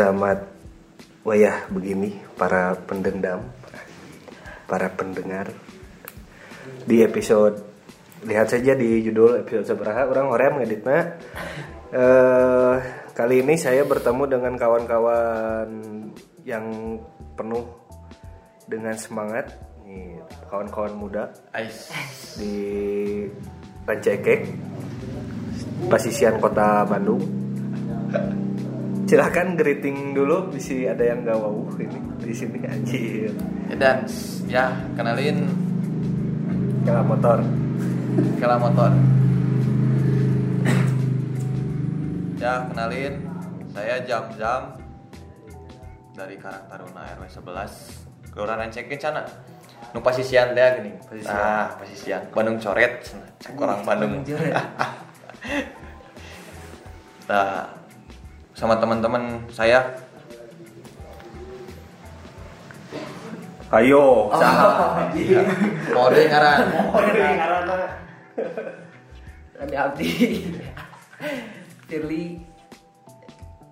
Selamat wayah begini para pendendam, para pendengar. Di episode lihat saja di judul episode seberapa orang orang ngeditnya. Eh kali ini saya bertemu dengan kawan-kawan yang penuh dengan semangat. Kawan-kawan muda Ais. di Rancekek, Pasisian Kota Bandung. Silahkan greeting dulu, bisa ada yang gak wow ini di sini anjir. Dan ya kenalin Kela motor. Kela motor. ya kenalin saya jam-jam dari Karang Taruna RW 11 Kelurahan Cekin sana. Nu pasisian teh gini. Pasisian. Ah, pasisian. Bandung coret. Cek orang Bandung. Nah, sama teman-teman saya. Ayo, Oh. saha. Mode ngaran. Kami abdi. Firly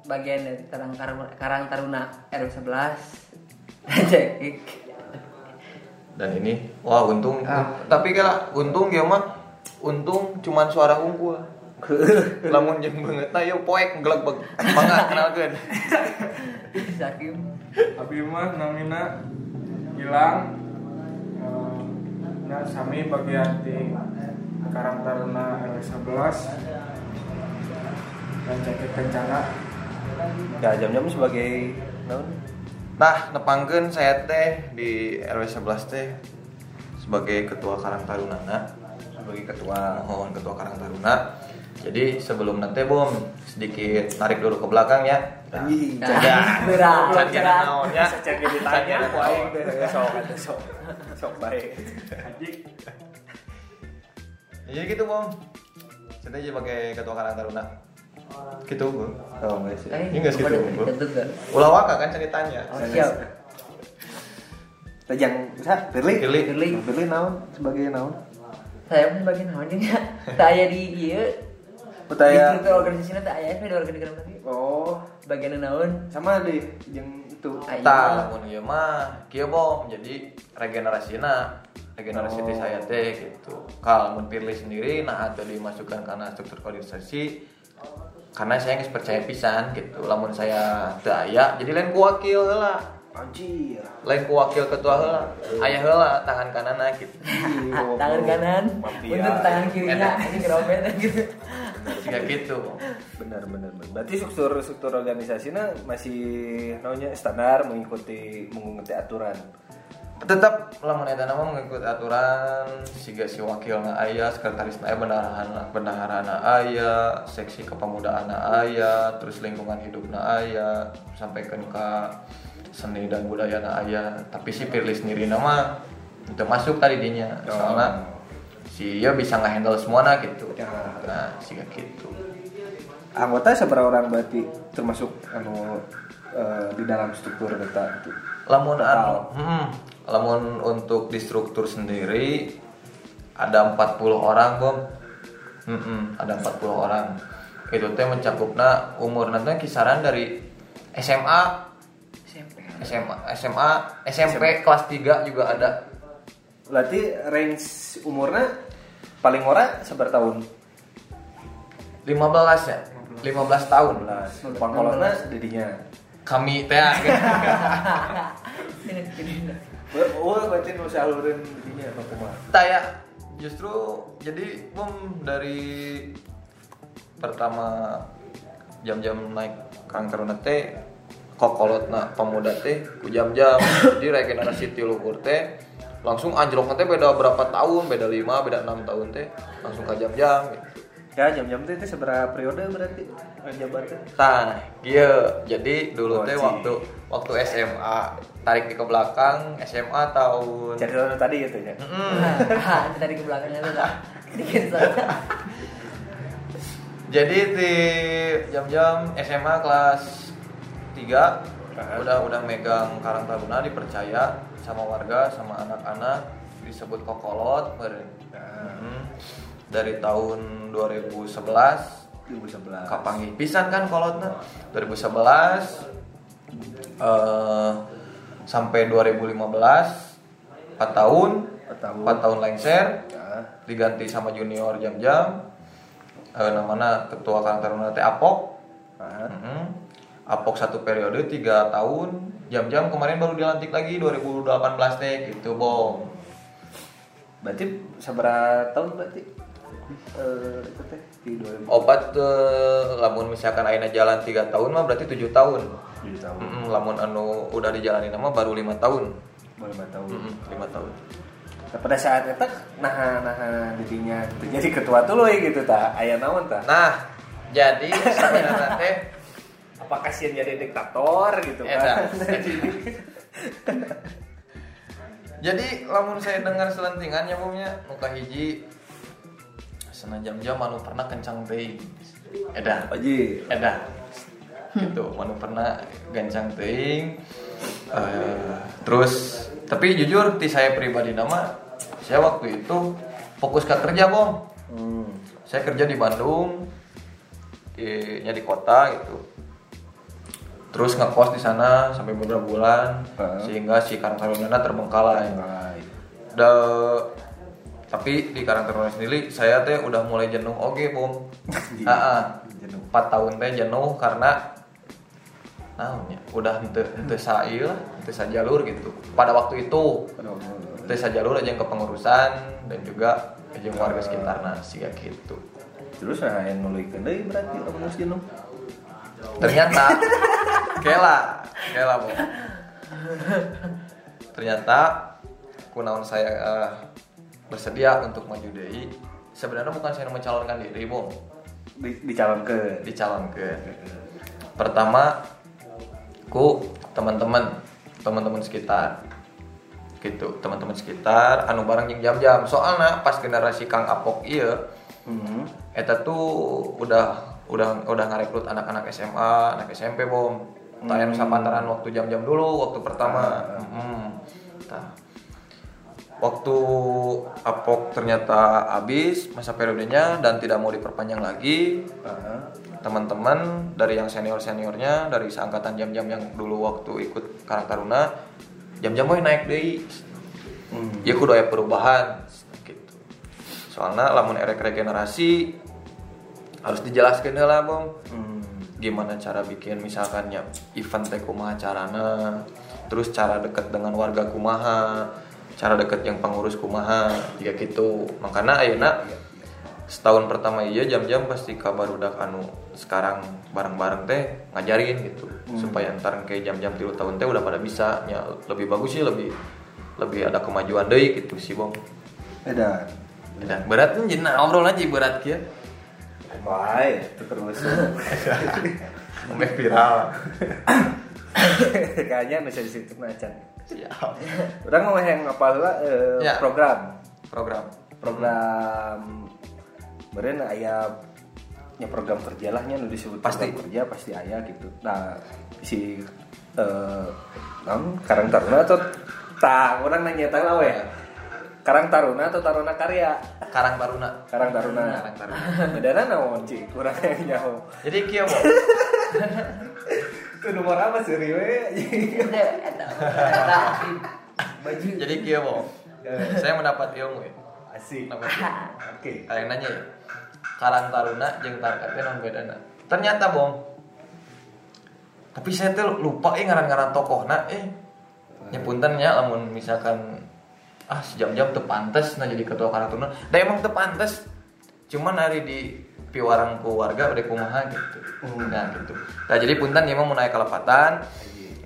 bagian dari Karang, Karang, Karang Taruna RW 11 Cekik dan ini wah untung. Ah. tapi kalau untung ya mah untung cuman suara unggul lamun jeung banget. Nah yuk poek gelag bag mangga kenalkeun. Sakim. Abi mah namina hilang Eh, nah sami bagian di Karang Taruna RW 11 dan cekik kencana. Ya jam-jam sebagai naon? nah nepangkeun saya teh di RW 11 teh sebagai ketua Karang Tarunana. Sebagai ketua. mohon ketua Karang Taruna jadi sebelum nanti bom sedikit narik dulu ke belakang ya. Anjing, Nah, berat, Can berat. naonnya Sacan ditanya. Aku aing teh sok atuh sok. Sok baik. jadi gitu bom. Saya teh sebagai ketua Karang Taruna. Gitu bom Oh, enggak sih. Ini nggak tentu kan ulah waka kan ceritanya. Oh siap. Tajang, bisa? Firly. Firly. Firly. Naon? Sebagai naon? Saya pun bagian namanya. Saya di iya Di Pertanyaan. struktur organisasinya tak ayah di organisasi lagi Oh, Bagian naon sama deh yang itu. Ayo. Tah, lamun ieu mah kieu bom jadi regenerasina regenerasi Oh. saya teh gitu. Kal mun sendiri nah atau dimasukkan karena struktur organisasi karena saya nggak percaya pisan gitu. Lamun saya teu aya jadi lain ku wakil heula. Anjir. Lain ku wakil ketua heula. Aya heula tangan kanana gitu. tangan kanan untuk tangan kirinya ini keropet gitu Jika gitu. benar benar benar. Berarti struktur struktur organisasinya masih namanya standar mengikuti mengikuti aturan. tetap lamun eta nama mengikuti aturan siga si wakilna aya sekretaris aya bendaharana bendaharana aya seksi kepemudaan aya terus lingkungan hidupna aya sampaikan ke seni dan budaya aya tapi si Firly sendiri nama itu masuk tadi dinya. Soalnya si dia bisa nge-handle semuanya gitu. Ya. nah siga gitu. Anggota seberapa orang berarti termasuk anu eh, di dalam struktur kita itu. lamun anu hmm, lamun untuk di struktur sendiri ada 40 orang bom. Mm-mm, ada 40 orang. Itu teh mencakupna umur nanti kisaran dari SMA SMA SMA SMP kelas 3 juga ada Berarti range umurnya paling ora seberapa tahun? 15 ya 15 tahun 15. Pangkolotna didinya. kami teh. Oh, berarti nu salureun didinya apa kumaha? Taya justru jadi bom dari pertama jam-jam naik Kang Taruna teh kokolotna pemuda teh ku jam-jam jadi regenerasi ti luhur teh langsung anjlok teh beda berapa tahun beda 5 beda 6 tahun teh langsung ke jam-jam gitu. Ya jam-jam teh teh seberapa periode berarti jabatan? Nah, iya. Jadi dulu teh waktu waktu SMA tarik ke belakang SMA tahun Jadi tahun tadi gitu ya. Mm-mm. Ah, itu tadi ke belakangnya tuh Jadi di jam-jam SMA kelas 3 udah udah megang Karang Taruna dipercaya sama warga sama anak-anak disebut kokolot meureun. Mhm. Dari tahun 2011 2011. kapangi pisan kan kolotna 2011 eh, sampai 2015 4 tahun 4 tahun. 4 tahun lengser Ya. diganti sama junior jam-jam eh, namanya ketua Karang Taruna teh Apok Ah. Mhm. Apok satu periode 3 tahun jam-jam kemarin baru dilantik lagi 2018 teh gitu bong Berarti seberapa tahun berarti? Eh, itu teh di 2000 obat eh, lamun misalkan aina jalan 3 tahun mah berarti 7 tahun tujuh tahun. Mhm, lamun anu udah dijalani nama baru lima tahun Baru lima tahun. Mhm, lima tahun Nah, pada saat itu nah nah dirinya jadi ketua tuh loh gitu ta ayah naon ta nah jadi sebenarnya teh apa kasihan jadi diktator gitu Eta. kan? Jadi jadi lamun saya dengar selentingan ya bomnya muka hiji sana jam-jam anu pernah kencang teuing edah. Oji edah. Gitu mana pernah gancang teuing Eh, terus tapi jujur ti saya pribadi nama saya waktu itu fokus ke kerja bom hmm. saya kerja di Bandung di, nya di kota gitu terus ngekos di sana sampai beberapa bulan Heeh. sehingga si Karang Taruna terbengkalai. Da, tapi di Karang Taruna sendiri saya teh udah mulai jenuh oke bom Heeh. Jenuh. empat tahun teh jenuh karena naonnya udah ente ente sail ente jalur gitu. Pada waktu itu ente jalur aja ke pengurusan dan juga aja warga sekitar nasi kayak gitu. Terus nah yang deui berarti lamun geus jenuh ternyata kela kela bu. Ternyata kunaon saya eh, bersedia untuk maju dei sebenarnya bukan saya mencalonkan diri bom di dicalonkeun dicalonkan. Pertama ku teman-teman teman-teman sekitar. Gitu teman-teman sekitar anu bareng jeung jam-jam. Soalnya pas generasi Kang Apok iya hmm. eta tuh udah udah udah ngarekrut anak-anak SMA, anak SMP bom. Tayang sapantaran waktu jam-jam dulu waktu pertama. Hmm. Tah. Waktu Apok ternyata habis masa periodenya dan tidak mau diperpanjang lagi, Ah. teman-teman dari yang senior-seniornya dari seangkatan jam-jam yang dulu waktu ikut Karang Taruna, jam-jam we naik deui. Hmm. Ya kudu perubahan gitu. Soalnya lamun erek regenerasi harus dijelaskan lah bang Hmm. gimana cara bikin misalkan ya event teh kumaha carana terus cara deket dengan warga kumaha cara deket yang pengurus kumaha ya gitu. Makanya ayeuna setahun pertama iya jam-jam pasti kabar udah anu sekarang bareng-bareng teh ngajarin gitu. Supaya ntar kayak jam-jam tilu tahun teh udah pada bisa ya lebih bagus sih lebih lebih ada kemajuan deh gitu sih bang Edan. dan berat kan jadi nah, obrolan aja berat ya Baik, itu terus. Sampai viral Kayaknya bisa di situ macan. siap Orang mau yang ngapal lah eh, Ya. program. program Program Beren aya nya program kerja lah nu disebut Pasti. kerja pasti aya gitu. Nah, si eh naon Karang Taruna atau tah orang nanya tah lah we. Karang Taruna atau Taruna Karya? Karang Taruna Karang Taruna. Karang Taruna. Bedana naon cik? Kurang yang nyaho. jadi kia Bo. Itu nomor apa sih we? Eta eta eta baju jadi kia Bo. saya mendapat ilmu ya Asik. Mendapat ilmu. Oke. Kayak nanya ya Karang Taruna jeung Tarkatnya non bedana ternyata bom tapi saya tuh lupa eh ngaran-ngaran tokoh nah eh nyepunten ya lamun misalkan ah sejam-jam teu pantes nah jadi ketua Karang Taruna da emang teu pantes cuman hari di piwarang keluarga udah kumaha gitu. Nah gitu. Nah jadi punten ya mau naik kelepatan.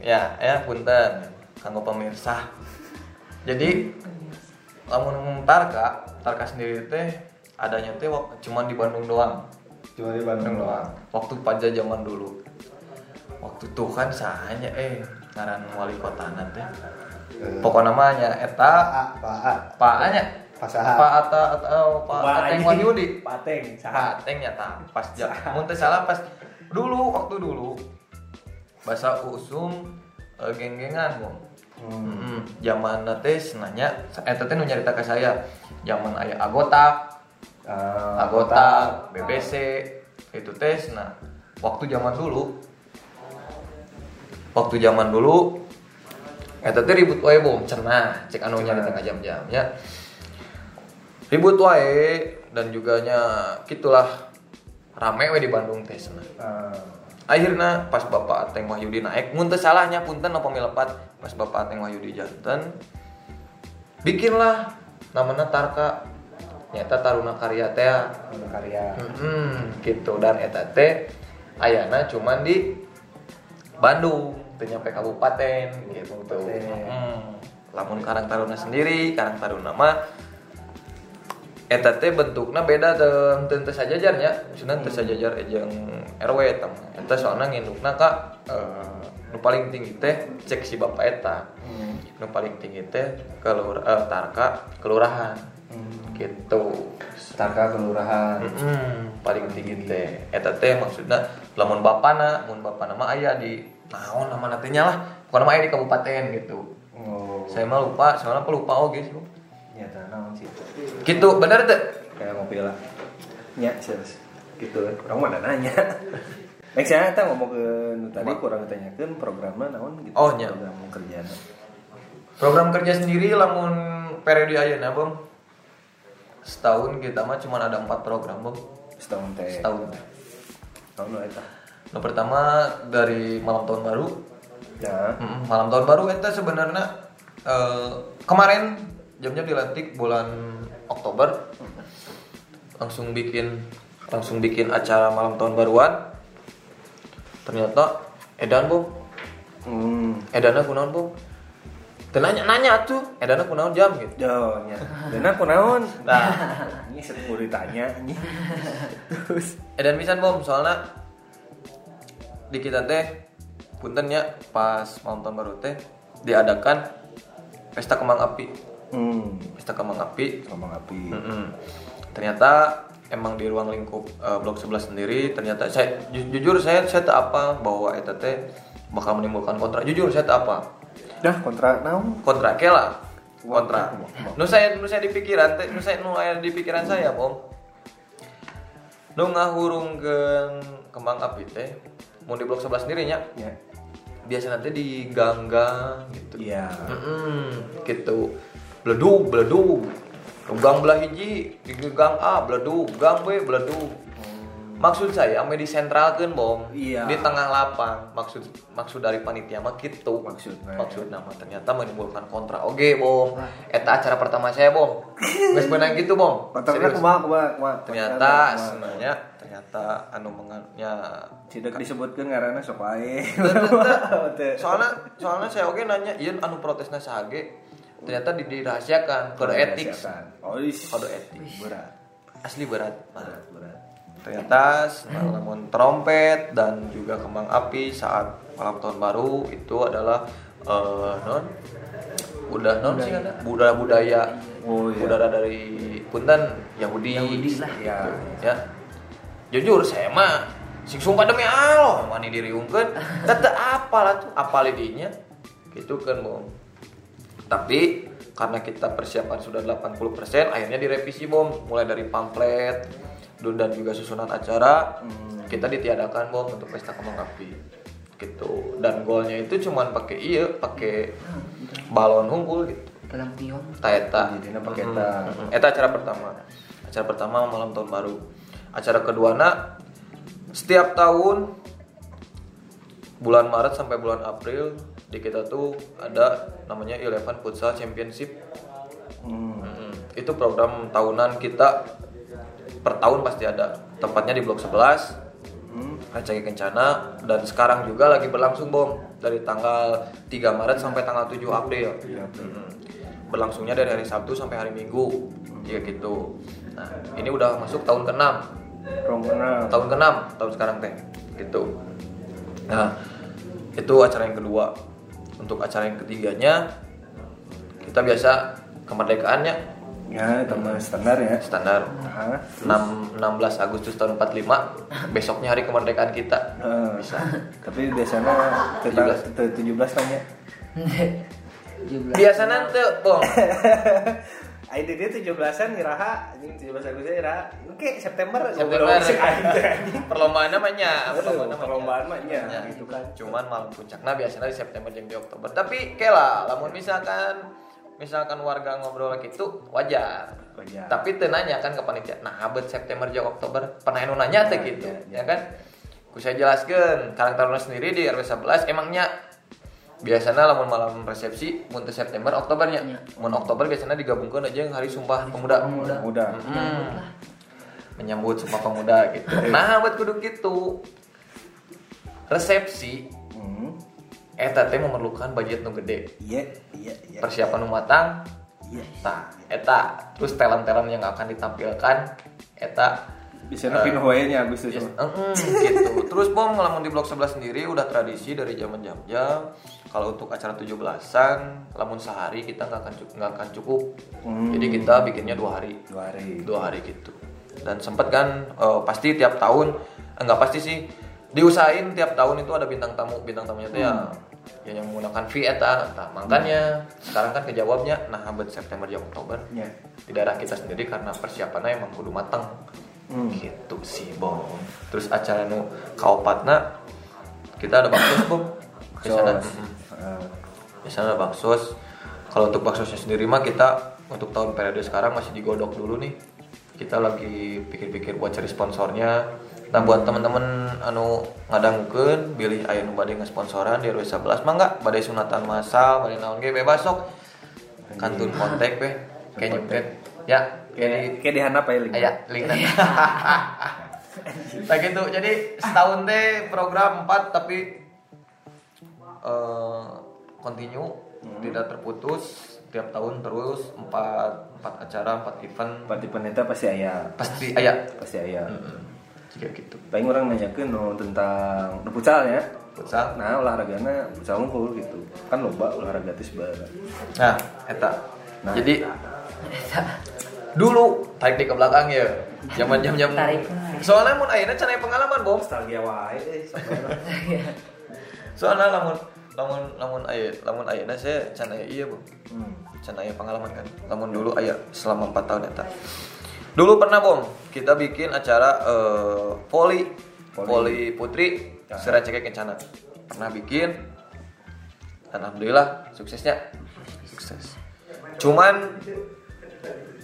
Ya ya punten kanggo pemirsa. Jadi lamun Tarka Tarka sendiri teh adanya teh cuman di Bandung doang. Cuma di Bandung doang. Waktu panja zaman dulu. Waktu tuh kan sahanya eh ngaran wali kota nanti pokok namanya eta Pak. Pak anya Pasaha. Pak Ata atau Pak Ateng Wahyudi Pateng. Pak Ateng nyata pas jam mun teu salah pas dulu waktu dulu bahasa usum eh, geng-gengan Bang. Hmm. Zaman teh nanya eta teh nu nyarita ke saya. Zaman aya agota, Ah, agota, BBC itu tes nah waktu zaman dulu waktu zaman dulu eta teh ribut wae bom cenah cek anu nya di tengah jam-jam ya. Ribut wae dan juga nya gitulah rame we di Bandung teh cenah Ah, akhirnya pas bapak Ateng Wahyudi naik mun teu salahnya punten apa milepat pas bapak Ateng Wahyudi janten bikinlah namanya Tarka. Nyata Taruna Karya teh. Untuk karya. Hmm, gitu. Dan eta teh ayana cuman di Bandung nyampe kabupaten gitu. Kabupaten. Hmm, lamun Karang Taruna sendiri Karang Taruna mah eta teh bentukna beda teu teu teu sajajar nya. Maksudna teu sajajar jeung RW eta mah. eta soalna ngindukna ka eh, nu paling tinggi teh cek si bapak eta. Nu paling tinggi teh kelur eh, Tarka kelurahan. Gitu. Tarka kelurahan. Paling tinggi teh. Eta teh maksudnya lamun bapana mun bapana mah aya di naon nama nantinya lah. Bukan aya di kabupaten gitu. Oh. Saya mah lupa soalnya aku lupa oke sih nyata naon sih. Gitu bener teh? Kayak ngopi lah nya serius. Gitu orang mana nanya? Next ya, kita ngomong ke tadi kurang ditanyakan programnya naon gitu. Oh, nya. Program kerjaan. program kerja sendiri lamun periode ayeuna bang? Setahun kita mah cuma ada empat program bang. Setahun teh. setahun Tahun eta. Yang pertama dari malam tahun baru Ya. Mm, malam tahun baru itu sebenarnya eh, kemarin jamnya dilantik bulan Oktober langsung bikin langsung bikin acara malam tahun baruan ternyata edan bu Hmm. edana kunaon bu nanya nanya tuh edana kunaon jam gitu Yo, nya. Dan aku naon? nah Ini sepuluh ditanya. Terus edan pisan bom soalnya di kita teh puntennya pas malam tahun baru teh diadakan pesta kembang api hmm, pesta kembang api ngomong api. Mm-mm. Ternyata emang di ruang lingkup eh, blok 11 sendiri ternyata saya ju- jujur saya saya tak apa bahwa eta teh bakal menimbulkan kontra. Jujur saya tak apa. Dah kontrak naon? Kontra kela. Kontra. Nu saya nu saya di pikiran teh nu saya nu aya di pikiran saya, Bom. Nu ngahurungkeun kembang api teh mau di blok 11 sendiri nya. Ya. Biasa nanti di gang-gang gitu. Iya. Mm-mm, gitu beledug beledug gang belah hiji di gang A beledug gang B beledug maksud saya ame di sentralkeun bom Iya. di tengah lapang maksud maksud dari panitia mah gitu Maksudnya. maksud nama ternyata menimbulkan kontra oke bom eta acara pertama saya bom geus beunang gitu Kontraknya Serius. kumaha kumaha ternyata sebenarnya ternyata anu mengannya tidak disebutkan karena sok ae. Teu. soalnya soalnya saya oke nanya iya anu protesnya sage ternyata di- dirahasiakan kode etik Oh. Kode etik. Berat. asli berat Berat, ternyata malam trompet dan juga kembang api saat malam tahun baru itu adalah eh, non? Udah non sih? Ada budaya budaya. Oh, iya. budaya dari punten Yahudi, Yahudi lah. Ya. ya. Jujur saya mah sing sumpah demi Allah mani diriungkeun tetep apalah tuh apal dinya gitu kan bom. Tapi karena kita persiapan sudah 80% akhirnya direvisi bom. Mulai dari pamflet dan juga susunan acara kita ditiadakan bom untuk pesta kembang api gitu dan golnya itu cuman pakai iya pakai balon unggul gitu dalam pion Taeta. Jadinya pakai eta. Mm-mm. Eta acara pertama. Acara pertama malam tahun baru. Acara kedua na setiap tahun bulan Maret sampai bulan April di kita tuh ada namanya Eleven Futsal Championship. Hmm. Mm-mm. Itu program tahunan kita per tahun pasti ada. Tempatnya di Blok 11. Hmm. Acagi Kencana dan sekarang juga lagi berlangsung bom dari tanggal 3 Maret sampai tanggal 7 April. Mm. Berlangsungnya dari hari Sabtu sampai hari Minggu. Ya gitu. Nah, ini udah masuk tahun ke-6. Rombongan. Tahun ke-6 tahun sekarang teh. Gitu. Nah, itu acara yang kedua. Untuk acara yang ketiganya kita biasa kemerdekaannya Ya, teman standar ya. standar. Nah, 6, 16 Agustus tahun 45 besoknya hari kemerdekaan kita. Eh, bisa. Tapi biasanya kita 17 tanya. Jumlah. biasa nanti bong ID dia 17-an Iraha, anjing 17 Agustus Iraha. Oke, September. September. Perlombaan namanya perlombaan mah nya, Ya, gitu kan. cuman malam puncaknya biasanya di September jeung di Oktober. Tapi lah lamun misalkan misalkan warga ngobrol gitu wajar Wajar. tapi teu nanya kan ke panitia nah abet September jeung Oktober pernah anu nanya teh Ya, gitu ya, ya. ya kan ku saya jelaskeun Karang Taruna sendiri di RW 11 emangnya biasanya lamun malam resepsi mun September Oktobernya Ya. mun Oktober biasanya digabungkan aja yang hari Sumpah Pemuda Pemuda. Udah. Hmm. menyambut Sumpah Pemuda gitu nah buat kudu gitu resepsi Hmm. Eta teh memerlukan budget nu gede Iya, iya, iya. persiapan nu matang Iya. nah eta terus talent-talent yang akan ditampilkan eta Bisa nepin wae nya Agustus. Yes, mah. mm, gitu. Terus bom ngelamun di blok 11 sendiri udah tradisi dari zaman jam-jam. Kalau untuk acara 17-an, lamun sehari kita nggak akan cukup, nggak akan cukup. Hmm. Jadi kita bikinnya dua hari, Dua hari. dua hari gitu. Dan sempet kan eh, pasti tiap tahun, enggak pasti sih diusahain tiap tahun itu ada bintang tamu, bintang tamunya tuh ya. Ya yang menggunakan fee eta. Nah, makanya. Sekarang kan kejawabnya nah abad September ya Oktober. Iya. di daerah kita sendiri karena persiapannya emang kudu matang Hmm. gitu sih bom terus acara nu kaopatna kita ada baksos. bom biasanya Sos. Ah, biasanya ada baksos. Kalau untuk baksosnya sendiri mah kita untuk tahun periode sekarang masih digodok dulu nih. Kita lagi pikir-pikir buat cari sponsornya nah buat teman-teman anu ngadangkeun pilih aya nu bade ngesponsoran di RW 11 mah enggak badai sunatan masal badai naon ge bebas sok. Kantun kontak weh kayak nyepet ya kayak di- Kayak dihanap ya link. Aya, linknya. Nah gitu, jadi setahun teh program 4 tapi eh continue. Tidak terputus. Tiap tahun terus 4 4 acara, 4 event. Pati peneta pasti aya. pasti aya. Pasti aya. Jika gitu. Paling orang nanyakeun no tentang nu futsal ya. Futsal. Nah, olahragana futsal unggul gitu. Kan loba olahraga teh sebenarnya. Nah, eta. Nah, Jadi dulu tarik di ke belakang ya. Zaman jam jam Tarik. Soalnya mun ayeuna can aya pengalaman, Bom. nostalgia wae eh. Soalnya lamun lamun lamun aya lamun ayeuna saya can aya iya, Bom. Hmm. can aya pengalaman kan namun dulu aya selama 4 tahun eta dulu pernah bom kita bikin acara eh, voli Voli. voli putri Ya. Seraceke Kencana pernah bikin dan alhamdulillah suksesnya sukses cuman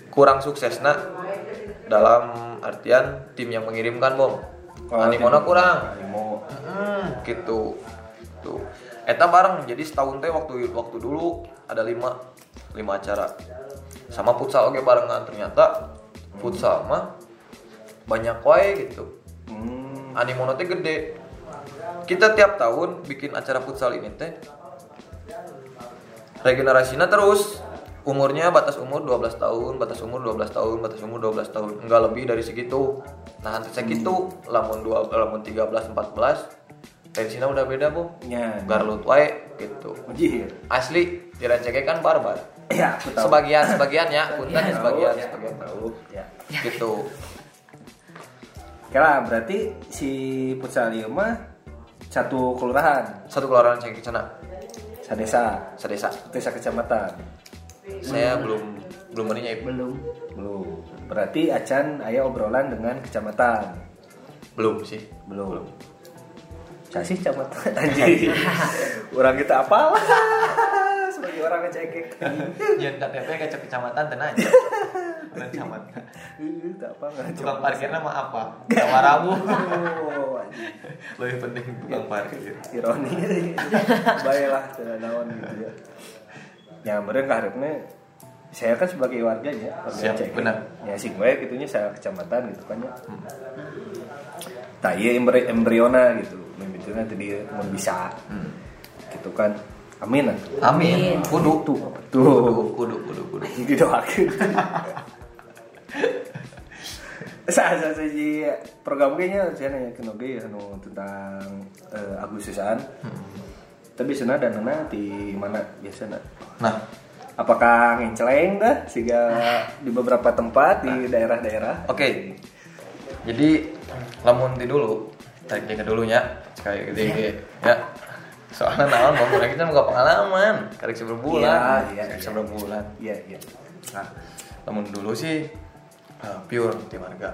kurang sukses nak dalam artian tim yang mengirimkan bom Oh, animona kurang Animo. Hmm, gitu. Tuh. Eta bareng jadi setahun teh waktu waktu dulu ada lima lima acara. Sama futsal oke barengan ternyata futsal mah banyak wae gitu. Hmm. Animono teh gede. Kita tiap tahun bikin acara futsal ini teh regenerasinya terus umurnya batas umur 12 tahun, batas umur 12 tahun, batas umur 12 tahun, enggak lebih dari segitu. Nah, nanti segitu lamun 2 lamun 13 14 tensinya udah beda, Bu. Ya. Garlut wae gitu. Uji. Asli dirancake kan barbar. Ya, aku tahu. Sebagian sebagian ya, punten Sebagian. sebagian Tahu, ya, sebagian. tahu. Ya. Gitu. Oke lah, berarti si futsal ieu mah satu kelurahan, Satu kelurahan cengkeh sana, sadesa, sedesa. desa kecamatan. Saya belum belum meninya belum Belum. Berarti acan aya obrolan dengan kecamatan. belum sih. Belum. Saya sih kecamatan anjing. orang kita apa? Sebagai orang ngecekek. Jangan KTP kaca kecamatan tenang. Kecamatan. Eh, tak apa Tukang parkir nama apa? Nama Rabu. Oh. Lebih penting tukang parkir. ironi baiklah tidak naon gitu ya ya mereka harapnya saya kan sebagai warganya warga Siap, Ceket. benar. ya sih gue gitunya saya kecamatan gitu kan ya tak iya embri embriona gitu mimpinya tadi mau bisa. Gitu kan. Amin. Amin. Kudu. tuh apa Kudu, tuh kudu, kudu, kudu. didoakan saat saat si program kayaknya saya nanya ke Noge ya anu tentang eh, Agustusan tapi sana dan nana di mana biasanya Nah, apakah ngenceleng dah sehingga di beberapa tempat di daerah-daerah? Oke. Jadi lamun di dulu, tarik dia ke dulunya, sekali gede gede, ya. Soalnya naon mau kita nggak pengalaman, karek seberapa bulan, Iya, iya, karek iya. iya iya Nah, namun dulu sih eh, pure di warga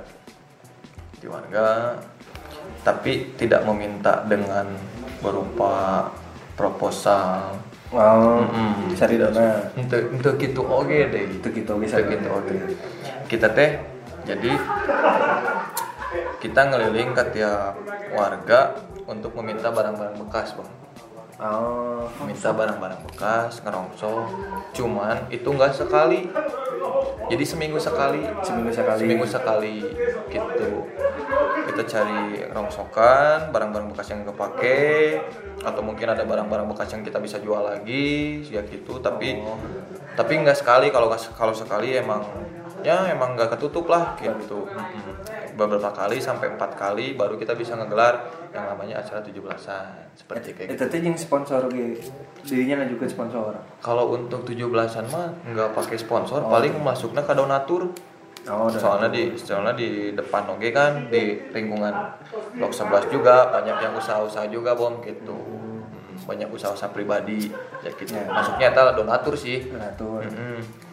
di warga tapi tidak meminta dengan berupa proposal Oh, Mm-mm. cari dana. untuk untuk gitu oke deh Itu gitu Untuk bisa gitu oke kita teh jadi kita ngeliling ke tiap warga untuk meminta barang-barang bekas bang. Oh, minta barang-barang bekas ngerongsok. Cuman itu nggak sekali. Jadi seminggu sekali. Seminggu sekali. seminggu sekali gitu. Kita cari rongsokan barang-barang bekas yang kepake atau mungkin ada barang-barang bekas yang kita bisa jual lagi ya gitu. Tapi tapi nggak sekali. Kalau kalau sekali emang ya emang nggak ketutup lah gitu. Beberapa kali sampai empat kali baru kita bisa ngegelar yang namanya acara 17-an seperti kayak gitu. itu yang sponsor ge. Dirinya ngajukeun sponsor. kalau untuk 17-an mah nggak pakai sponsor paling masuknya ke donatur. Oh, soalnya di soalnya di depan oke kan? Di lingkungan blok 11 juga banyak yang usaha-usaha juga bom gitu. Hmm, banyak usaha-usaha pribadi ya gitu. Masuknya itu donatur sih. Donatur. Mm-mm.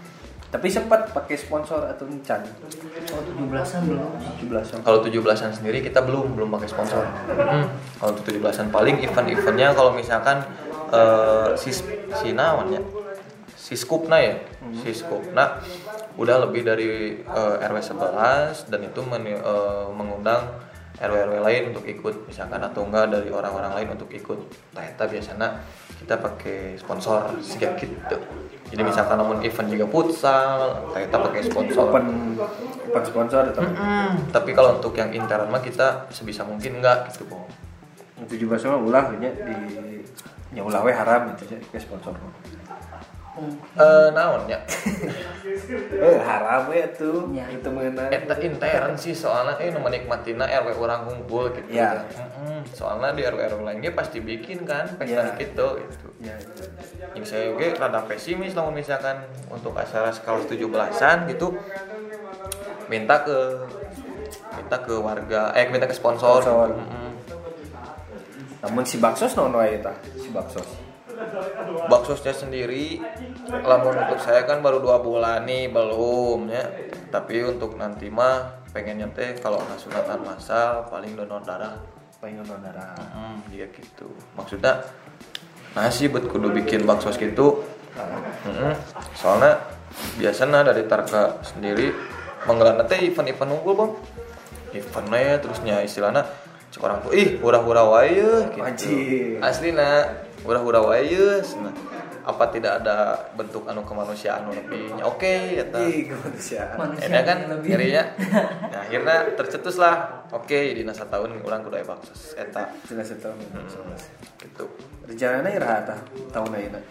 Tapi sempat pakai sponsor atau encan? Oh 17-an belum. 17 kalau 17-an sendiri kita belum belum pakai sponsor. Mm. kalau untuk 17-an paling event-eventnya kalau misalkan eh, si si naon ya? Si skupna ya? Si skupna udah lebih dari eh, RW 11 dan itu men- eh, mengundang RW-RW lain untuk ikut misalkan atau enggak dari orang-orang lain untuk ikut. Nah itu biasanya kita pakai sponsor kayak gitu jadi misalkan namun event juga futsal kita pakai sponsor open open sponsor atau Mm-mm. Tapi kalau untuk yang intern mah kita sebisa mungkin enggak gitu, Bang. 17 mah ulah nya di nya ulah we haram itu ke sponsor. Eh naon ya? Eh haram we tuh Ya. itu mengenai Eta intern sih soalnya eh nu menikmatina RW orang kumpul gitu. Ya. Mm-mm. Soalnya di RW RW lainnya pasti bikin kan pesta Ya. gitu gitu. ya Yang saya oke rada pesimis namun misalkan untuk acara skala 17-an gitu minta ke minta ke warga eh minta ke sponsor. Sponsor. Mm-mm. namun si baksos naon wae tah si baksos baksosnya sendiri lamun untuk saya kan baru dua bulan nih belum ya. Tapi untuk nanti mah pengennya teh kalau sunatan masal paling donor darah. Pengen donor darah. Hmm, gitu. Maksudnya nasi buat kudu bikin baksos gitu. Mm-mm. soalnya biasanya dari Tarka sendiri menggelar teh event-event unggul bang. Eventnya terusnya istilahnya cek orang tuh ih hura-hura wae gitu. Anjir. asli nak hura-hura wae nah apa tidak ada bentuk anu kemanusiaan anu lebihnya oke ya. Ih, kemanusiaan. Manusia Ini kan ngerinya nah akhirnya tercetus lah oke di nasa tahun ulang kudu aya baksos eta Sudah setahun. gitu Rencananya iraha tah tahun ayeuna.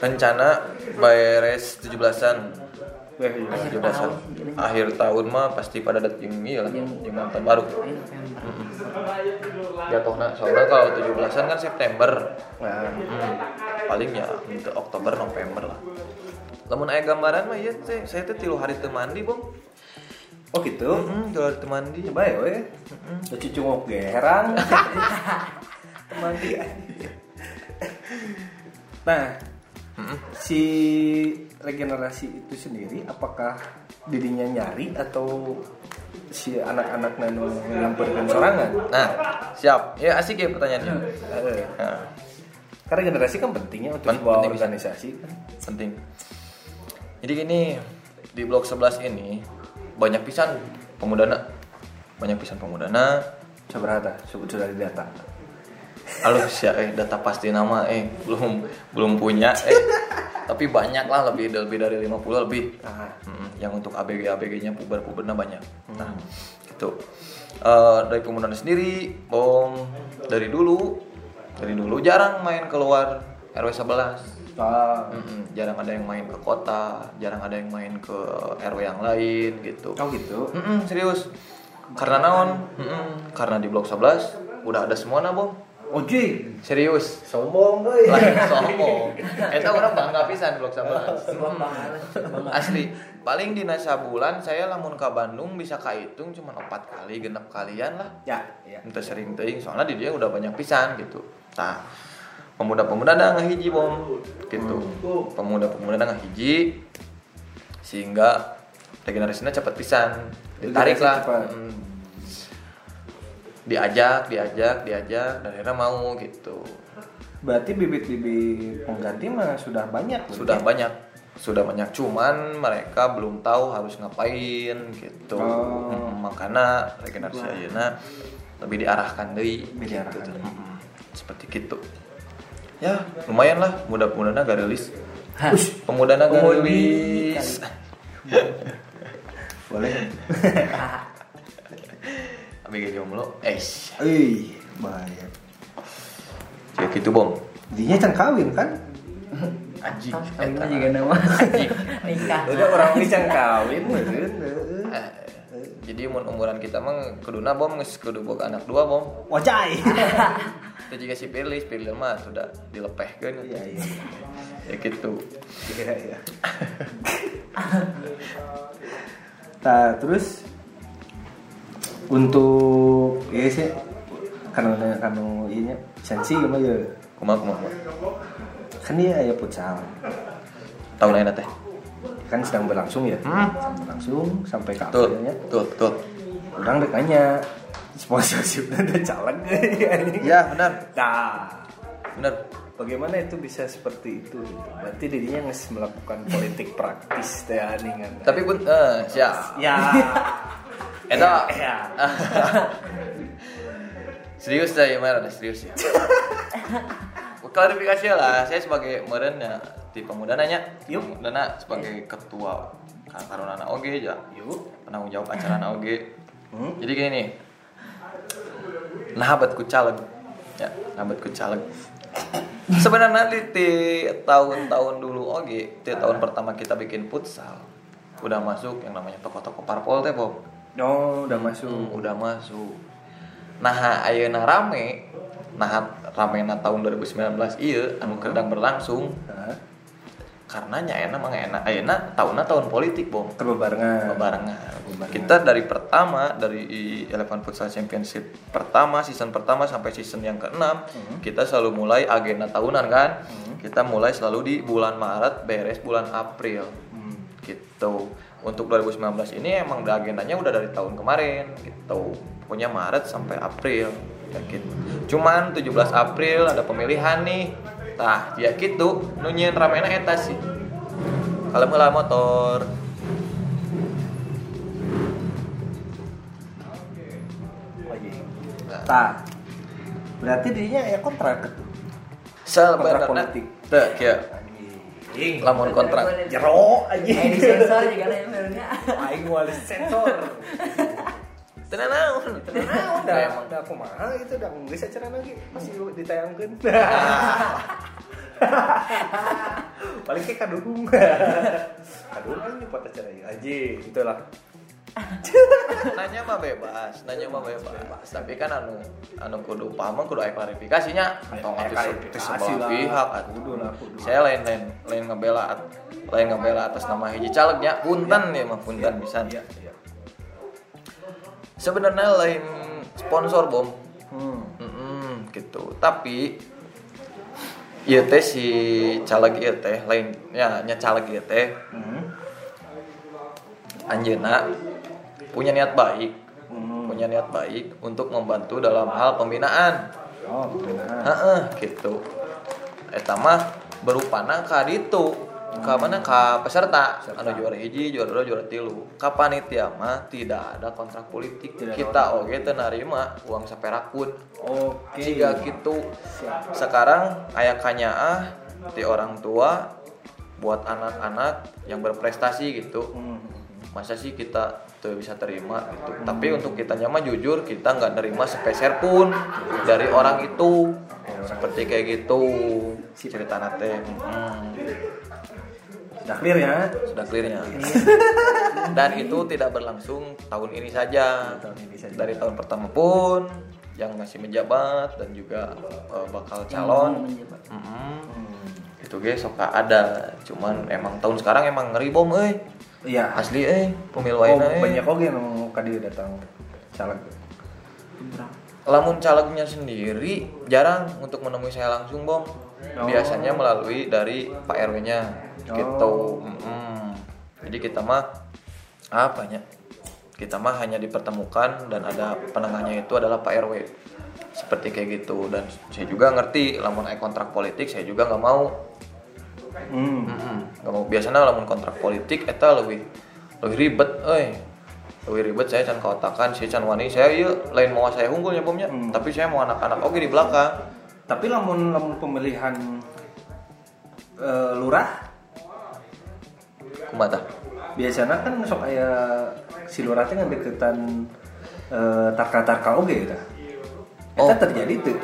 rencana beres 17-an Weh, iya. Akhir 17-an tahun. akhir tahun mah pasti pada datang iya lah yang nonton baru November. jatuhnya soalnya kalau 17-an kan September Nah, Hmm, paling ya untuk Oktober November lah lamun aya gambaran mah iya teh saya teh tilu hari teu mandi bong oh gitu. heeh tilu hari teu mandi Coba ya we. Udah cucu ngok gerang. Teman Nah, si regenerasi itu sendiri apakah dirinya nyari atau si anak-anak nano nyamperkan sorangan? nah siap ya asik ya pertanyaannya Eh, nah, karena generasi kan pentingnya untuk Pen- sebuah penting. organisasi kan. penting jadi gini di blok 11 ini banyak pisan pemudana banyak pisan pemudana Seberapa? Sebut sudah di halus ya eh data pasti nama eh belum belum punya eh tapi banyak lah lebih lebih dari 50 lebih Nah, Mm, yang untuk ABG ABG-nya puber pubernya banyak. Nah, gitu. Eh, dari pemuda sendiri, bom dari dulu, dari dulu jarang main keluar RW 11. ah, Mm-mm, jarang ada yang main ke kota, jarang ada yang main ke RW yang lain gitu. oh gitu. Mm-mm, serius. Karena naon? Mm-mm, karena di blok 11 udah ada semua nah, bom. Jing, Serius. sombong euy. Lain sombong. Eta orang bangga pisan blok 11. Sebuah banget. asli paling dina bulan saya lamun ke Bandung bisa kahitung cuma empat kali genap kalian lah Ya, ya. Ente sering teuing soalnya di dia udah banyak pisan gitu nah pemuda-pemuda ada ngahiji bom gitu pemuda-pemuda ada ngahiji sehingga regenerasinya cepat pisan ditarik lah. Diajak diajak diajak dan akhirnya mau gitu Berarti bibit-bibit pengganti mah sudah banyak. sudah berarti. banyak sudah banyak cuman mereka belum tahu harus ngapain gitu Oh. Mm, makanya regenerasi ayeuna lebih diarahkan deui Lebih diarahkan gitu. deui. Mm, seperti gitu ya lumayan lah mudah-mudahan gak rilis pemuda Pemudi rilis Boleh. Gini jomblo eish Ih, bahaya. ya gitu bom Dinya can kawin kan? anjing Kawinnya juga nama nikah. Udah orang ini can kawin. Eh, jadi umur umuran kita mah kuduna bom geus kudu boga anak dua bom Wajai. itu juga si pilih pilih mah sudah dilepehkeun Iya, iya. ya gitu Iya, iya. Nah, terus untuk ya sih karena karena ini sensi mah ya. Kumaha kumaha kan dia aya futsal. Tahun lain teh? Kan sedang berlangsung ya. Hmm. sedang berlangsung sampai ke betul akhirnya. betul betul. Orang nanya sponsorshipnya ada caleg ya benar. Nah. Benar. Bagaimana itu bisa seperti itu? Berarti dirinya nges melakukan politik praktis teh aningan tapi pun eh siap. Ya Eta ya serius saya mana serius ya? Klarifikasi lah saya sebagai meren ya di pemuda nanya. Yuk. pemuda sebagai ketua karunana oge ya yuk. Penanggung jawab acara na oge. Hmm. jadi gini nih. Nahabat ku caleg ya nahabat ku caleg sebenarnya di, di tahun-tahun dulu oge di tahun pertama kita bikin futsal udah masuk yang namanya toko-toko parpol teh Bob oh udah masuk. Hmm, udah masuk. Nah ayeuna rame nah rame na tahun 2019 iya anu kedang berlangsung. Hah? karena nya enak mah enak. Ayeuna tahunna tahun politik bom kebebarengan. Barengan Bebarengan. kita dari pertama dari Eleven Futsal Championship pertama season pertama sampai season yang keenam kita selalu mulai agenda tahunan kan? Kita mulai selalu di bulan Maret beres bulan April. Hmm. gitu untuk 2019 ini emang udah agendanya udah dari tahun kemarin gitu. Pokoknya Maret sampai April ya gitu. Cuman 17 April ada pemilihan nih. Tah ya gitu. Nunyin ramena eta sih. Kalau mulai motor. Tak berarti dirinya ya kontrak tuh sebenarnya politik. teh ya anjing lamun kontrak jero aja Eh di sensor juga lah ya menurutnya. aing wali sensor tenan naon udah, Nah, emang. udah aku mahal itu udah nggak bisa cara lagi masih ditayangkan. Paling kayak kadung. kadung kan ini pada cara aja itulah. nanya mah bebas nanya mah bebas tapi kan anu anu kudu paham kudu aya klarifikasinya klarifikasi sebelah lah. pihak. Kudu lah, kudu. saya lain lain lain ngebela lain ngebela atas nama hiji calegnya punten ya mah punten bisa Iya, iya. sebenarnya lain sponsor bom Hmm. Mm-mm, gitu tapi Iya teh si caleg ieu teh lain ya nya caleg ieu teh Hmm. anjeuna punya niat baik. Hmm. punya niat baik untuk membantu dalam hal pembinaan. Oh, benar. Heeh, gitu. Eta mah berupana ka ditu. Ka mana? Ka peserta. Anu juara hiji juara dua juara tilu. Ka panitia mah tidak ada kontrak politik. Tidak ada kita oge teu narima uang saperakun. Oke. jika gitu sekarang aya kanyaah di orang tua buat anak-anak yang berprestasi gitu. Hmm. Masa sih kita tuh bisa terima gitu? Tapi untuk kita nyaman jujur kita nggak nerima sepeser pun dari orang itu. Seperti kayak gitu cerita nate Hmm, Sudah clear ya? sudah clearnya dan itu tidak berlangsung tahun ini saja. Dari tahun pertama pun yang masih menjabat dan juga eh, bakal calon. Hmm. itu guys sok ada. Cuman emang tahun sekarang emang ngeri bom euy Iya. asli eh pemilu Oh, ayeuna, eh. banyak oke nu kadi datang caleg. lamun calegnya sendiri jarang untuk menemui saya langsung bom Oh. biasanya melalui dari Pak RW nya gitu Oh. Mm-mm. jadi kita mah apanya kita mah hanya dipertemukan dan ada penengahnya itu adalah Pak RW seperti kayak gitu dan saya juga ngerti lamun kontrak politik saya juga nggak mau Hmm. Mm-mm. nggak mau biasanya lamun kontrak politik eta lebih lebih ribet eh lebih ribet saya can kaotakan saya can wani saya iya lain mau saya unggulnya bomnya Hmm. tapi saya mau anak-anak oke di belakang Tapi lamun lamun pemilihan eh, lurah kumata biasanya kan sok aya si lurah teh ngadeukeutan eh, tarka-tarka oge eta. Eta Oh. terjadi tuh.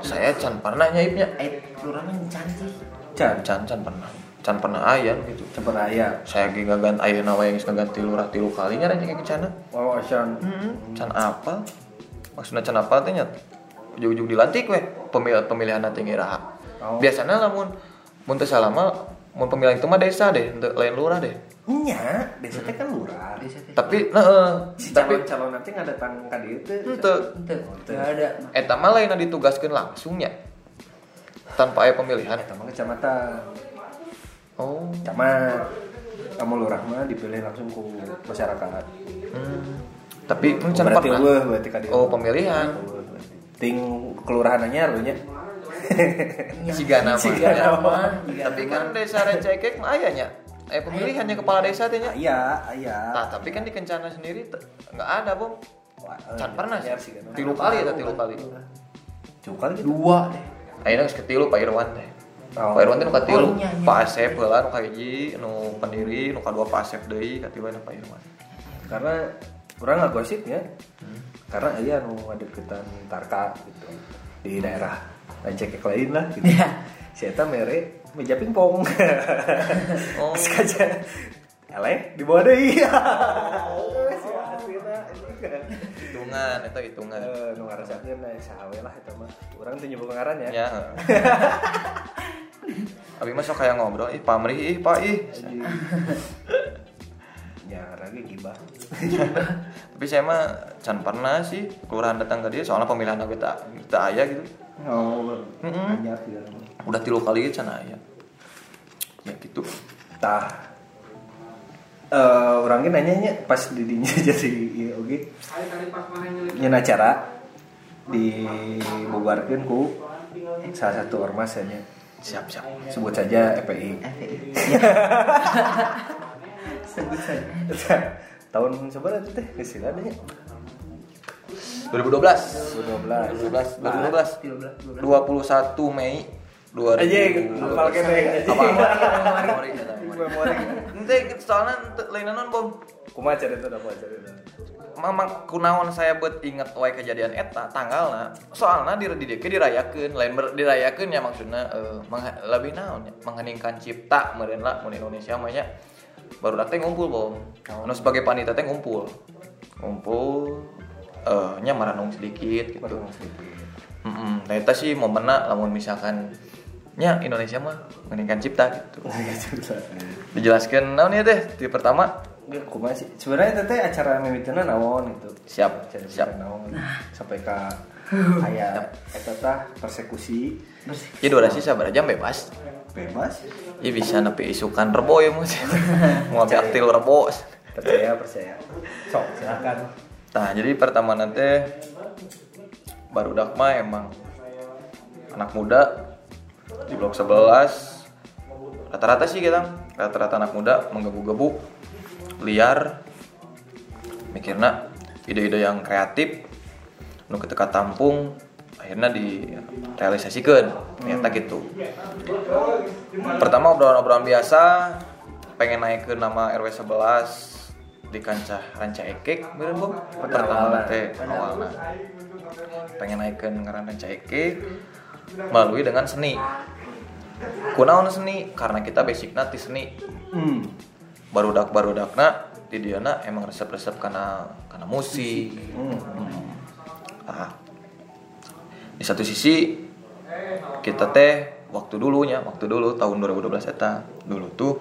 saya can pernah nyaipnya Eh, lurahnya cantik. Can, can can pernah can pernah ayah gitu cepet aya. saya lagi ngaganti ayah nawa yang ngaganti lurah tilu kalinya aja kayak cana Oh, can. hmm, can apa maksudnya can apa teh nyat ujung-ujung dilantik weh pemilihan pemilihan nanti ngiraha Oh. biasanya lamun mun teu salama mun pemilihan itu mah desa deh henteu lain lurah deh Nya, desa teh kan lurah. Desa teh. tapi heeh Si tapi calon-calon nanti ngadatang ka dieu teh. henteu Ente, nggak ada. eta mah lain ditugaskeun langsung nya tanpa aya pemilihan Eta mah kecamatan. oh Camat. Kamu lurah mah dipilih langsung ku masyarakat. hmm. tapi mun can Berarti eueuh berarti ka dieu. oh pemilihan. Ting kelurahan anyar lu nya. Siga nama. Siga nama. Tapi kan desa Rencekek mah ayahnya. Eh pemilihannya kepala desa teh nya. Aya, aya. Nah, tapi kan di Kencana sendiri nggak ada. Wah, eh, Can pernah sih. anyar sih kan. Tilu kali ya, tilu kali. Tilu kali gitu. Dua deh. Ayeuna geus ketilu Pak Irwan teh. Oh. Pak Irwan teh nu katilu. Oh, iya, iya. Pak Asep heula nu kahiji, nu pendiri, nu kadua Pak Asep deui, katilu Pak Irwan. Karena kurang nggak gosipnya. Karena aya nu ngadeukeutan Tarka gitu di daerah Rancekek lain lah gitu. Iya. Si eta mere meja pingpong. Oh. Terus kaca eleh di bawah deui. Anjing. Hitungan, itu hitungan. Eh, nu ngarasakeun nah sahawe lah eta mah. Urang teu nyebut ngaran ya. Ya. Abi mah sok kayak ngobrol, ih pamrih, ih Pak, ih. Ya, rage gibah. Tapi saya mah can pernah sih kelurahan datang ke dia soalnya pemilihan kita kita ayah gitu. Oh, ya. Udah tilu kali can ayah. Ya gitu. Tah. Eh, orang ge nanya nya pas didinya jadi ieu oge. Nyeun acara di bubarkeun ku salah satu ormas nya. Siap siap. Sebut saja FPI. FPI. Sebut saja. Tahun seberapa itu teh? Istilah nya. 2012. 2012. 2012. 2012. 13, 12. 21 Mei 2000. Anjing, hafal kene. Apa? Memori. Memori. Ente soalnya non bom. Kumaha cerita da kumaha cerita. Mamang kunaon saya buat inget wae kejadian eta tanggalna soalnya di di dieu dirayakeun lain ber, dirayakeun ya maksudnya eh, mengha- lebih naon ya mengheningkan cipta meureun lah mun Indonesia mah nya baru teh ngumpul bom anu sebagai panitia teh ngumpul ngumpul eh nya maranung sedikit gitu Heeh, nah eta sih momenna lamun misalkan nya Indonesia mah mengheningkan cipta gitu dijelaskan naon ya teh di pertama Gak kumaha sih. Sebenarnya teh acara mimiteuna naon gitu. Siap, Acara siap. naon. Sampai ka aya eta tah persekusi ya durasi sabar jam bebas bebas. Iya bisa nepi isukan rebo ya mus mau aktil rebo Percaya, percaya. Sok, silakan. nah jadi pertama nanti baru mah emang anak muda di blok 11 rata-rata sih kita. Rata-rata anak muda menggebu-gebu. Liar. Mikirna ide-ide yang kreatif nu ketika tampung akhirnya direalisasikan. Ternyata gitu. Pertama obrolan-obrolan biasa pengen naik ke nama RW 11 di kancah ranca ekek bener bom pertama teh awalnya. Pengen naik ke ngaran ranca ekek melalui dengan seni kunaon seni? Karena kita basicnya ti seni. Hmm. barudak barudakna di diana emang resep-resep karena karena musik. Hmm. Nah, di satu sisi kita teh waktu dulunya waktu dulu tahun 2012 eta dulu tuh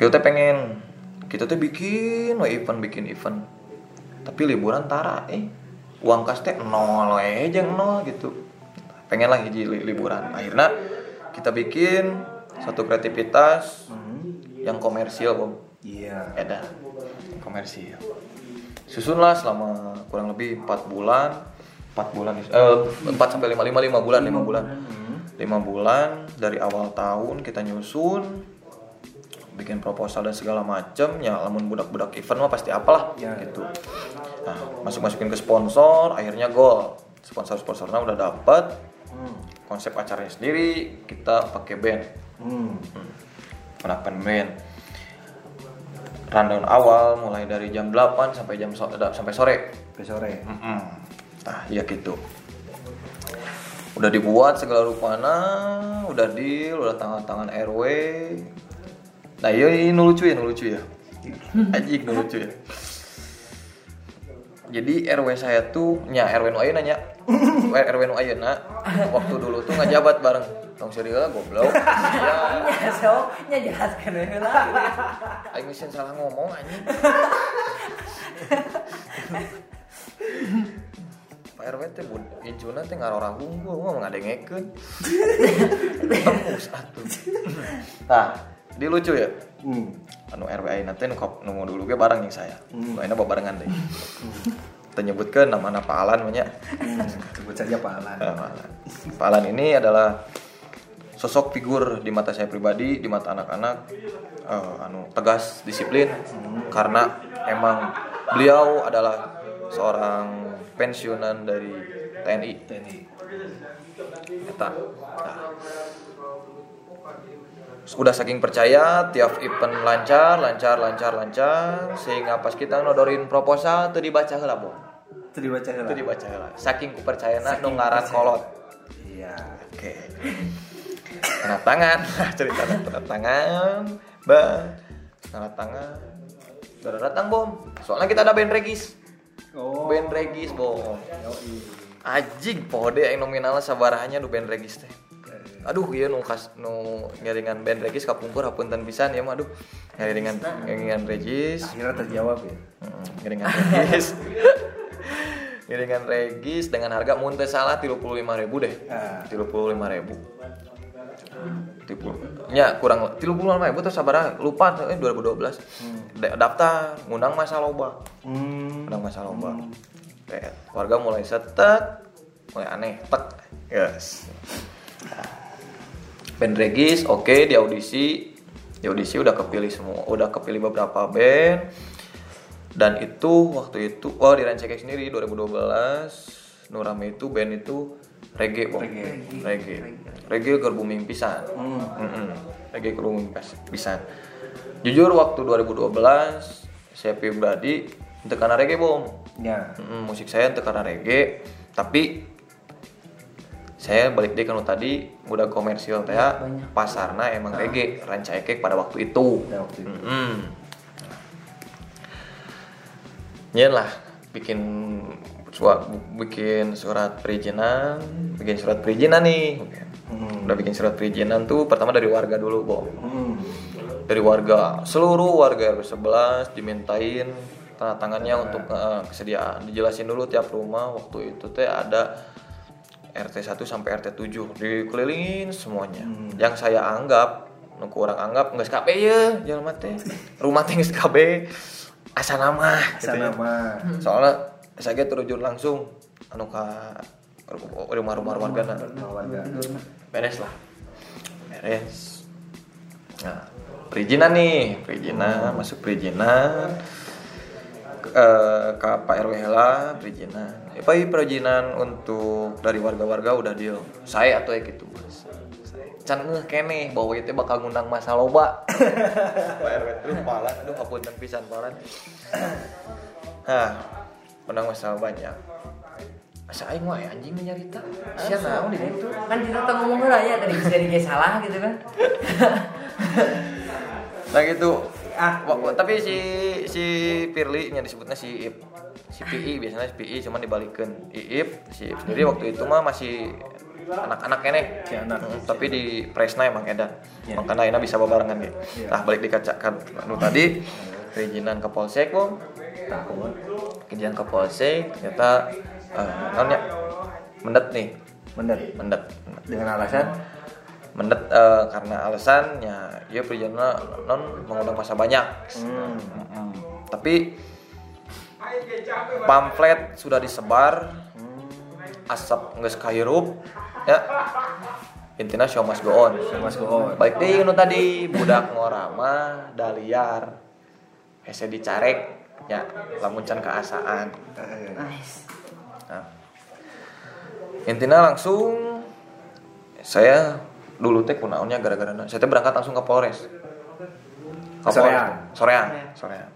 kita teh pengen kita teh bikin we event bikin event. Tapi liburan tara eh uang kas teh nol jeung nol gitu. Pengen lah hiji li- liburan. Akhirnya kita bikin satu kreativitas Hmm. yang komersial Bom. Iya. edan. Komersil. Susunlah selama kurang lebih empat bulan. Empat bulan eh, empat sampai lima lima lima bulan lima bulan. Lima bulan dari awal tahun kita nyusun bikin proposal dan segala macem. Ya lamun budak-budak event mah pasti apalah Ya. gitu. Nah masuk masukin ke sponsor akhirnya gol sponsor sponsornya udah dapet konsep acaranya sendiri kita pakai band. Hmm. menggunakan band. Rundown awal mulai dari jam 8 sampai jam so- da- sampai sore. Sampai sore. Mm-mm. nah ya gitu. Udah dibuat segala rupana udah deal udah tangan-tangan RW nah iya ini nu lucu ya lucu ya. Nu lucu ya. Jadi RW saya tuh nya RW nu ayeuna nya RW nu ayeuna waktu dulu tuh ngajabat bareng tong serius goblok ya Ya so, nya jelaskan we lah. Aing mesin salah ngomong anjing. Pak RW teh bud, ijuna teh ngarora gua mah ngadengekeun. Tembus atuh. Nah, di lucu ya. Hmm. Anu RW ayeuna teh nu kop- nu dulu ge bareng jeung saya. Hmm. Nu ayeuna babarengan deh. Kita nyebutkeun namana Pak Alan mah nya. Hmm. Sebut saja Pak Alan. Pak Alan. Ini adalah sosok figur di mata saya pribadi, di mata anak-anak, eh, anu tegas, disiplin, karena emang beliau adalah seorang pensiunan dari TNI. TNI. Eta. Nah. Udah saking percaya, tiap event lancar, lancar, lancar, lancar, sehingga pas kita nodorin proposal tuh dibaca heula, Bong. Itu dibaca heula. Itu dibaca heula. Saking kupercayana nu Saking ngaran percaya. kolot. Iya. Oke. Tanda tangan, cerita tanda tangan, bang. Tanda tangan. Udah datang bom. Soalnya kita ada band regis. Oh. Band regis bom. Yoi. Anjing pode yang nominalnya sabarahannya du band regis teh. Aduh iya nu kas nu ngiringan band regis kapungkur hapunten pisan ya mah aduh. Ngiringan ngiringan regis. Akhirnya terjawab ya. Mm, ngiringan regis. ngiringan regis dengan harga mun teu salah 35.000 deh. Ah. 35.000. tipu nya kurang lima ribu terus sabar lupa eh 2012 Da- daftar ngundang masa loba Hmm. ngundang masa loba Tet. warga mulai setet mulai aneh tek yes band regis oke di audisi di audisi udah kepilih semua udah kepilih beberapa band dan itu waktu itu oh di Rancakek sendiri 2012 Nurame itu band itu reggae bong Reggae. reggae reggae keur booming pisan Hmm. Mm-mm. reggae keur booming pas- pisan jujur waktu 2012 saya pribadi untuk karena reggae bom Ya. Mm-mm, musik saya untuk karena reggae tapi saya balik deh kalau tadi udah komersil teh pasarna emang reggae rancaikek pada waktu itu Pada waktu itu. Mm-mm. Lah bikin suat bikin surat perizinan bikin surat perizinan nih. Hmm. udah bikin surat perizinan tuh pertama dari warga dulu bom Hmm. dari warga seluruh warga RW 11 dimintain tanda tangannya untuk eh, kesediaan. Dijelasin dulu tiap rumah waktu itu teh ada RT 1 sampai RT 7 dikelilingin semuanya. Yang saya anggap nu kurang anggap nggak KB ya jangan mati rumah teh geus KB asa nama gitu Sana ya. mah. soalnya saya terjun langsung anu ka rumah-rumah warga Warga. beres lah beres nah perizinan nih perizinan masuk perizinan eh ke Pak RW lah perizinan apa ini perizinan untuk dari warga-warga udah deal saya atau ya gitu mas. Can ngeh kene bahwa itu bakal ngundang masa loba Pak RW itu palan aduh apunten pisan palan nah undang masa banyak Asa aing mah aya anjing nyarita. Sia naon di ditu? kan kita tuh ngomong lah ya tadi bisa di salah gitu kan Nah gitu. Ah, tapi si si Pirli nya disebutnya si Ip. Si PI biasanya si PI cuman dibalikeun Iip, si Ip sendiri waktu itu mah masih anak-anak kene. Si anak. Mm, tapi di Presna emang edan. Ya. Makanya ayeuna bisa babarengan gitu. Ya. Nah, balik dikacakan anu tadi perizinan ke Polsek, Bang. Takut. Perizinan ke Polsek ternyata eh ya? Mendet nih, Bener. mendet. Dengan alasan mendet eh, karena alasannya ya perjalanan non mengundang masa banyak Hmm. Mm-mm. tapi pamflet sudah disebar asap nggak kahirup ya intinya show must go on Mas Goon. baik deh nu tadi budak ngorama daliar hese dicarek ya lamun can keasaan Nice. Nah, intinya langsung saya dulu teh kunaonnya gara-gara na- saya teh berangkat langsung ke Polres. Ke Soreang? Polres. Soreang, Soreang. Ke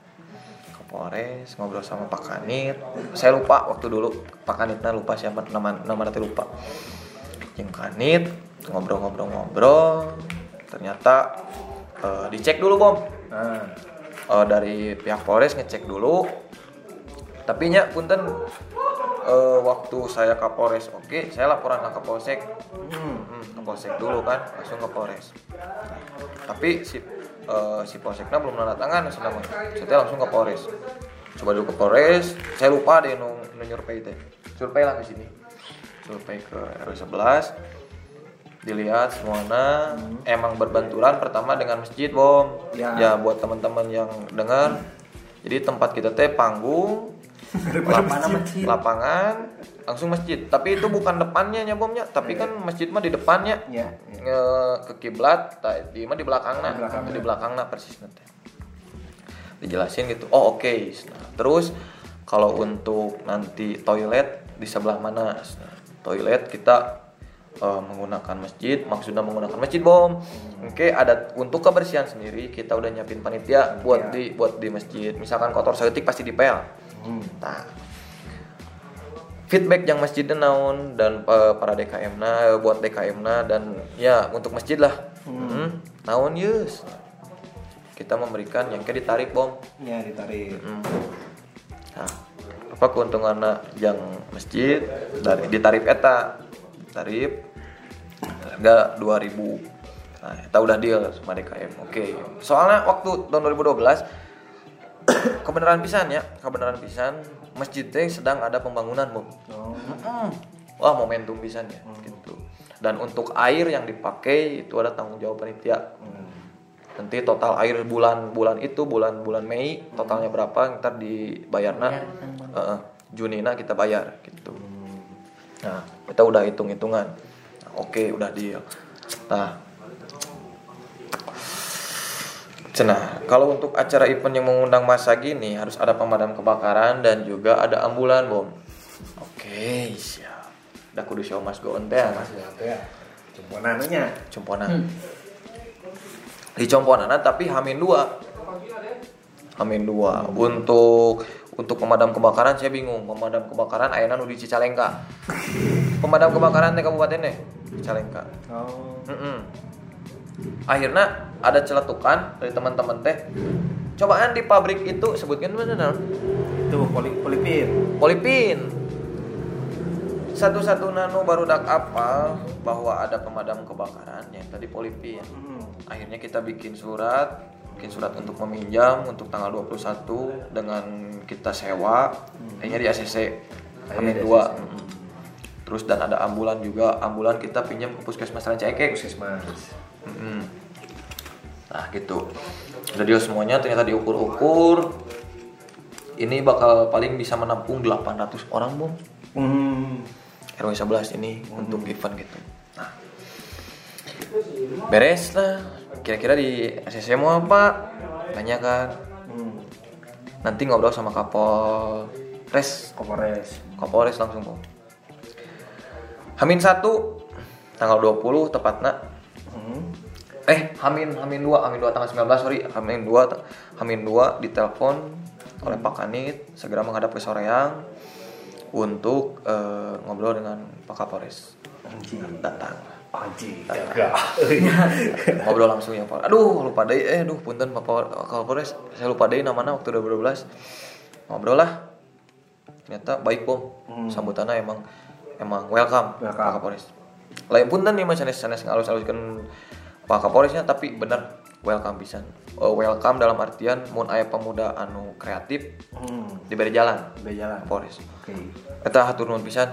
Polres ngobrol sama Pak Kanit. Saya lupa waktu dulu Pak Kanitnya lupa siapa nama nama nanti lupa. Yang Kanit ngobrol-ngobrol-ngobrol. Ternyata eh, dicek dulu bom. Nah, Eh, dari pihak Polres ngecek dulu. Tapi nya punten. Eh, waktu saya ke Polres oke saya laporan ke Polsek. Hmm, ke Polsek dulu kan langsung ke Polres tapi si eh, si Polseknya belum nanda tangan sudah mah. saya langsung ke Polres. Coba dulu ke Polres saya lupa deh nu nu nyurvei teh. Survei lah ke sini. Survei ke RW 11 dilihat semuanya. Emang berbenturan pertama dengan masjid bom. Ya. ya buat teman-teman yang dengar. Jadi tempat kita teh panggung lapangan masjid. lapangan langsung masjid. Tapi itu bukan depannya nya bomnya tapi kan masjid mah di depannya. Ya. nge ke kiblat tak di mah di belakangna Di belakangna. di belakangna persis nanti. Dijelasin gitu. Oh oke. Nah, terus kalau untuk nanti toilet di sebelah mana? Nah, toilet kita eh, menggunakan masjid. Maksudnya menggunakan masjid bom. Oke ada untuk kebersihan sendiri kita udah nyiapin panitia buat Iya. di buat di masjid. Misalkan kotor seketik pasti dipel Hmm. nah feedback yang masjidnya naon dan eh, para DKM na buat DKM na dan ya untuk masjid lah. Hmm, naon yus? Kita memberikan yang kayak ditarik bom. Ya ditarik. Hmm. nah apa keuntungan yang masjid? Dari di tarif eta. Tarif harga 2000 nah kita udah deal sama DKM oke. Soalnya waktu tahun 2012 kebenaran pisan ya kebenaran pisan masjid teh sedang ada pembangunan bom Oh. Wah momentum bisa ya gitu. Dan untuk air yang dipakai itu ada tanggung jawab panitia. Hmm. Nanti total air bulan-bulan itu bulan-bulan Mei totalnya berapa ntar dibayarna Bayar, kan, Heeh, Junina kita bayar gitu. Nah kita udah hitung-hitungan. Nah, Oke udah deal. Nah Cenah, kalau untuk acara event yang mengundang masa gini harus ada pemadam kebakaran dan juga ada ambulan, Bom. Oke, siap. Udah kudu show mas go teh. Masih ada ya. Cumponannya. Componan. Di componana tapi hamin dua. Hamin dua. Untuk untuk pemadam kebakaran saya bingung. Pemadam kebakaran ayana nu di Cicalengka. Pemadam kebakaran teh kabupaten teh Cicalengka. Oh. Mm-mm. Akhirnya ada celetukan dari teman-teman teh. Cobaan di pabrik itu sebutkan mana? Tuh poli polipin. Polipin. Satu-satu nano baru dak apal bahwa ada pemadam kebakaran yang tadi polipin. Hmm. Akhirnya kita bikin surat, bikin surat untuk meminjam untuk tanggal 21 dengan kita sewa. Akhirnya di ACC. Di dua. Mm-mm. Terus dan ada ambulan juga. Ambulan kita pinjam ke puskesmas Rancaikek. Puskesmas. Mm-mm. Nah gitu. Udah deal semuanya ternyata diukur-ukur. Ini bakal paling bisa menampung 800 orang bom. Hmm. RW 11 ini untuk event gitu. Nah. Beres lah. Kira-kira di SSC mau apa? Tanya kan. Hmm. Nanti ngobrol sama Kapol Res. Komores. Kapolres langsung bom. Hamin 1 tanggal 20 tepatnya Hmm. eh Hamin Hamin 2 Hamin 2 tanggal 19 sorry Hamin 2 ta- Hamin 2 ditelepon oleh Pak Kanit segera menghadap ke Soreang untuk eh, ngobrol dengan Pak Kapolres Anjing. datang Anjing. Datang. ngobrol langsung ya Pak aduh lupa deh eh aduh punten Pak Pol- Kapolres saya lupa deh namanya waktu 2012 ngobrol lah ternyata baik bom Hmm. sambutannya emang emang welcome, Welcome. Pak Kapolres lain punten nih mas sanes sanes ngalus haluskan Pak Kapolresnya tapi bener welcome pisan Eh, welcome dalam artian mun aya pemuda anu kreatif Hmm. diberi jalan Udah jalan. Kapolres Oke. Eta hatur nuhun pisan.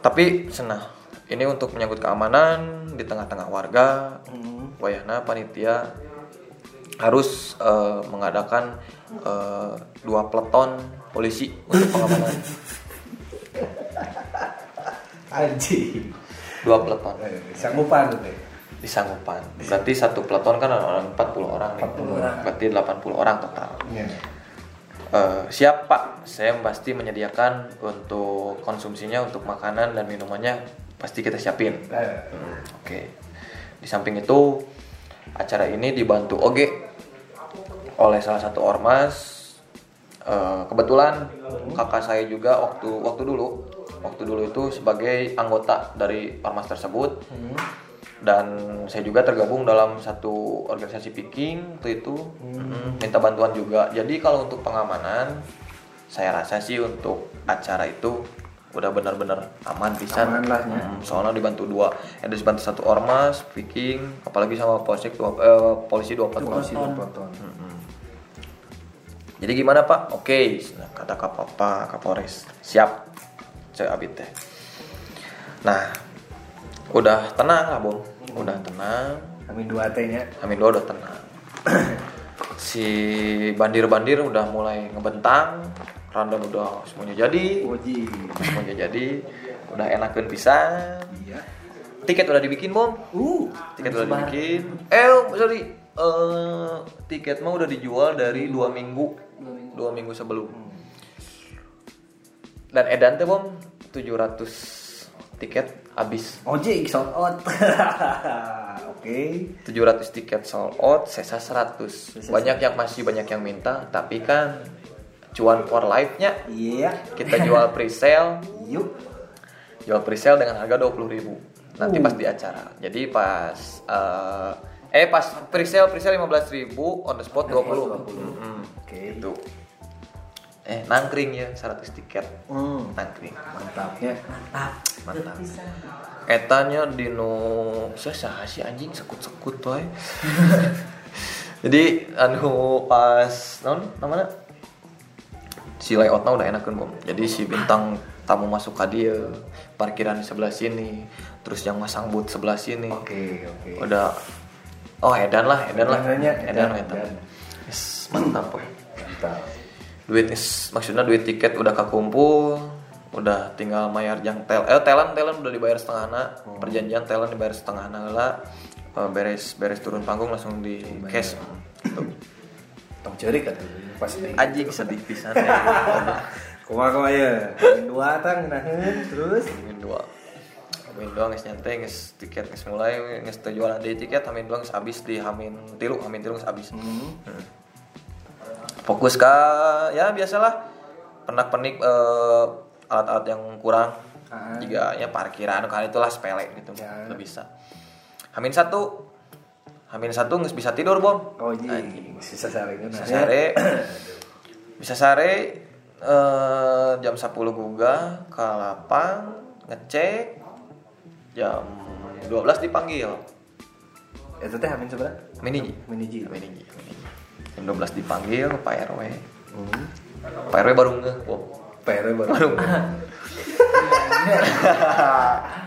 Tapi senah ini untuk menyangkut keamanan di tengah-tengah warga Hmm. wayahna panitia harus eh, mengadakan eh, dua peleton polisi untuk pengamanan Anjing. Dua peleton Eh, Sanggupan tuh. disanggupan berarti satu peleton kan ada 40 orang nih 40 orang. berarti 80 orang total Iya. Eh, siap pak saya pasti menyediakan untuk konsumsinya untuk makanan dan minumannya pasti kita siapin Eh, Oke. Di samping itu acara ini dibantu Oge oleh salah satu ormas. Eh, kebetulan kakak saya juga waktu waktu dulu waktu dulu itu sebagai anggota dari ormas tersebut. Dan saya juga tergabung dalam satu organisasi picking waktu itu. Mm, minta bantuan juga. Jadi kalau untuk pengamanan saya rasa sih untuk acara itu udah benar-benar aman pisan. Aman lah, ya. Mm, soalnya dibantu dua. Ada dibantu satu ormas picking apalagi sama polsek dua, eh, polisi dua Polisi dua peleton. jadi gimana pak? Oke nah, kata kapapa kapolres siap cek abit teh. Nah udah tenang lah bom udah tenang. Amin dua teh-nya. amin dua udah tenang. Si bandir-bandir udah mulai ngebentang. Random udah semuanya jadi. Semuanya jadi. Udah enakan pisan. Iya. tiket udah dibikin bom Uh. tiket udah dibikin. Eh sorry. Eh, tiket mah udah dijual dari dua minggu. Dua minggu. Sebelum. Dan edan teh bom 700 tiket habis Oji sold out. Oke. 700 tiket sold out sisa 100 banyak yang masih banyak yang minta tapi kan cuan for life nya Iya. kita jual pre-sale Yuk. jual pre-sale dengan harga 20.000 nanti Uh. pas di acara jadi pas eh, eh pas pre-sale pre-sale 15.000 on the spot 20 Mm-mm. Oke. itu eh nangkring ya 100 tiket. Hmm. nangkring. Mantapnya. mantap. Etanya dino saya sah si anjing sekut-sekut toy jadi anu pas non namanya? Si layoutnya udah enak kan bom? Jadi si bintang tamu masuk ke dia parkiran di sebelah sini terus yang masang boot sebelah sini. Oke, oke. udah oh edan lah edan lah. Edannya, edan edan, edan. Edan. Yes, mantap boy. Mantap. Duit is maksudnya duit tiket udah kekumpul udah tinggal bayar jang tel eh telan telan udah dibayar setengah anak perjanjian telan dibayar setengah anak lah Eh, beres beres turun panggung langsung di cash Tuh. Tong cerik kan pasti. anjing sedih pisan ya. Kumaha kumaha ya. Amin dua tang naheun terus. Amin dua Amin dua nges nyantai nges tiket nges mulai nges terjualan di tiket Amin dua nges habis di Amin tilu Amin tilu nges habis Hmm. Fokus ke ya biasalah pernak pernik alat-alat yang kurang Ah. juga ya parkiran kali itulah sepele gitu Ya. udah bisa Hamin satu Hamin satu nggak bisa tidur bom Oh iya, sisa saringan. bisa sare bisa sare eh, jam 10 guga ke lapang ngecek jam 12 dipanggil Itu teh amin seberapa? Amin hiji Amin hiji. Amin hiji Amin hiji. Jam 12 dipanggil Pak RW Hmm. Pak RW baru nge bom PR baru. baru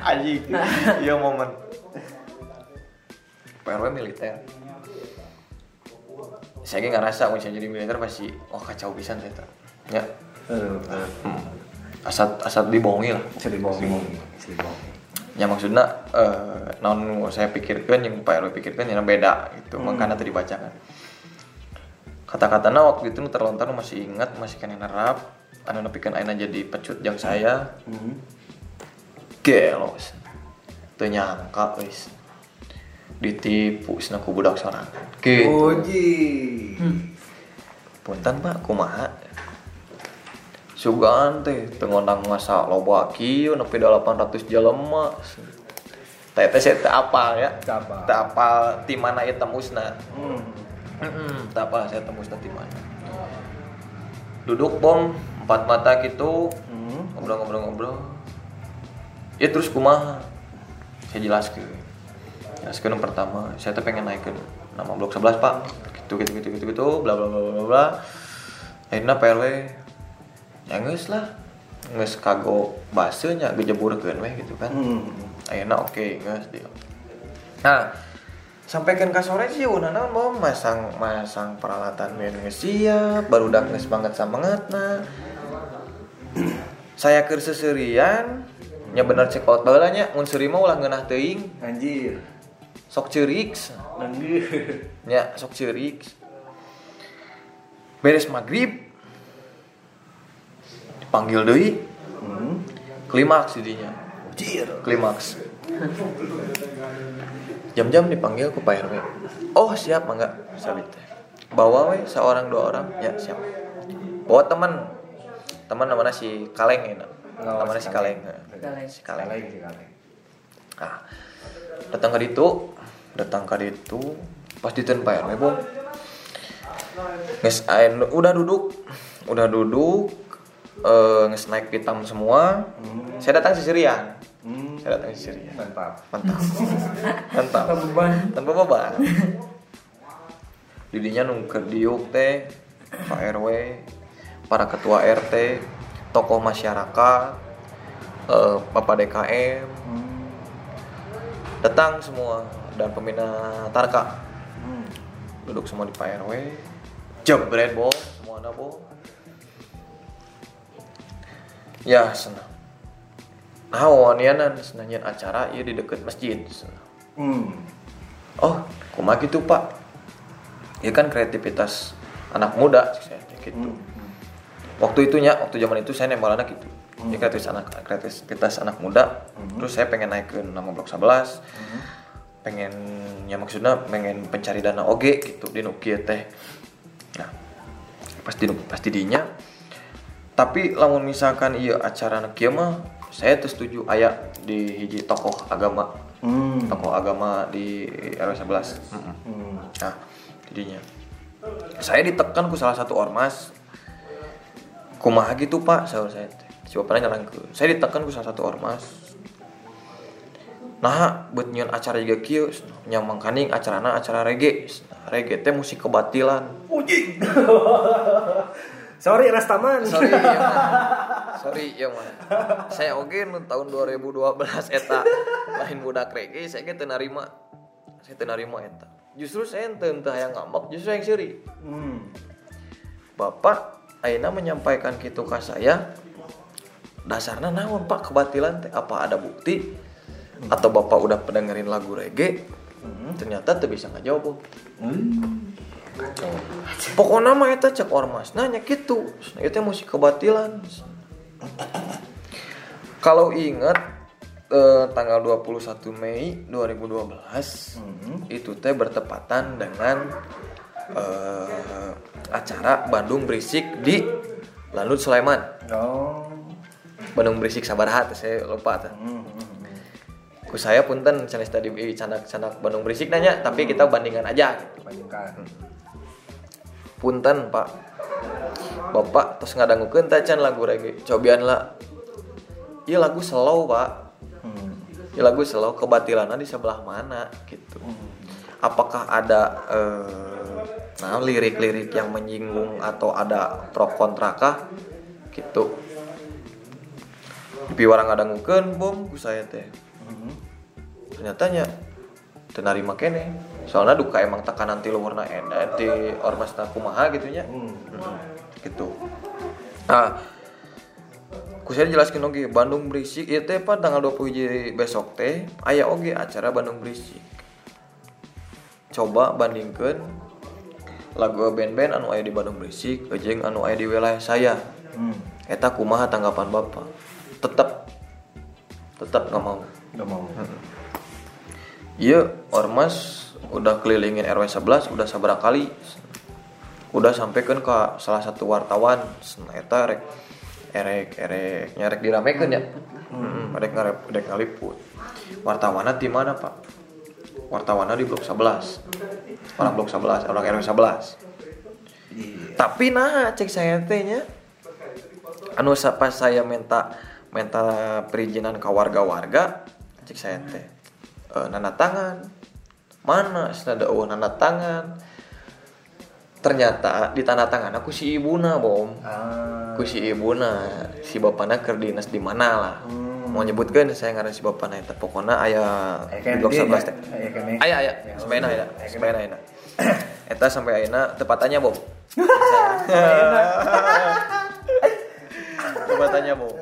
Anjing. Iya momen. PRW militer. Saya nggak ngerasa misalnya jadi militer pasti wah kacau pisan saya tuh. Ya. Hmm. Asat asat dibohongi lah. Bisa dibohongi. Ya maksudnya eh non saya pikirkan yang Pak RW pikirkan yang beda gitu. Makanya tadi dibacakan. Kata-katanya waktu itu terlontar masih ingat masih kena nerap. Anu nepikeun aina jadi pecut yang saya Hmm. gelo teu nyangka wis ditipu cenah ku budak sorangan gitu Oji. punten pak kumaha sugan teh teu ngondang masa loba kieu nepi da 800 jelema teh teh apal ya Teu apal. teu apal ti mana ieu tembusna Hmm. Heeh, teu apal saya tembusna ti mana. Duduk bom empat mata gitu. Hmm. ngobrol-ngobrol-ngobrol. Ya terus kumaha? Saya jelaskan. Jelaskan yang pertama. Saya tuh pengen naik ke nama blok 11 pak. Gitu gitu gitu gitu gitu. Bla bla bla bla bla akhirnya PRW ya nges lah. Nges kago basenya gejeburkeun weh gitu kan. Hmm. ayeuna oke geus dia. Nah sampaikan ke sore sih unana mau masang masang peralatan main siap baru udah geus banget semangatna saya keur seserian nya bener cek out baheula nya mun seuri mah ulah ngeunah teuing Anjir. sok ceurik Anjir. nya sok ceurik beres maghrib dipanggil deui Hmm. klimaks didinya Anjir. klimaks jam-jam dipanggil ke Pak RW oh siap mangga. Sabit. Bawa we seorang dua orang. Ya siap. Bawa teman. Teman namanya si Kaleng ya Oh, namanya si si Kaleng. Kaleng. si Kaleng. Kaleng sih kaleng. nah datang ke ditu. Datang ke ditu. Pas diten Pak RW bu. Nges ain udah duduk. Udah duduk. Eh nges naik hitam semua. Hmm. saya datang sisirian Hmm. Saya datang sisirian Mantap. mantap. Mantap. Tanpa beban. tanpa beban. Didinya nungker diuk teh Pak RW para ketua RT tokoh masyarakat eh, Bapak DKM Hmm. datang semua dan pembina Tarka. Hmm. duduk semua di Pak RW jebret bo. Semua ada bo. Ya senang nah wanianan senangnya acara iya di deket masjid. Hmm. Oh, kumaha gitu pak? Ya kan kreativitas anak muda saya gitu. Hmm. Waktu itunya, waktu zaman itu saya nembal anak gitu. Ya kreativitas anak kreativitas anak muda. Hmm. Terus saya pengen naik ke nama blok 11. Pengen ya maksudnya pengen pencari dana oge gitu di Nokia teh. Nah, pasti pasti dinya. Tapi lamun misalkan iya acara Nokia mah saya tuh setuju aya di hiji tokoh agama. Hmm. tokoh agama di RW 11 Mm-mm. Hmm. nah jadinya. Saya ditekan ku salah satu ormas. Kumaha gitu pak? Saya teh. Si bapaknya nyerangkeun saya ditekan ku salah satu ormas. Nah buat nyian acara juga kieu yang mangkaning acarana acara reggae. Reggae teh musik kebatilan. Uji. Sorry Rastaman. sorry ya sorry ya mah saya oke nu tahun 2012 eta. Lain budak reggae saya ge teu narima. Saya teu narima eta. Justru saya teu teu yang ngambek justru yang seri Hmm. bapak ayeuna menyampaikan kitu ka saya dasarnya naon pak? Kebatilan teh apa ada bukti? Atau bapak udah pendengerin lagu reggae? Ternyata tuh bisa ngajawab Hmm. Pokoknya mah eta cek ormas nanya gitu itu musik kebatilan kalau ingat eh, tanggal 21 Mei 2012 Hmm. itu teh bertepatan dengan eh, acara Bandung Berisik di Lanut Sulaiman Oh. Bandung Berisik Sabaraha teh saya lupa teh Hmm. hmm, ku saya punten canis tadi eh, canak canak Bandung Berisik nanya tapi kita bandingkan aja gitu. Bandingkan. Punten pak. Bapak terus ngadangukeun teh can lagu reggae. Cobian lah iya lagu slow pak. Hmm. iya lagu slow kebatilannya di sebelah mana gitu. Apakah ada eh, nah lirik-lirik yang menyinggung atau ada pro kontra kah? Gitu. Di warang ngadangukeun bom ku saya teh. Hmm. ternyata nya tenarima kene soalnya duka emang tekanan tilu warna enda di ormas kumaha gitu nya Hmm. Mm, gitu. Nah ku saya jelaskan oge Bandung berisik ieu teh pak tanggal 20 besok teh aya oge acara Bandung berisik. Coba bandingkan lagu band-band anu aya di Bandung berisik jeung anu aya di wilayah saya. Hmm. eta kumaha tanggapan bapak? Tetap tetap nggak mau. Udah mau. Iya, ormas udah kelilingin RW 11 udah seberapa kali. Udah sampaikan ke salah satu wartawan eta rek erek erek nyarek diramekeun ya? Hmm. erek ngarep erek ngaliput. Wartawannya di mana pak? Wartawannya di blok 11 orang blok 11 orang RW 11 Iya. tapi nah cek saya teh nya. Anu pas saya minta minta perizinan ke warga-warga cek saya teh e, nana tangan mana ada oh nana tangan. Ternyata di tanah tangan aku si ibuna bom. Ah. aku si ibuna si bapaknya ker dinas di mana lah. Hmm. mau nyebutkan saya ngaran si bapak na eta. Pokoknya aya Aya di blok dia, 11 ya? teh. Aya kan, ya? aya. Aya sebaiknya aya. Sebaiknya aya. Eta sampai ayeuna tepatannya bom. Tepatannya bom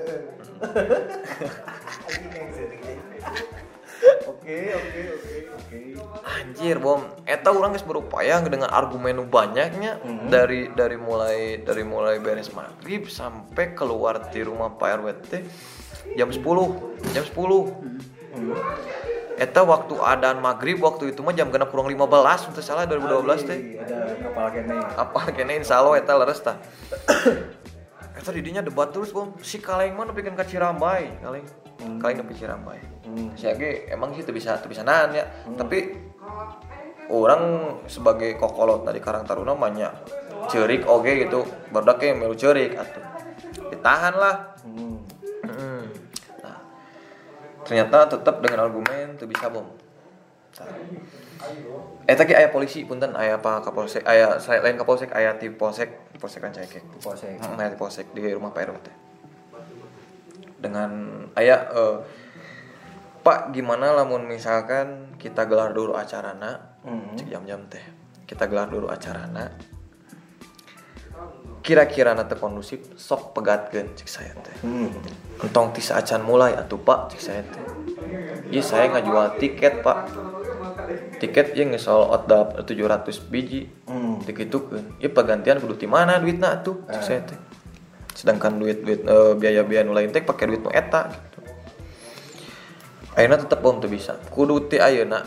Oke, oke, oke, oke. Anjir bom, eta orang geus berupaya dengan argumen banyaknya dari dari mulai dari mulai beres maghrib sampai keluar di rumah Pak RW teh jam 10 jam 10 Eta waktu adan maghrib waktu itu mah jam genap kurang 15 untuk salah 2012 teh. Ada kapal kene. apa kene insya Allah eta leres tah Eta didinya debat terus bom si kaleng mana bikin ka Cirambai kaleng. Kaleng nepi Cirambai. Si Age emang sih tuh bisa tuh bisa nahan ya. Tapi orang sebagai kokolot dari Karang Taruna banyak cerik oge gitu. Baru yang melu cerik atuh. Ditahan lah. Hmm. Hmm. Nah, ternyata tetap dengan argumen tuh bisa bom. Eh tadi ayah polisi punten ayah apa kapolsek ayah saya lain kapolsek ayah di polsek polsek Rancakek. Polsek. Hmm, ayah di polsek di rumah Pak RW teh. Dengan ayah eh, Pak gimana lamun misalkan kita gelar dulu acarana Hmm. cek jam-jam teh kita gelar dulu acarana kira-kira nanti kondusif sok pegatkeun cek saya teh Hmm. entong ti acan mulai atuh pak cek saya teh iya saya ngajual tiket pak tiket yang ngesol out dap 700 biji. Hmm. dikitukeun iya penggantian kudu ti mana duitna atuh? Cek saya teh. Sedangkan duit duit eh, biaya-biaya nu lain teh pakai duit nu eta gitu. Ayeuna tetep bom tuh bisa. Kudu ti ayeuna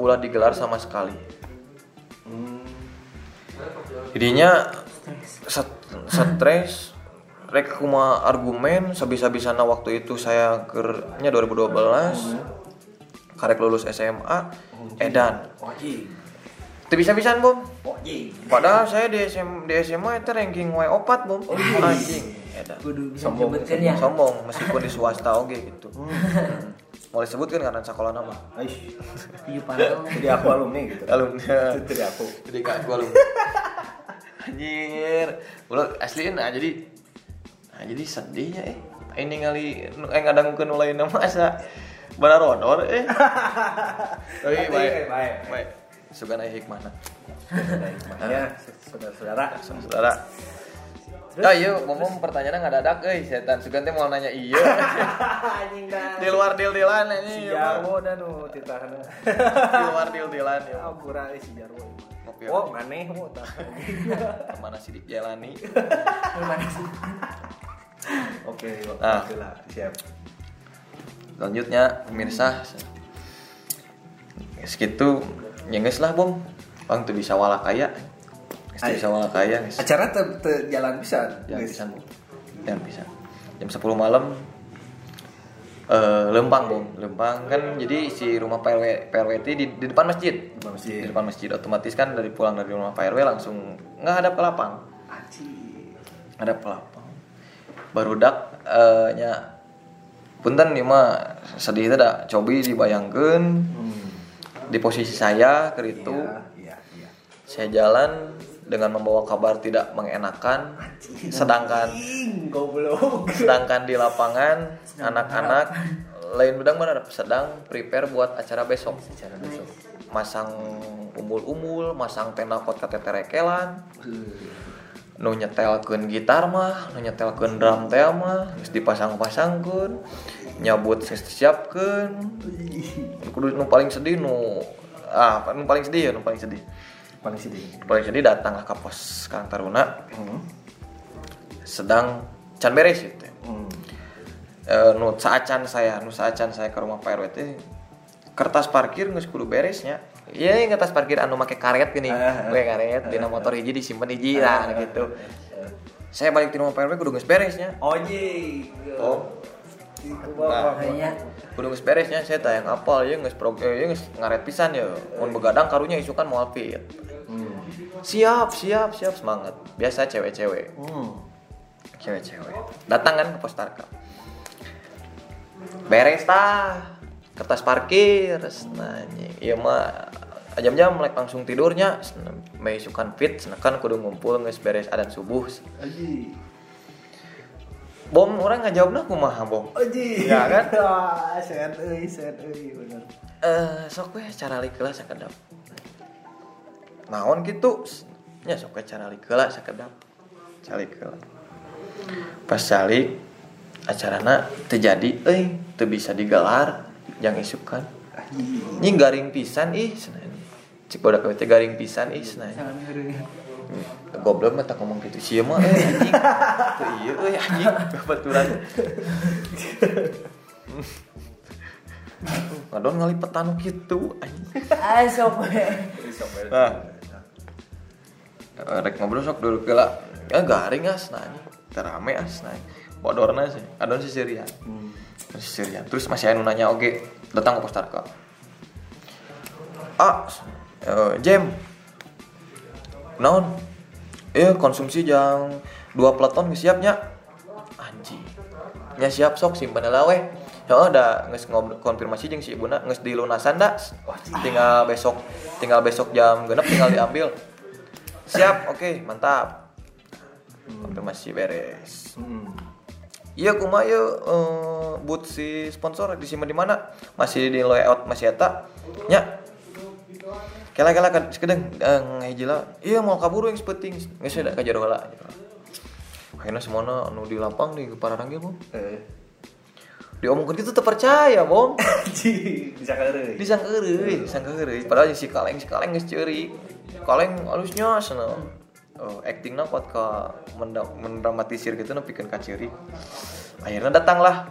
ulah digelar sama sekali. Jadinya set- stres rek kuma argumen sabisa-bisana waktu itu saya kernya 2012 karek lulus SMA edan. Wajib. Teu bisa-bisaan bom? Wajib. padahal saya di SM, di SMA itu ranking wae opat bom. Anjing. Edan. Kudu bisa Sombong, ya. Sombong meskipun di swasta oke gitu. Mau disebutkan karena sekolah nama? Aish. Piyu pantong Jadi aku alumni gitu. alumni. Jadi aku. jadi kak gua alumni. Anjir. Ulah asli nah jadi nah jadi sedihnya eh. Ini kali eh ngadangkeun nu lain nama asa bararodor eh tapi Tapi, baik baik. baik sugana hikmahna Ya, saudara-saudara. saudara Ah iya, ngomong pertanyaannya nggak dadak, eh setan. Sugan teh mau nanya iya. Anjing dah. Di luar deal-dealan ini. Si Jarwo dan nu. Di luar deal-dealan ya. Ampura si Jarwo. Ngopi Oh, maneh mau tah. Ke mana sih dijalani? Gimana sih? Oke, Ah. lah, siap. Selanjutnya pemirsa. Segitu. Nyenges lah bom bang tuh bisa wala kaya. Teu bisa wala kaya geus. Acara te, te jalan bisa. jangan bisa jangan bisa. Jam 10 malam eh lempang bom lempang kan jadi si rumah PRW PRWT di, di depan masjid. Di masjid. di depan masjid. Otomatis kan dari pulang dari rumah PRW langsung nggak ada ke lapang. Anjing. ada ke lapang. Baru dak eh, nya punten nih mah sedih itu dah cobi dibayangkan Hmm. di posisi saya ke itu Iya, iya, iya. saya jalan dengan membawa kabar tidak mengenakan. Sedangkan Anjing, sedangkan di lapangan anak-anak lain bedang mana? Sedang prepare buat acara besok. Acara besok. masang umul-umul masang tenda pot kateterekelan nu nyetelkeun gitar mah nu nyetelkeun drum teh mah geus dipasang-pasangkeun nyabut geus disiapkeun kudu nu paling sedih nu ah nu paling sedih ya nu paling sedih Paling sedih. paling sedih datanglah ke pos Karang Taruna Hmm. sedang can beres gitu Hmm. e, nu saacan saya nu saacan saya ke rumah Pak RW kertas parkir geus kudu beresnya iya yang kertas parkir anu make karet gini. Ah, ah. we karet dina motor hiji disimpen hiji lah gitu. saya balik di rumah Pak RW kudu geus beresnya. Oji. oh Nah. Kayaknya kudu geus beresnya saya tayang apal ya geus prog eh, ya geus ngaret pisan ya mun begadang karunya isukan moal fit Hmm. siap siap siap semangat. Biasa cewek-cewek. Hmm. cewek-cewek. Datang kan ke pos tarkam. Beres tah kertas parkir nanya iya mah jam-jam mulai langsung tidurnya may sukan fit kan kudu ngumpul nges beres adan subuh. Aji. bom orang ngajawabna kumaha bom? Oji. Ya kan? Wah, sehat euy, sehat euy bener. eh sok we cara likeula sakedap. Naon gitu nya sok we cara likeula sakedap. Calik heula pas calik acarana terjadi euy teu bisa digelar yang isukan. Ini garing pisan ih cenah cik bodak teh garing pisan ih cenah Sangat ngeureun. goblok mah tak ngomong gitu. Sih mah eh anjing. Tuh, iya euy anjing. Baturan ngadon ngalipetan gitu anjing. Ah, sok nah. Eh, rek ngobrol sok dulu kela ya garing as nanya terame as nanya bodorna sih. Adon si Sirian. Si Sirian. Terus masih anu nanya oke datang ke postarka ah eh, jam naon? Eh konsumsi jam dua geus siapnya anjing. Nya siap sok simpen heula we ya udah ngobrol konfirmasi jeung si ibuna nges dilunasan dah tinggal besok tinggal besok jam genep tinggal diambil. Siap oke mantap. Konfirmasi beres. Iya kumaha ya eh, boot si sponsor disimpan di mana? Masih di layout masih eta nya kela kela kan sekedeng eh, ngahiji lah. Iya mau kabur yang sepenting. Nggak ada kajar heula akhirnya semuanya anu di lapang di pararanggil bom. Eh. diomongkan gitu terpercaya bom. Bisa keureuy. disangka heureuy disangka heureuy padahal si kaleng si kaleng geus ceuri kaleng halusnya sana oh, actingna kuat ke mendramatisir gitu nepikeun ka ceuri akhirnya datanglah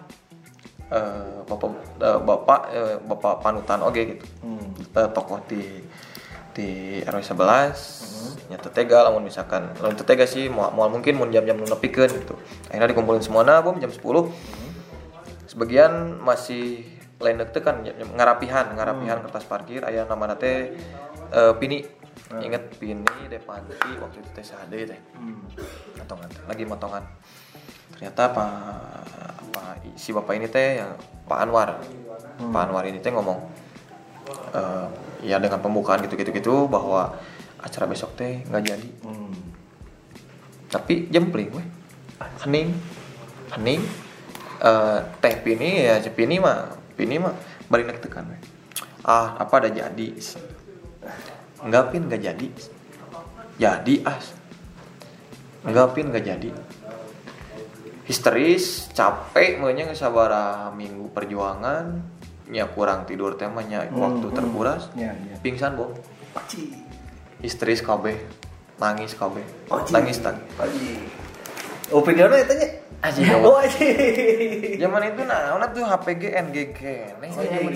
eh, bapak eh, bapak eh, bapak panutan oge gitu. Hmm. Eh, tokoh di di RW 11 nyata tega lamun misalkan. Lamun tega sih mau mungkin mun jam-jam nu nepikeun gitu. Akhirnya dikumpulin semuanya bom jam 10 sebagian masih lain dek kan ngarapihan ngarapihan kertas parkir. Ayah nama teh eh, pini. Inget pini depanti waktu itu teh sade teh. Motongan teh, lagi motongan. Ternyata pak apa si bapak ini teh yang Pak Anwar. Pak Anwar ini teh ngomong eh, ya dengan pembukaan gitu gitu bahwa acara besok teh nggak jadi. Hmm. tapi jempling weh. Hening. Hening. Eh, teh pini ya si pini mah pini mah bari nek tekan weh. Ah apa ada jadi? Enggak pin enggak jadi. Jadi as enggak pin enggak jadi. Histeris capek meunya geus sabaraha minggu perjuangan nya kurang tidur temanya waktu Hmm, terkuras Ya, ya. pingsan Paci. histeris kabeh nangis Paci. nangis tangis Paci. Opinionnya itu nya. Aji, Oh, aji. Zaman itu nah, ona tuh HPG NGG. Nih, Oh, lu.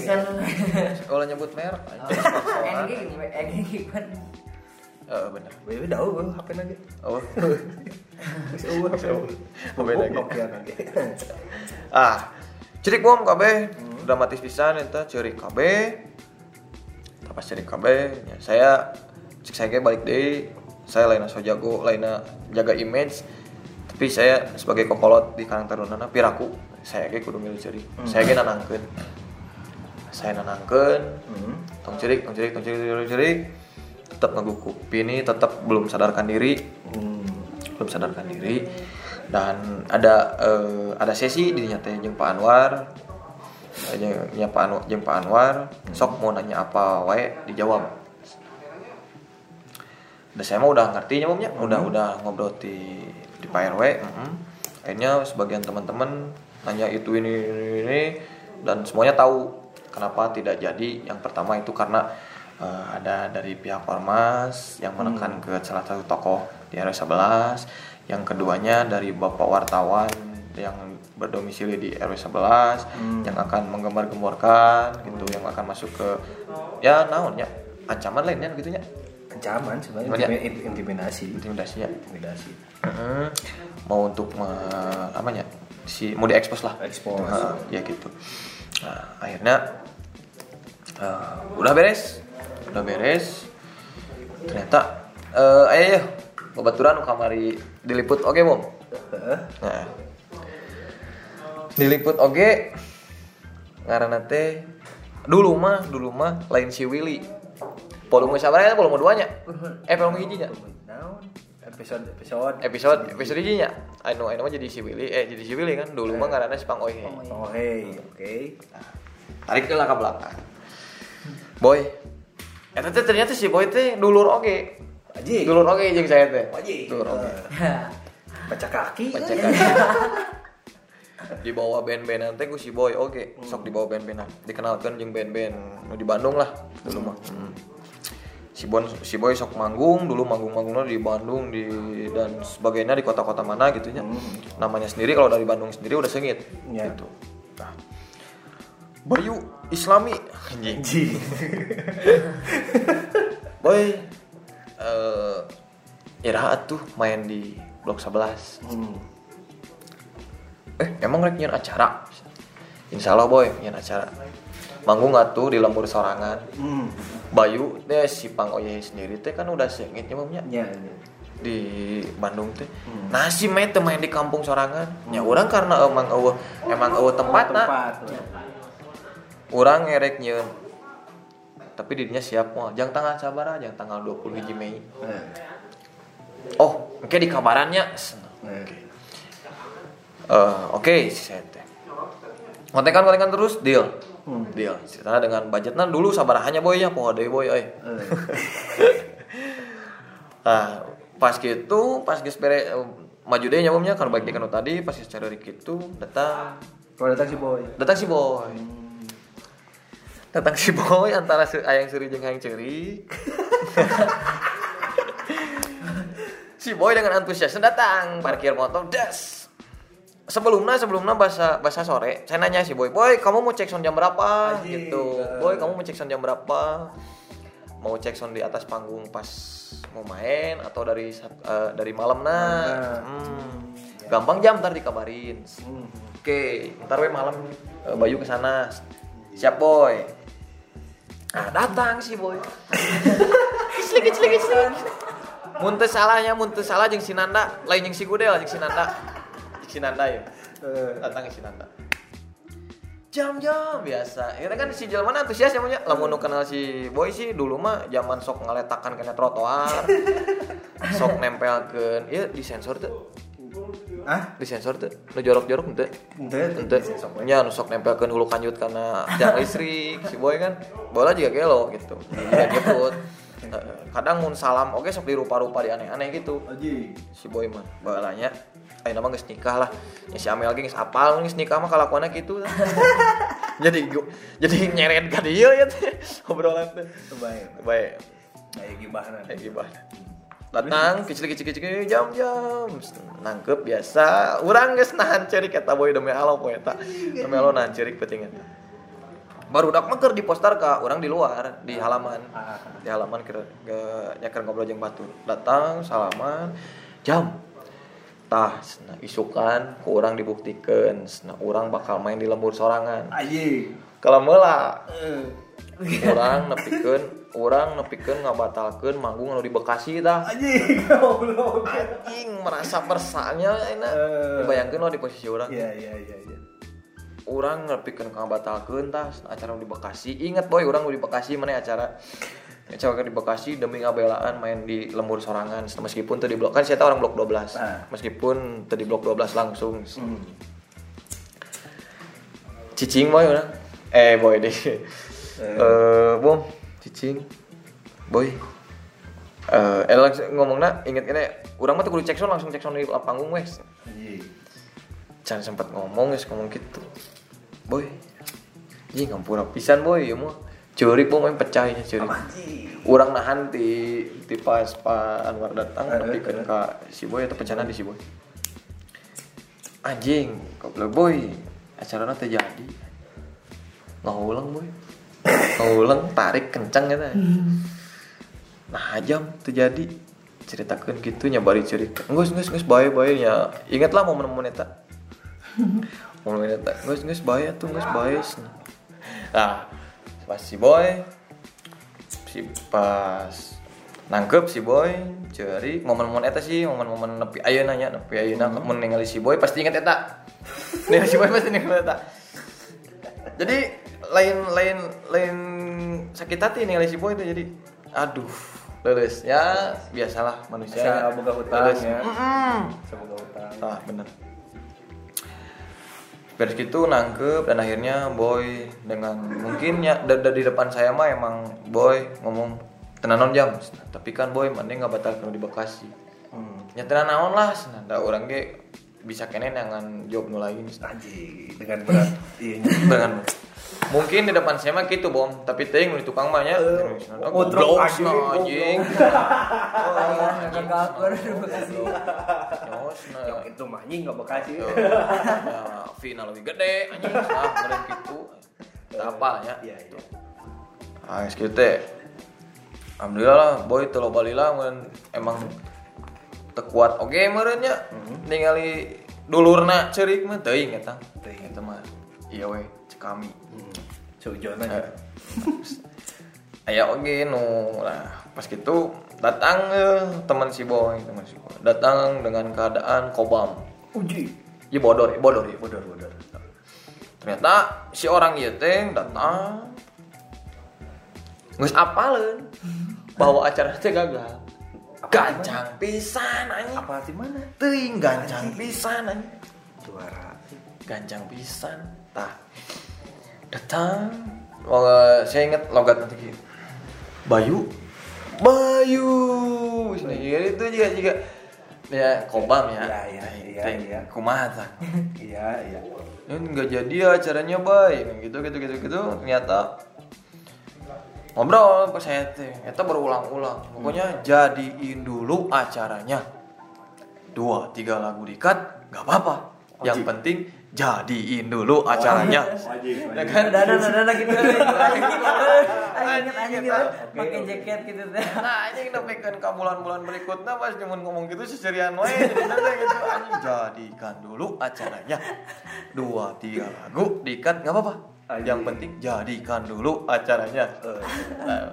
kalau nyebut merek Oh, anjing, sponsoran. NG gini, NG kan. Eh, bener. Wewe dah eueuh HP lagi. Oh. Geus eueuh HP. HP lagi. ah, cerik bom kabeh, dramatis pisan eta cerik kabeh. Pas cerik kabeh, ya, saya cek saya balik deui. Saya lainnya so jago, lainnya jaga image. Tapi saya sebagai kokolot di Karang Tarunana piraku, saya ge kudu milu cerik. Saya ge nanangkeun. Saya nanangkeun, Hmm. tong cerik, tong cerik, tong cerik, tong cerik, tetap ngagukuk. Ini tetap belum sadarkan diri, Hmm. belum sadarkan diri. Dan ada eh, ada sesi di nyata jeung Pak Anwar, Eh, nya Pak Anwar, jeung Pak Anwar, sok mau nanya apa wae dijawab. Dan saya mah udah ngerti nyamuknya, udah udah ngobrol di di Pak RW. mhm. Akhirnya sebagian teman-teman nanya itu ini, ini ini dan semuanya tahu kenapa tidak jadi. Yang pertama itu karena eh, ada dari pihak ormas yang menekan ke salah satu tokoh di RW 11. Yang keduanya dari bapak wartawan yang berdomisili di RW 11 yang akan menggembar-gemborkan gitu, yang akan masuk ke ya naonnya ancaman lainnya gitu nya Ancaman sebenarnya Banyak. intimi- intimidasi. intimidasinya Intimidasi. Mm, mau untuk me- apanya si mau diekspos lah. Expose. Heeh, ya gitu. Nah akhirnya eh, udah beres. Udah beres. Ternyata eh ayo ya babaturan kamari diliput oke bom? Heeh. nah. Diliput oke ngaranna teh dulu mah dulu mah lain si Willy. Volume sabaranya volume duanya. Eh volume hijinya episode episode. Episode episode ini nya anu anu mah jadi si Willy. Eh jadi si Willy kan dulu mah karena si Pang oh hey oke. Tarik ke ke belakang. Boy. Teh ternyata si boy teh dulur oge Aji. dulur oge jeung saya teh Aji. dulur oge baca kaki Baca kaki. di bawah band-bandan teh ku si boy oke sok di bawah band-bandan dikenalkan jeung band-band nu di Bandung lah dulu mah Hmm. si boy si boy sok manggung dulu manggung-manggungnya di Bandung di dan sebagainya di kota-kota mana gitu ya namanya sendiri kalau dari Bandung sendiri udah sengit Ya. gitu nah, Bayu Islami anjing Ji. boy eh irahat tuh main di blok 11 Hmm. eh emang rek nyian acara? Insya Allah boy nyian acara. Manggung tuh di lembur sorangan. Hmm. Bayu teh si Pang Oye sendiri teh kan udah sengit ya? Ya, ya. di Bandung teh. Nah si Mei teh main di kampung sorangan. Ya orang karena emang eueuh emang eueuh tempat tempat orang ngerek tapi dirinya siap mah jang tanggal sabar jang tanggal 20 hiji Mei. Nah, oh oke di kabarannya. Eh, oke saya teh kontekan kontekan terus deal. Hmm. deal. Ceritanya dengan budgetnya dulu sabar hanya boy ya poho deui boy Eh, nah pas gitu pas bere eh, maju deh nyamumnya kan baik dikanu tadi pas geus cari gitu datang. Kalau datang si boy. datang si boy datang si boy antara si ayang seri jeung hayang ceri si boy dengan antusiasnya datang parkir motor das sebelumnya sebelumnya bahasa bahasa sore saya nanya si boy boy kamu mau cek sound jam berapa Anjing. gitu boy kamu mau cek sound jam berapa mau cek sound di atas panggung pas mau main atau dari eh, dari malam nah Hmm. gampang jam ntar dikabarin Hmm. Oke, ntar we malam eh, Bayu ke sana. Siap boy. Ah, datang si boy. Kecil kecil kecil. Muntah salahnya, muntah salah jeung si Nanda, lain jeung si Gudel jeung si Nanda. Si Nanda ya. Eh, Datang ke si Nanda. Jam-jam biasa. Ini kan si jelema antusias ya punya. Lamun nu kenal si Boy sih dulu mah zaman sok ngeletakan kena trotoar. sok nempelkeun. Ieu disensor tuh. Ah, Disensor tuh. Nu jorok-jorok teu. ente, Ente, nya nusok nempelkeun hulu kanyut karena tiang listrik si boy kan. Bola juga gelo gitu. Dia nyebut Eh, kadang mun salam oke sok dirupa-rupa di aneh-aneh gitu. Aji. si boy mah balanya ayo nama geus nikah lah. Ya si Amel ge geus apal geus nikah mah kalakuanna gitu jadi jadi nyeret ka dieu ya. Obrolan teh Baik. baik Kayak gimana? kayak gimana datang kecil kecil kecil jam jam nangkep biasa. Orang geus nahan cerik kata boy demi Allah poe eta demi Allah nahan cerik penting eta. Baru dak mah keur di poster ka orang di luar di halaman. Ah. di halaman ke nyaker ngobrol jeung batur datang salaman jam. Tah nah isukan ku orang dibuktikan nah orang bakal main di lembur sorangan. Aji. kalau meula. Eh, orang nepikeun orang nepikeun ngabatalkeun manggung anu di Bekasi tah. Goblok. anjing merasa bersanya enak Eh. bayangkan lo di posisi orang Iya, iya, iya, iya. orang ngepikeun ngabatalkeun tah acara di Bekasi inget boy orang di Bekasi mana acara acara di Bekasi demi ngabelaan main di lembur sorangan meskipun teu di blok kan saya tahu orang blok 12 Ah. meskipun teu di blok 12 langsung Hmm. cicing boy orang eh boy deh eh bom cicing. Boy. Eh eh langsung ngomongna inget ini orang mah tuh kudu cek sound langsung cek sound di panggung wes. Aji. Can sempat ngomong guys ngomong gitu. Boy. Ji ngampura pisan boy ya mah. Curik boy main pecahnya curik. Orang nahan di di pas Pak Anwar datang tapi kan eh. ka si boy atau pecahan di si boy. Anjing goblok boy. Acaranya terjadi ngulang boy ngulang tarik kencang gitu. Nah jam terjadi ceritakan gitu nyabari cerita. Ngus ngus ngus bae bae ya ingatlah momen-momen eta. Momen eta. Ngus ngus bae tuh ngus bae nah pas si boy si pas nangkep si boy ceri momen-momen eta sih momen-momen nepi ayeuna nya nepi ayeuna mun ningali si boy pasti inget eta. Ningali si boy pasti inget eta. Jadi lain lain lain sakit hati ningali si boy itu jadi aduh lulus ya biasalah manusia Bisa boga hutang Lulus. ya. Mm-mm. Semoga utang. ah bener beres gitu nangkep dan akhirnya boy dengan mungkin ya di depan saya mah emang boy ngomong tenanon jam tapi kan boy mana nggak batal kalau di Bekasi Hmm. ya tenan naon lah senada orang ge bisa kene dengan job nu lain Aji dengan berat iya dengan mungkin di depan saya mah gitu bom. Tapi ting di tukang mah nya oh, truk Goblok, anjing, nah, anjing. Nah. itu mah anjing nggak bekasi Tuh. ya final lebih gede anjing. Nah kemarin gitu. Apa ya? Iya iya. Ah teh. Alhamdulillah lah boy teu loba lila mun emang teu kuat oge meureun nya ningali dulurna ceurik mah teuing eta. Teuing. eta mah iya we cek kami Sujon aja aya oge nu lah pas gitu datang eh, teman si boy teman si boy datang dengan keadaan kobam uji Iya bodor, ya, bodor, ya. bodor bodor Ternyata si orang ieu teh datang geus apaleun bahwa acara teh gagal. Gancang pisan anjing. apa di mana Teuing gancang pisan anjing. juara Gancang pisan. Tah. Datang. Oh, saya ingat logat nanti gitu. Bayu. Bayu. Nah, itu juga juga ya kobam ya. Iya, iya, iya, iya. Kumaha iya iya ini nggak jadi acaranya baik gitu gitu gitu gitu ternyata ngobrol pas saya teh itu berulang-ulang pokoknya jadiin dulu acaranya dua tiga lagu dikat nggak apa-apa yang penting jadiin dulu acaranya. Ya kan? Dana dana gitu. Ayo inget aja gitu. Pakai jaket gitu teh. nah anjing nepikan ke bulan-bulan berikutnya pas cuma ngomong gitu seserian wae gitu. Anjing jadikan dulu acaranya. Dua tiga lagu dikat nggak apa-apa. Yang penting jadikan dulu acaranya. Eh.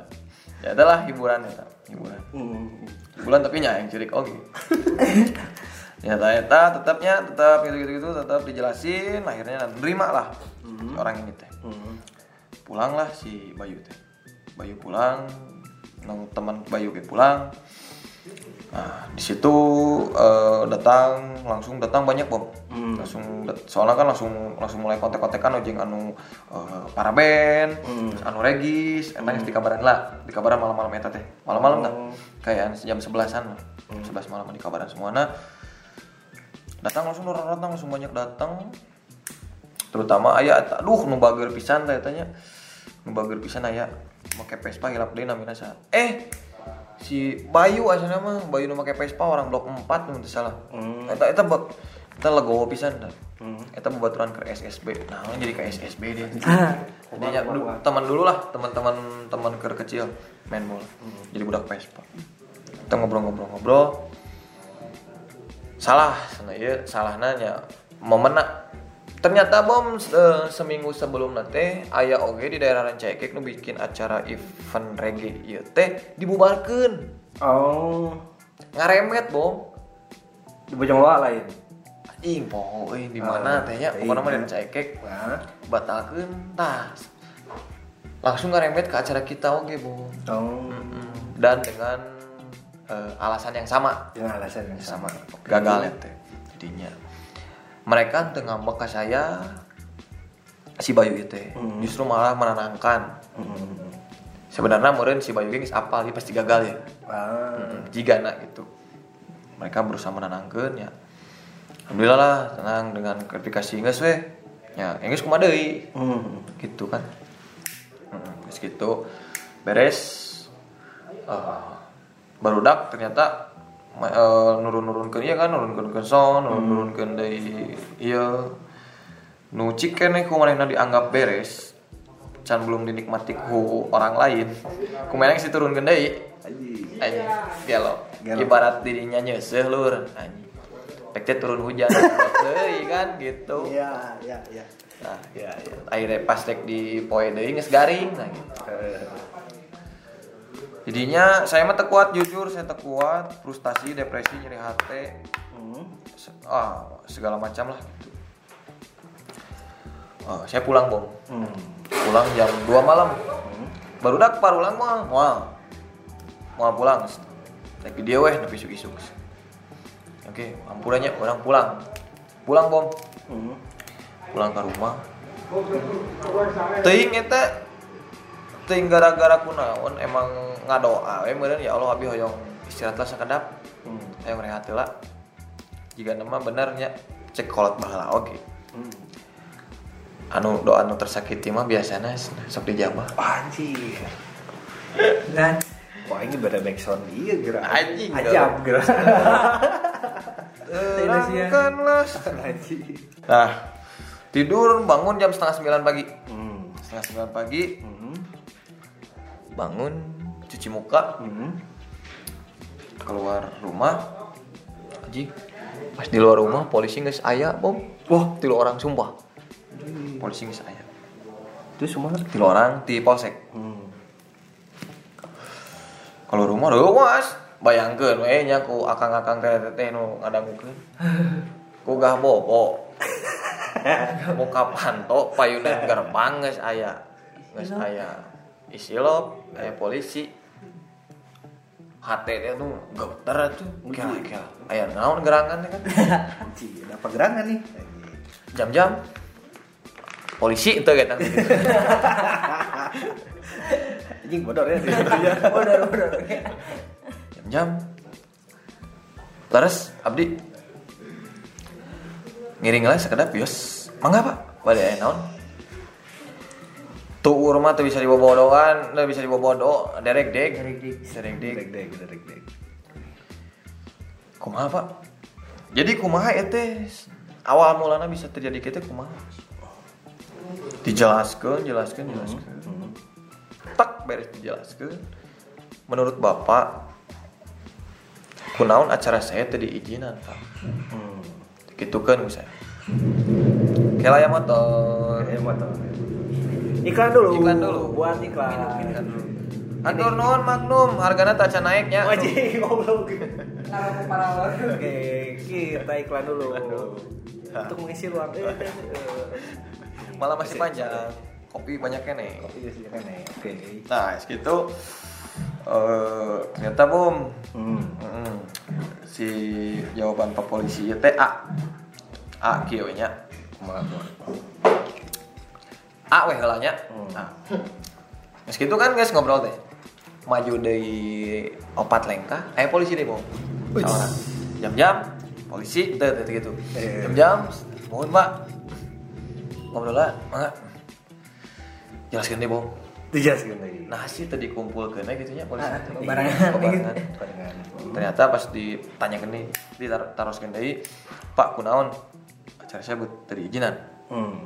ya adalah hiburan ya. Hiburan. Hmm. hiburan tapi nya yang cirik oke ya ternyata tetapnya tetap gitu gitu gitu tetap dijelasin akhirnya nerima lah si orang ini teh Hmm. pulanglah si Bayu teh Bayu pulang nang teman Bayu ge pulang nah di situ eh, datang langsung datang banyak bom Hmm. langsung soalnya kan langsung langsung mulai kontek-kontekan ojeng anu eh, para band Hmm. anu regis eta geus dikabaran lah dikabaran malam-malam eta teh malam-malam Oh. kayak jam sebelasan lah Hmm. sebelas malam dikabaran semuanya datang langsung orang datang langsung banyak datang. Terutama ayah aduh nu bager pisan teh tanya. Nu bager pisan aya make Vespa hilap deui namina sa. Eh si Bayu asana mah Bayu nu make Vespa orang blok 4 nu teu salah. Hmm. eta eta bak eta legowo pisan dah. Hmm. eta babaturan ke SSB nah jadi ke SSB dia. Jadinya du- teman dulu lah teman-teman teman ker kecil main bola. Jadi budak Vespa. Kita ngobrol-ngobrol-ngobrol salah sana ya salah nanya. Momenna ternyata bom eh, seminggu sebelum nate ayah oge di daerah Rancaikek nu bikin acara event reggae ieu teh dibubarkeun. Oh. Ngaremet bom. Di bojong loa lain? Ing poho euy di mana Ah, teh nya iya. pokona mah di Rancaikek nah batalkeun tah langsung ngaremet ke acara kita oge bom. Oh. Dan dengan eh, alasan yang sama. Dengan alasan yang sama. sama. Gagal ya teh jadinya. Mereka tengah ngambek ke saya si Bayu itu Hmm. justru malah menenangkan. Hmm. sebenarnya meren si Bayu geus apal dia pasti gagal ya. Ah. Mm, jika nak gitu. Mereka berusaha menenangkan ya. Alhamdulillah lah tenang dengan klarifikasi geus weh. Ya kumaha deui. Hmm. gitu kan. Hmm, terus gitu beres. Eh barudak ternyata uh, nurun-nurun ke iya kan nurun ke sound nurun-nurun ke dari iya. Nu cik kene ku manehna dianggap beres can belum dinikmati ku orang lain. Ku maneh si turun ke deui Aji. anjing gelo. Ibarat dirinya nyeuseh lur. Anjing. Pek teh turun hujan. Deui kan gitu. Iya iya iya. Nah, iya iya. Akhirnya pas tek di poe deui geus garing. Nah gitu. Jadinya saya mah tekuat jujur, saya tekuat, frustasi, depresi, nyeri hati, hmm. ah segala macam lah gitu. Ah, saya pulang bom, Hmm. pulang jam 2 malam. Baru dak parulang mah, wah. mau pulang lagi dia weh tapi isuk isuk oke ampunannya orang pulang pulang bom Hmm. pulang ke rumah Ting eta ting gara-gara kunaon emang ngadoa we meureun ya Allah abi hoyong istirahatlah sakedap Hmm. hayong rehat heula jika nama bener nya cek kolot bahala oge Hmm. anu doa anu tersakiti mah biasana sok dijabah Anjir. dan Wah ini beda backsound iya gerak. Anjing, Ajab gerak. terangkanlah Anjir. nah tidur bangun jam setengah sembilan pagi Hmm. setengah sembilan pagi Hmm. Bangun cuci muka Hmm. keluar rumah. Anjing pas di luar rumah polisi nggak aya bom wah. Tilu orang sumpah. Polisi nggak aya Itu semua. tilu orang di polsek. Hmm. kalau rumah ruas bayangkan we nya ku akang-akang teh teh nu ngadangukeun ku gah bobo. Muka panto payunan gerbang geus aya geus aya isilop aya polisi. Hati teh tuh geter tuh kira-kira aya naon gerangan teh kan ada apa gerangan nih? Jam-jam. Polisi itu gitu. Anjing bodor ya. bodor bodor. Jam-jam. Laras abdi. Ngiring lah sekedap yos. Mangga pak. Aya naon tuh rumah tuh bisa dibobodokan tuh bisa dibobodo derek dek. Derek dek. derek dek. Dek dek dek dek. kumaha pak? Jadi kumaha ya teh? Awal mulanya bisa terjadi gitu kumaha? Dijelaskan jelaskan jelaskan. tak beres dijelaskan. Menurut bapak kunaon acara saya tadi izinan pak? Hmm. gitu kan saya. Kelaya motor. Eh, motor. Iklan dulu. Iklan dulu. Buat iklan. Dulu. Atur nuhun Magnum, hargana taca naiknya. Goblok. taruh para Oke, kita iklan dulu. Untuk mengisi ruang. Eh. Malah masih panjang. Kopi banyak kene. Iya sih ya. Oke. Nah, segitu eh ternyata bom Hmm. Mm, si jawaban pak polisi ya teh A A kieu nya? A weh heula nya Geus kitu kan guys ngobrol teh maju dari opat lengkah eh polisi deh. Saorang. jam-jam polisi teh teh gitu Eh. jam-jam mohon pak ngobrol lah mangga jelaskan deh bom Dijelaskan lagi. nah sih tadi kumpul kena gitu nya polisi Ah, barengan. Ternyata pas ditanya gini ditaruhkan deui pak kunaon acara saya buat dari izinan Hmm.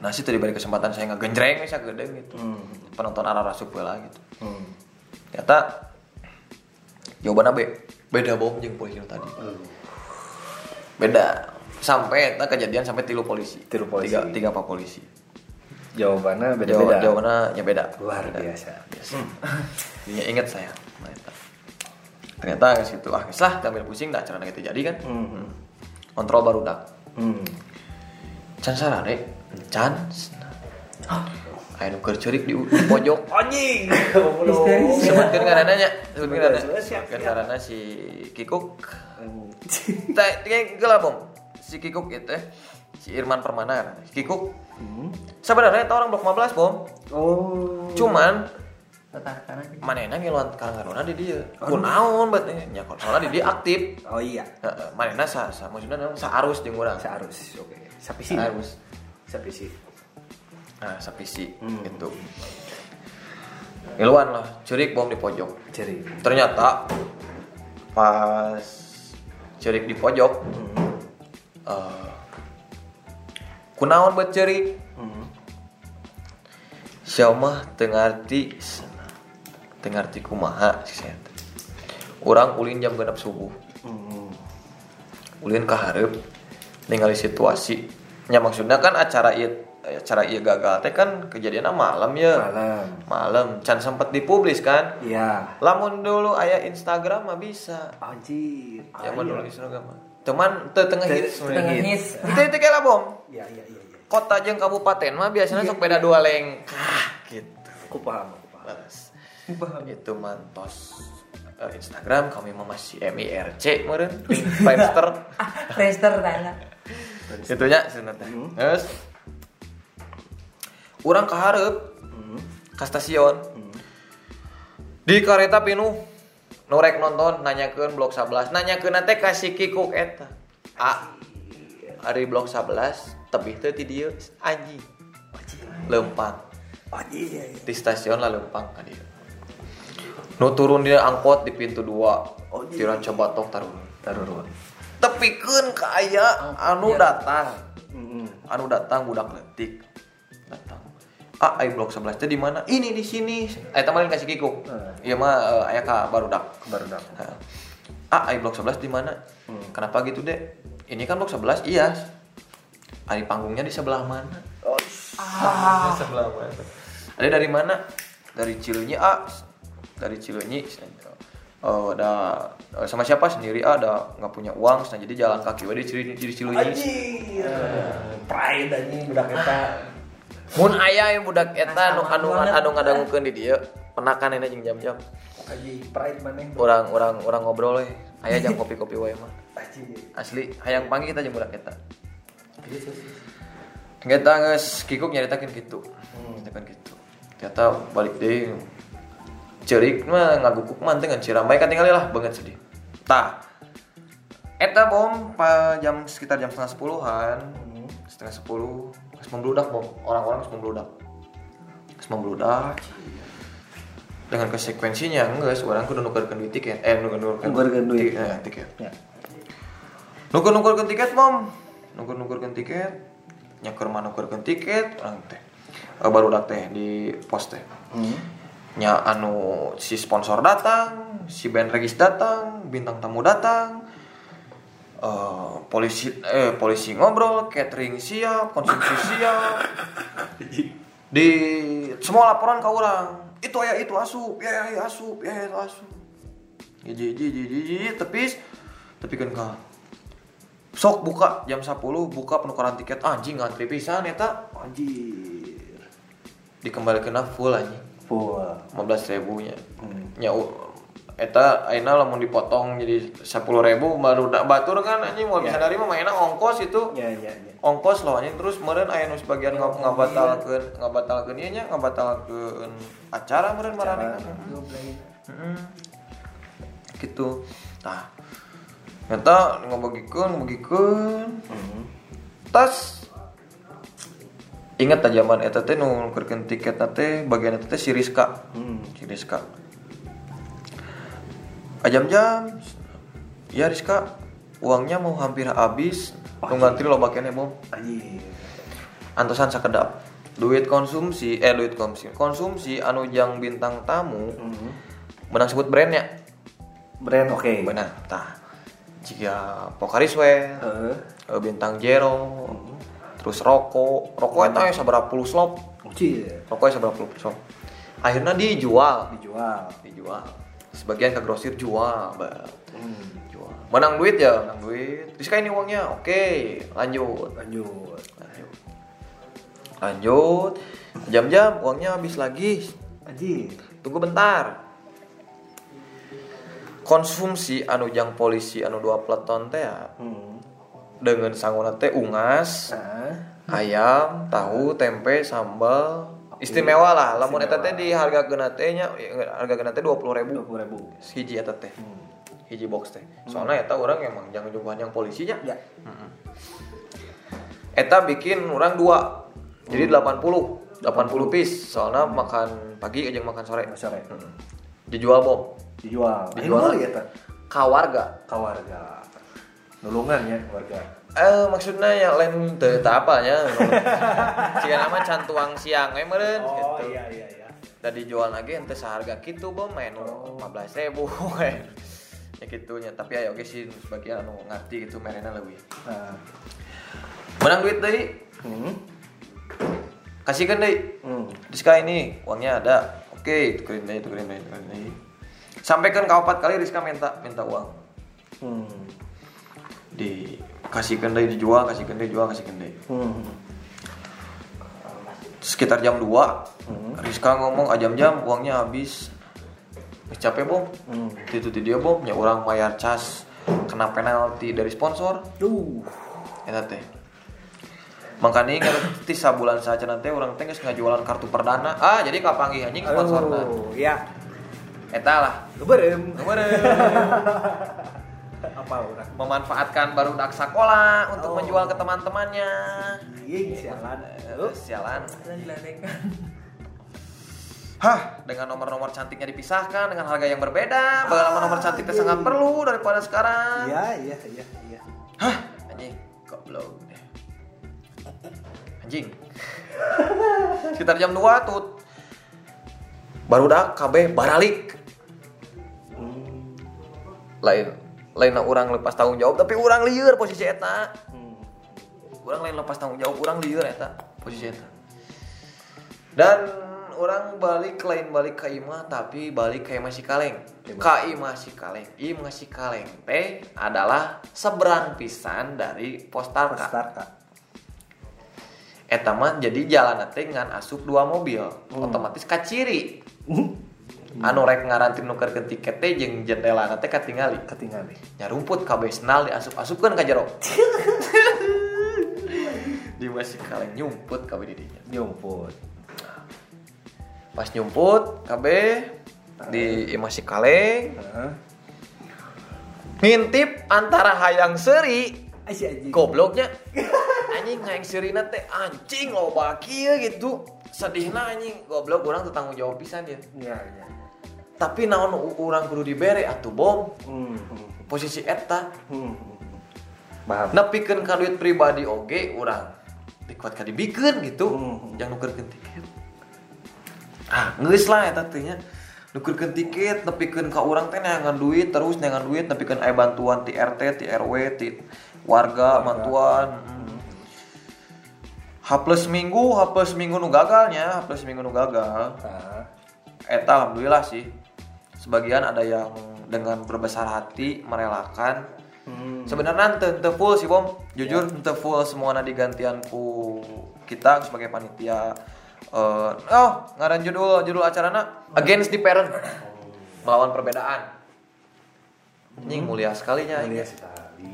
Nah sih tadi beri kesempatan saya ngegenjreng saya gede gitu. Hmm. penonton arah rasuk lah gitu. Hmm. ternyata jawabannya B beda bom jeung polisi tadi. Beda. Sampai eta kejadian sampai tilu polisi. Tilu polisi. tiga tiga pak polisi. Jawabannya Jawab, beda-beda. jawabannya ya beda. Luar Beda. biasa. biasa. Ini ingat saya. Nah, ternyata ke situ. Ah lah ambil pusing dah cara gitu jadi kan? Hmm. kontrol baru dak Hmm. can sarare can Ayo nuker cerik di, di pojok Anjing. Histeris. sebutkan karena nya sebutkan karena Siap, siap. sebutkan karena si Kikuk tak kayak gila bom si Kikuk itu eh si Irman Permana si Kikuk Hmm. sebenarnya itu orang blok 15 bom Oh. cuman kanan manehna ngiluan karang di dia kunaon bet nya soalnya di dia aktif Oh iya. Heeh, manehna sa sa maksudna naon saarus jeung urang Searus. Oke. Sapisi. saarus Sapisi. nah sapisi Hmm. gitu ngiluan lah curik bom di pojok ternyata pas cerik di pojok Hmm. eh kunaon buat cerik Hmm. Syamah tengarti tengarti kumaha si saya teh. Urang ulin jam genap subuh Hmm. ulin ke hareup ningali situasi nya maksudnya kan acara ieu acara ieu gagal teh kan kejadiannya malam ya Malam. malam can sempet dipublis kan Iya. lamun dulu aya Instagram mah bisa Anjir. zaman iya. dulu Instagram mah teman teu tengah hits tengah hits. itu itu kayak bom Iya iya iya. iya. kota jeung kabupaten mah biasanya sok beda dua lengkah gitu Aku paham. Aku paham. Balas. itu mantos eh, Instagram kami mah masih MIRC meureun Friendster Friendster tanya itunya cenah teh terus? Urang kaharep ke stasiun. Di kereta pinuh nurek nonton nanyakeun blok 11 nanyakeun teh ka si kikuk eta. A ari blok 11 tebih teh ti dieu anjing. Lempang. Anjing. di stasiun lah lempang ka dieu. Nu turun dia angkot di pintu dua. Oh, iya. Tira coba tok tarun Taruh tepikeun ka aya anu datang. Heeh. anu datang budak letik datang. Ah ai blok 11 teh di mana? Ini di sini. Eh teman kasih kikuk Eh. iya mah eh, aya ka barudak. Baru dak. Nah, ah ai blok 11 di mana? Hmm. kenapa gitu deh ini kan blok 11 iya. Ari panggungnya di sebelah mana? Oh, ah. di sebelah mana? Ada dari mana? Dari Cileunyi ah dari Cileunyi Oh, ada eh, sama siapa sendiri ah, ada nggak punya uang, nah, jadi jalan kaki wae di Cileunyi di Cileunyi. Anjir. Pride anjing budak eta. Mun aya yang budak eta anu anu anu ngadangukeun di dieu, penakan ini jeung jam-jam. Anjing pride maneh. Orang orang orang ngobrol we. Aya jam kopi-kopi wae mah. Asli hayang panggil kita jeung budak eta. Kita geus kikuk nyaritakeun kitu. Nyaritakeun kitu. Ternyata balik deui. Cerik mah ngagukuk mah teh ngan Cirambai kan tinggal lah banget sedih. Tah. Eta bom pa jam sekitar jam setengah sepuluhan, setengah sepuluh, terus membludak bom. Orang-orang terus membludak. Terus membludak. Dengan konsekuensinya enggak, orang kudu nukerkeun duit tiket. Eh nukerkeun Nukerkeun duit. tiket. Eh, tiket. Ya. nuker nukerkeun tiket mom nuker nukerkeun tiket nyaker mah nukerkeun tiket orang teh Eh, baru teh di pos teh Hmm. Nya anu si sponsor datang si band regis datang bintang tamu datang eh polisi eh polisi ngobrol catering siap konsumsi siap. Di semua laporan ke orang itu ya itu asup ya ya, ya asup ya ya, itu asup. Jadi jadi jadi tepis tapi kan ka sok buka jam 10 buka penukaran tiket. Anjing ngantri pisan eta. Anjir. dikembalikan full anjing. 15 ribunya Hmm. nya u- eta aina lamun dipotong jadi 10 ribu baru da, batur kan anjing mau bisa Ya. dari mah mainan ongkos itu Ya ya ya. ongkos loh anjing terus meureun aya nu sebagian ngab ngabatalkeun ngabatalkeun ieu nya ngabatalkeun acara meureun marane Heeh. gitu tah nyata ngabagikeun ngabagikeun Hmm. tas ingat tak zaman eta teh nu nukerkeun tiket teh bagian eta teh si Rizka Hmm. si Rizka ajam-jam ya Rizka uangnya mau hampir habis nu ngantri lo bagiannya bom Anjir. antosan sakedap duit konsumsi eh duit konsumsi konsumsi anu jang bintang tamu Hmm. menang sebut brandnya Brand oke. benar tah jika Pokaris we Heeh. eh, bintang Jero terus rokok. Rokok itu ya seberapa puluh slop? Rokoknya seberapa puluh slop. Akhirnya dijual. Dijual. dijual. Sebagian ke grosir jual Mbak. Hmm. jual. Menang duit ya? Menang duit. Terus kayak ini uangnya? Oke lanjut. Lanjut. lanjut. Lanjut. Jam-jam uangnya habis lagi. Anjir. tunggu bentar. Konsumsi anu jang polisi anu dua peleton teh ya, Hmm. Dengan sangguna teh ungas Nah. ayam tahu tempe sambal istimewa lah lamun eta teh di harga geuna teh nya harga geuna teh 20.000 ribu Dua puluh ribu. hiji eta teh Hmm. hiji box teh soalnya eta orang emang jangan jumpa yang polisinya Ya. eta bikin orang dua jadi 80 80 piece soalnya makan pagi aja makan sore Sore. Hmm. dijual bom Dijual. Dijual. Ya ta. ka warga Ka warga. Nulungan ya warga. eh maksudnya yang lain teu apa nya jika nama can tuang siang we meureun gitu iya iya iya. dan dijual lagi ente seharga gitu bom main lima belas ribu ya gitunya tapi ayo oke sih sebagian anu ngerti gitu merena lebih Nah. menang duit deh Hmm. kasihkan deh Hmm. di Rizka ini uangnya ada oke tukerin deh tukerin deh tukerin deh sampaikan ke empat kali Rizka minta minta uang Hmm. Dikasihkan deh dijual kasihkan deh jual kasihkan deh Hmm. sekitar jam 2 Hmm. Rizka ngomong ah jam-jam uangnya habis Geus capek bom Hmm. itu di dia bom nya orang bayar cas kena penalti dari sponsor Duh. eta teh makanya ngerti sabulan saja nanti orang teh geus ngajualan kartu perdana ah jadi kapanggih anjing sponsorna Aduh, ya. eta lah Keberem. Kemarin Apa orang? memanfaatkan baru dak sekolah untuk Oh. menjual ke teman-temannya Iya, sialan. Eh, sialan Dan diledekan. Hah, dengan nomor-nomor cantiknya dipisahkan dengan harga yang berbeda. Pengalaman nomor cantik itu sangat perlu daripada sekarang. Iya, iya, iya, iya. Hah, anjing, goblok. Anjing. Sekitar jam 2 tuh. Baru dah KB baralik. Hmm. Lain lain orang lepas tanggung jawab tapi orang liar posisi eta. Hmm. Orang lain lepas tanggung jawab orang liar eta posisi eta. Dan orang balik lain balik ke Ima tapi balik ke Ima Sikaleng. Ka Ima Sikaleng. Ima Sikaleng teh adalah seberang pisan dari Postarka. Postarka. Eta mah jadi jalan teh ngan asup dua mobil. Otomatis ka ciri. Anu rek ngarantin nukerkeun tiket teh jeung jendela teh katingali. Ketinggalan. Nyarumput kabeh senal diasup-asupkeun ka jero. di masih kaleng nyumput kabeh di dinya. Nyompot. Pas nyumput kabeh di masih kaleng Heeh. ngintip antara hayang seri gobloknya anjing hayang seri teh anjing loba kieu gitu sedihna anjing goblok orang tuh tanggung jawab pisan ya Iya, iya. Tapi naon urang kudu dibere atuh bom Hmm. hmm, posisi eta Hmm. Paham. nepikeun ka duit pribadi oge urang dikuat ka dibikeun gitu Hmm. jangan nukerkeun tiket ah geus lah eta teh nya nukerkeun tiket nepikeun ka urang teh neangan duit terus neangan duit nepikeun aya bantuan ti RT ti RW ti warga bantuan H plus minggu, H plus minggu nu gagalnya, H plus minggu nu gagal. Ah. Eta alhamdulillah sih. Sebagian ada yang dengan berbesar hati merelakan. Hmm. Sebenarnya ente, ente full sih bom, jujur ente full semuanya digantian ku kita sebagai panitia. Eh, oh ngaran judul judul acarana Against the Parent melawan perbedaan. Ini mulia sekalinya Mulia ini. sekali.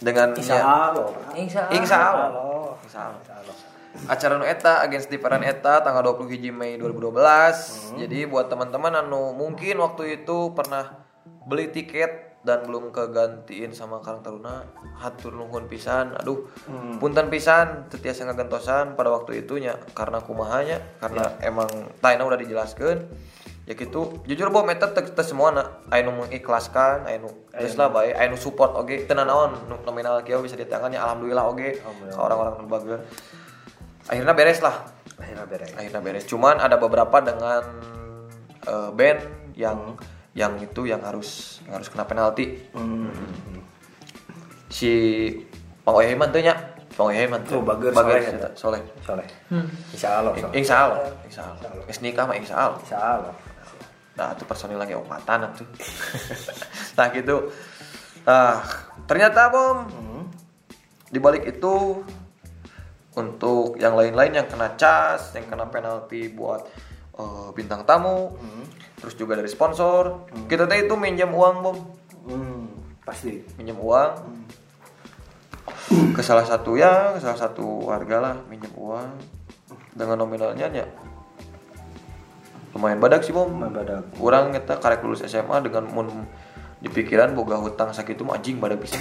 dengan Insya ya, Allah. Insya Allah. Insya Allah. Acara nu eta Against Parent eta tanggal 21 Mei 2012 jadi buat teman-teman anu mungkin waktu itu pernah beli tiket dan belum kegantiin sama Karang Taruna hatur nuhun pisan. Aduh punten pisan teu tiasa ngagentosan pada waktu itunya. Karena kumahanya karena emang taina udah dijelaskan ya gitu. Jujur bahwa meta teu teu semuana anu mengikhlaskan anu geus lah bae anu support teu naon? Nu nominal kieu bisa ditangannya alhamdulillah oge. Ka orang-orang bageun akhirnya beres lah Akhirnya beres. akhirnya beres cuman ada beberapa dengan eh, band yang yang itu yang harus yang harus kena penalti Hmm. si Pang Oyeman tuh nya Pang Oyeman Oh, bager bager soleh, eta, soleh Soleh. Insya Allah. soleh. insya Allah insya Allah Geus nikah mah insya Allah Insya Allah. nah itu personil lagi obatan tuh nah gitu nah ternyata bom Hmm. di balik itu untuk yang lain-lain yang kena cas, yang kena penalti buat eh, bintang tamu, terus juga dari sponsor, kita teh itu minjem uang bom, Hmm. Pasti. minjem uang ke salah satu ya, ke salah satu warga lah minjem uang dengan nominalnya ya lumayan badak sih bom. Lumayan badak. Kurang kita karek lulus SMA dengan mun di pikiran boga hutang sakit itu mah anjing badak pisan.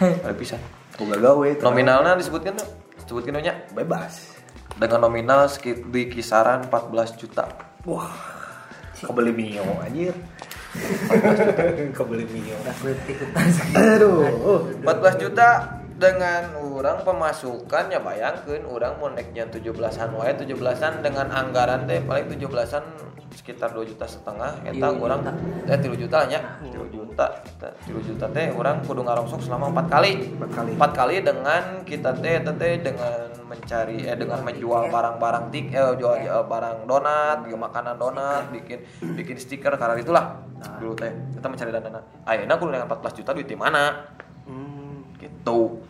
badak pisan. Boga gawe. Nominalnya disebutkan tuh, disebutkan nya Bebas. dengan nominal sekit di kisaran 14 juta. Wah. Kebeli mio anjir. Kebeli mio. Takut ikutan sakit. Aduh. 14 juta dengan orang pemasukan ya bayangkan orang mau naiknya 17-an wae 17-an dengan anggaran teh paling 17-an sekitar 2 juta setengah eta Iya, orang eh 3 juta nya. 3 juta 3 juta teh orang kudu ngarongsok selama 4 kali. Empat kali. 4 kali dengan kita teh eta teh dengan mencari eh dengan menjual barang-barang tik eh jual eh, barang donat bikin makanan donat bikin bikin stiker karena itulah dulu teh kita mencari dana. Ayeuna kudu dengan 14 juta duit di mana? Hmm. gitu.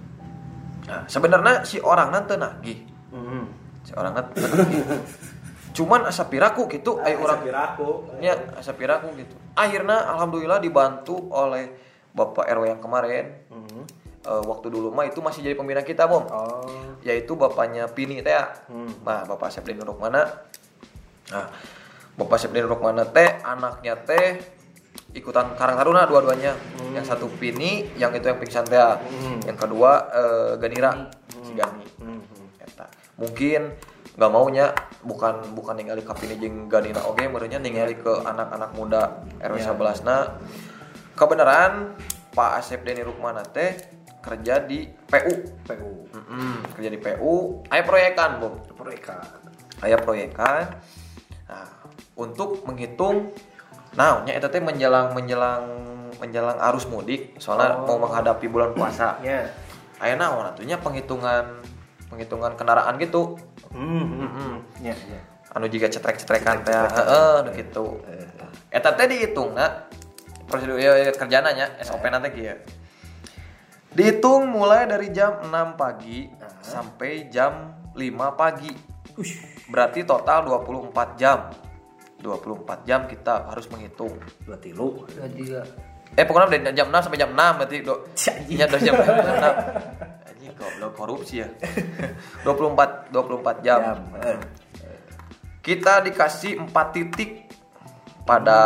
Nah sebenarnya si orang nanti nagih. Hmm. si orang nanti nagih cuman asa piraku gitu ayo orang piraku ya asa piraku gitu akhirnya alhamdulillah dibantu oleh bapak RW yang kemarin Hmm. Eh, waktu dulu mah itu masih jadi pembina kita bom oh yaitu bapaknya Pini teh. Hmm. Nah, Bapak Sepdin Rukmana. Nah, Bapak Sepdin Rukmana teh anaknya teh ikutan Karang Taruna dua-duanya. Yang satu Pini, yang itu yang pingsan teh. Hmm. Yang kedua eh, Ganira, si Gani. Hmm. Eta. Mungkin nggak maunya bukan bukan ningali ka Pini jeung Ganina oge merenya ningali ke anak-anak muda RW Ya. 11 na. Kebenaran Pak Asep Deni Rukmana teh kerja di PU PU Mm-mm, kerja di PU, aya proyekan, Bom. mereka Aya proyekan. Nah, untuk menghitung nah, nya eta teh menjelang menjelang menjelang arus mudik, soalnya mau menghadapi bulan puasa. ya Aya naon atunya penghitungan penghitungan kendaraan gitu. hmm hmm ya ya Anu juga cetrek-cetrekan teh, heeh, anu gitu. Eta teh dihitung nah, prosedur ya, ya, kerjana nya SOP nanti kieu. Dihitung mulai dari jam 6 pagi sampai jam 5 pagi. Berarti total 24 jam. 24 jam kita harus menghitung. dua tilu dua tiga Eh pokoknya dari jam 6 sampai jam 6 berarti do. Iya dari jam 6 sampai jam 6. Anjing goblok korupsi ya. 24 24 jam. jam eh. Kita dikasih 4 titik pada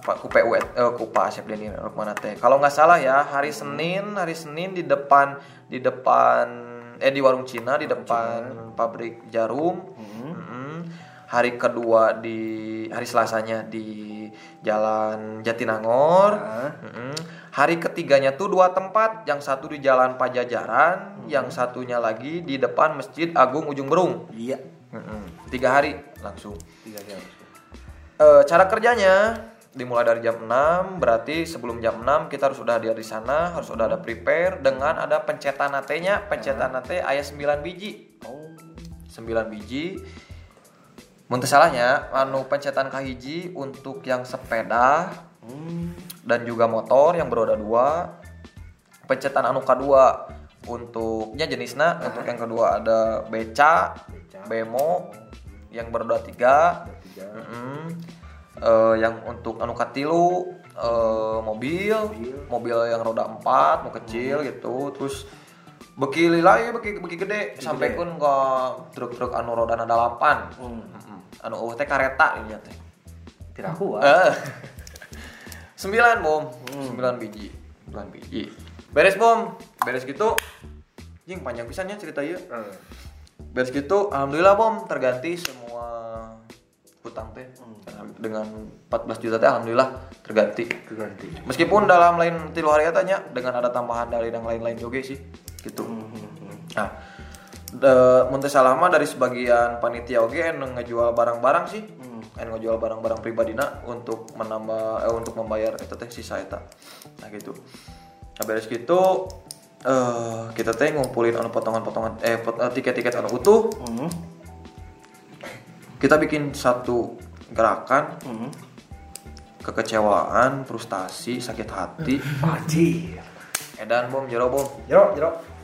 Pak ku PU eh, ku Pak Asep Deni Rukmana teh. Kalau nggak salah ya hari Senin, hari Senin di depan di depan eh di warung Cina di depan pabrik jarum. Mm-mm. Hari kedua di hari Selasanya di Jalan Jatinangor. Hari ketiganya tuh dua tempat, yang satu di Jalan Pajajaran, yang satunya lagi di depan Masjid Agung Ujung Berung. iya. Tiga hari langsung. tiga jam Eh, cara kerjanya dimulai dari jam 6 berarti sebelum jam 6 kita harus sudah ada di sana harus sudah ada prepare dengan ada pencetan nya pencetan nate ayat 9 biji. Oh. 9 biji Muntah salahnya anu pencetan kahiji untuk yang sepeda hmm dan juga motor yang beroda dua pencetan anu kedua untuknya jenisnya untuk yang kedua ada beca, Beca. bemo yang beroda tiga tiga Mm-mm. Eh, yang untuk anu katilu eh, mobil, mobil yang roda empat, mau kecil gitu, terus beki lila ya beki beki gede, sampai pun ke truk-truk anu roda ada delapan, Mm-mm. Anu uh teh kareta ini teh. tidak kuat Eh. sembilan bom, sembilan biji, sembilan biji. Beres bom, beres gitu, jing panjang pisannya cerita ya. Eh. Beres gitu, alhamdulillah bom terganti semua hutang teh dengan 14 juta teh alhamdulillah terganti. ganti Meskipun dalam lain tilu hari tanya dengan ada tambahan dari yang lain-lain juga sih gitu. Nah, salah mah dari sebagian panitia anu ngejual barang-barang sih. Anu ngejual barang-barang pribadina untuk menambah eh, untuk membayar eta teh sisa eta. Nah gitu. Nah beres gitu eh kita teh ngumpulin anu potongan-potongan eh pot- eh, tiket-tiket anu utuh. hmm Kita bikin satu gerakan hmm kekecewaan, frustasi, sakit hati. Anjir. Edan bom, jero bom. Jero, jero.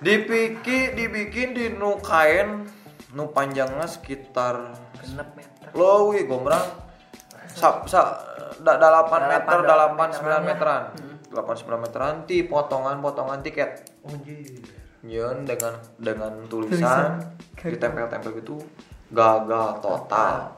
Dipiki, dibikin di nu kain nu panjangnya sekitar genep meter. Lowi gombrang. Sa, sa da, dalapan meter, dalapan sembilan meteran, meteran, delapan sembilan meteran ti potongan-potongan tiket. Anjir. Nyen dengan dengan tulisan ditempel-tempel gitu gagal total.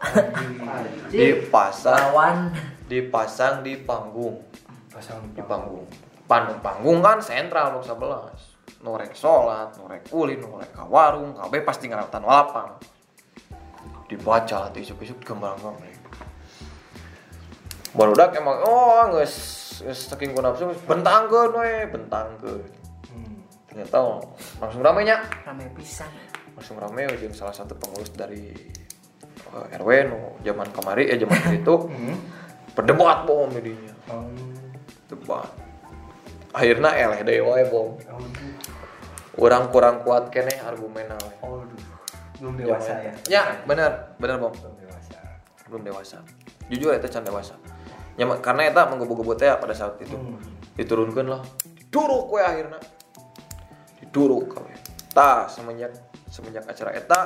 Dipasang lawan. Dipasang di panggung. Pasang di panggung. Panggung panggung kan sentral blok 11 norek sholat norek ulin norek ka warung kabeh pasti ngaratan walapang dibaca hati isuk-isuk gambar-gambar barudak emang oh geus geus saking ku nafsu geus bentangkeun we bentangkeun Hmm. ternyata langsung rame nya. Rame pisan. Langsung rame jeung salah satu pengurus dari eh, RW nu zaman kemari ya zaman itu. Berdebat bom jadinya. Oh. debat. Akhirnya eleh deh wae bom. Aduh. Orang kurang kuat kene argumen we Aduh. Belum dewasa ya. ya bener bener bom Belum dewasa. belum dewasa. Jujur itu can dewasa. Ya, karena eta menggebu-gebu teh pada saat itu. Diturunkan lah. Diduruk we akhirnya. Diduruk kawe tah semenjak semenjak acara eta.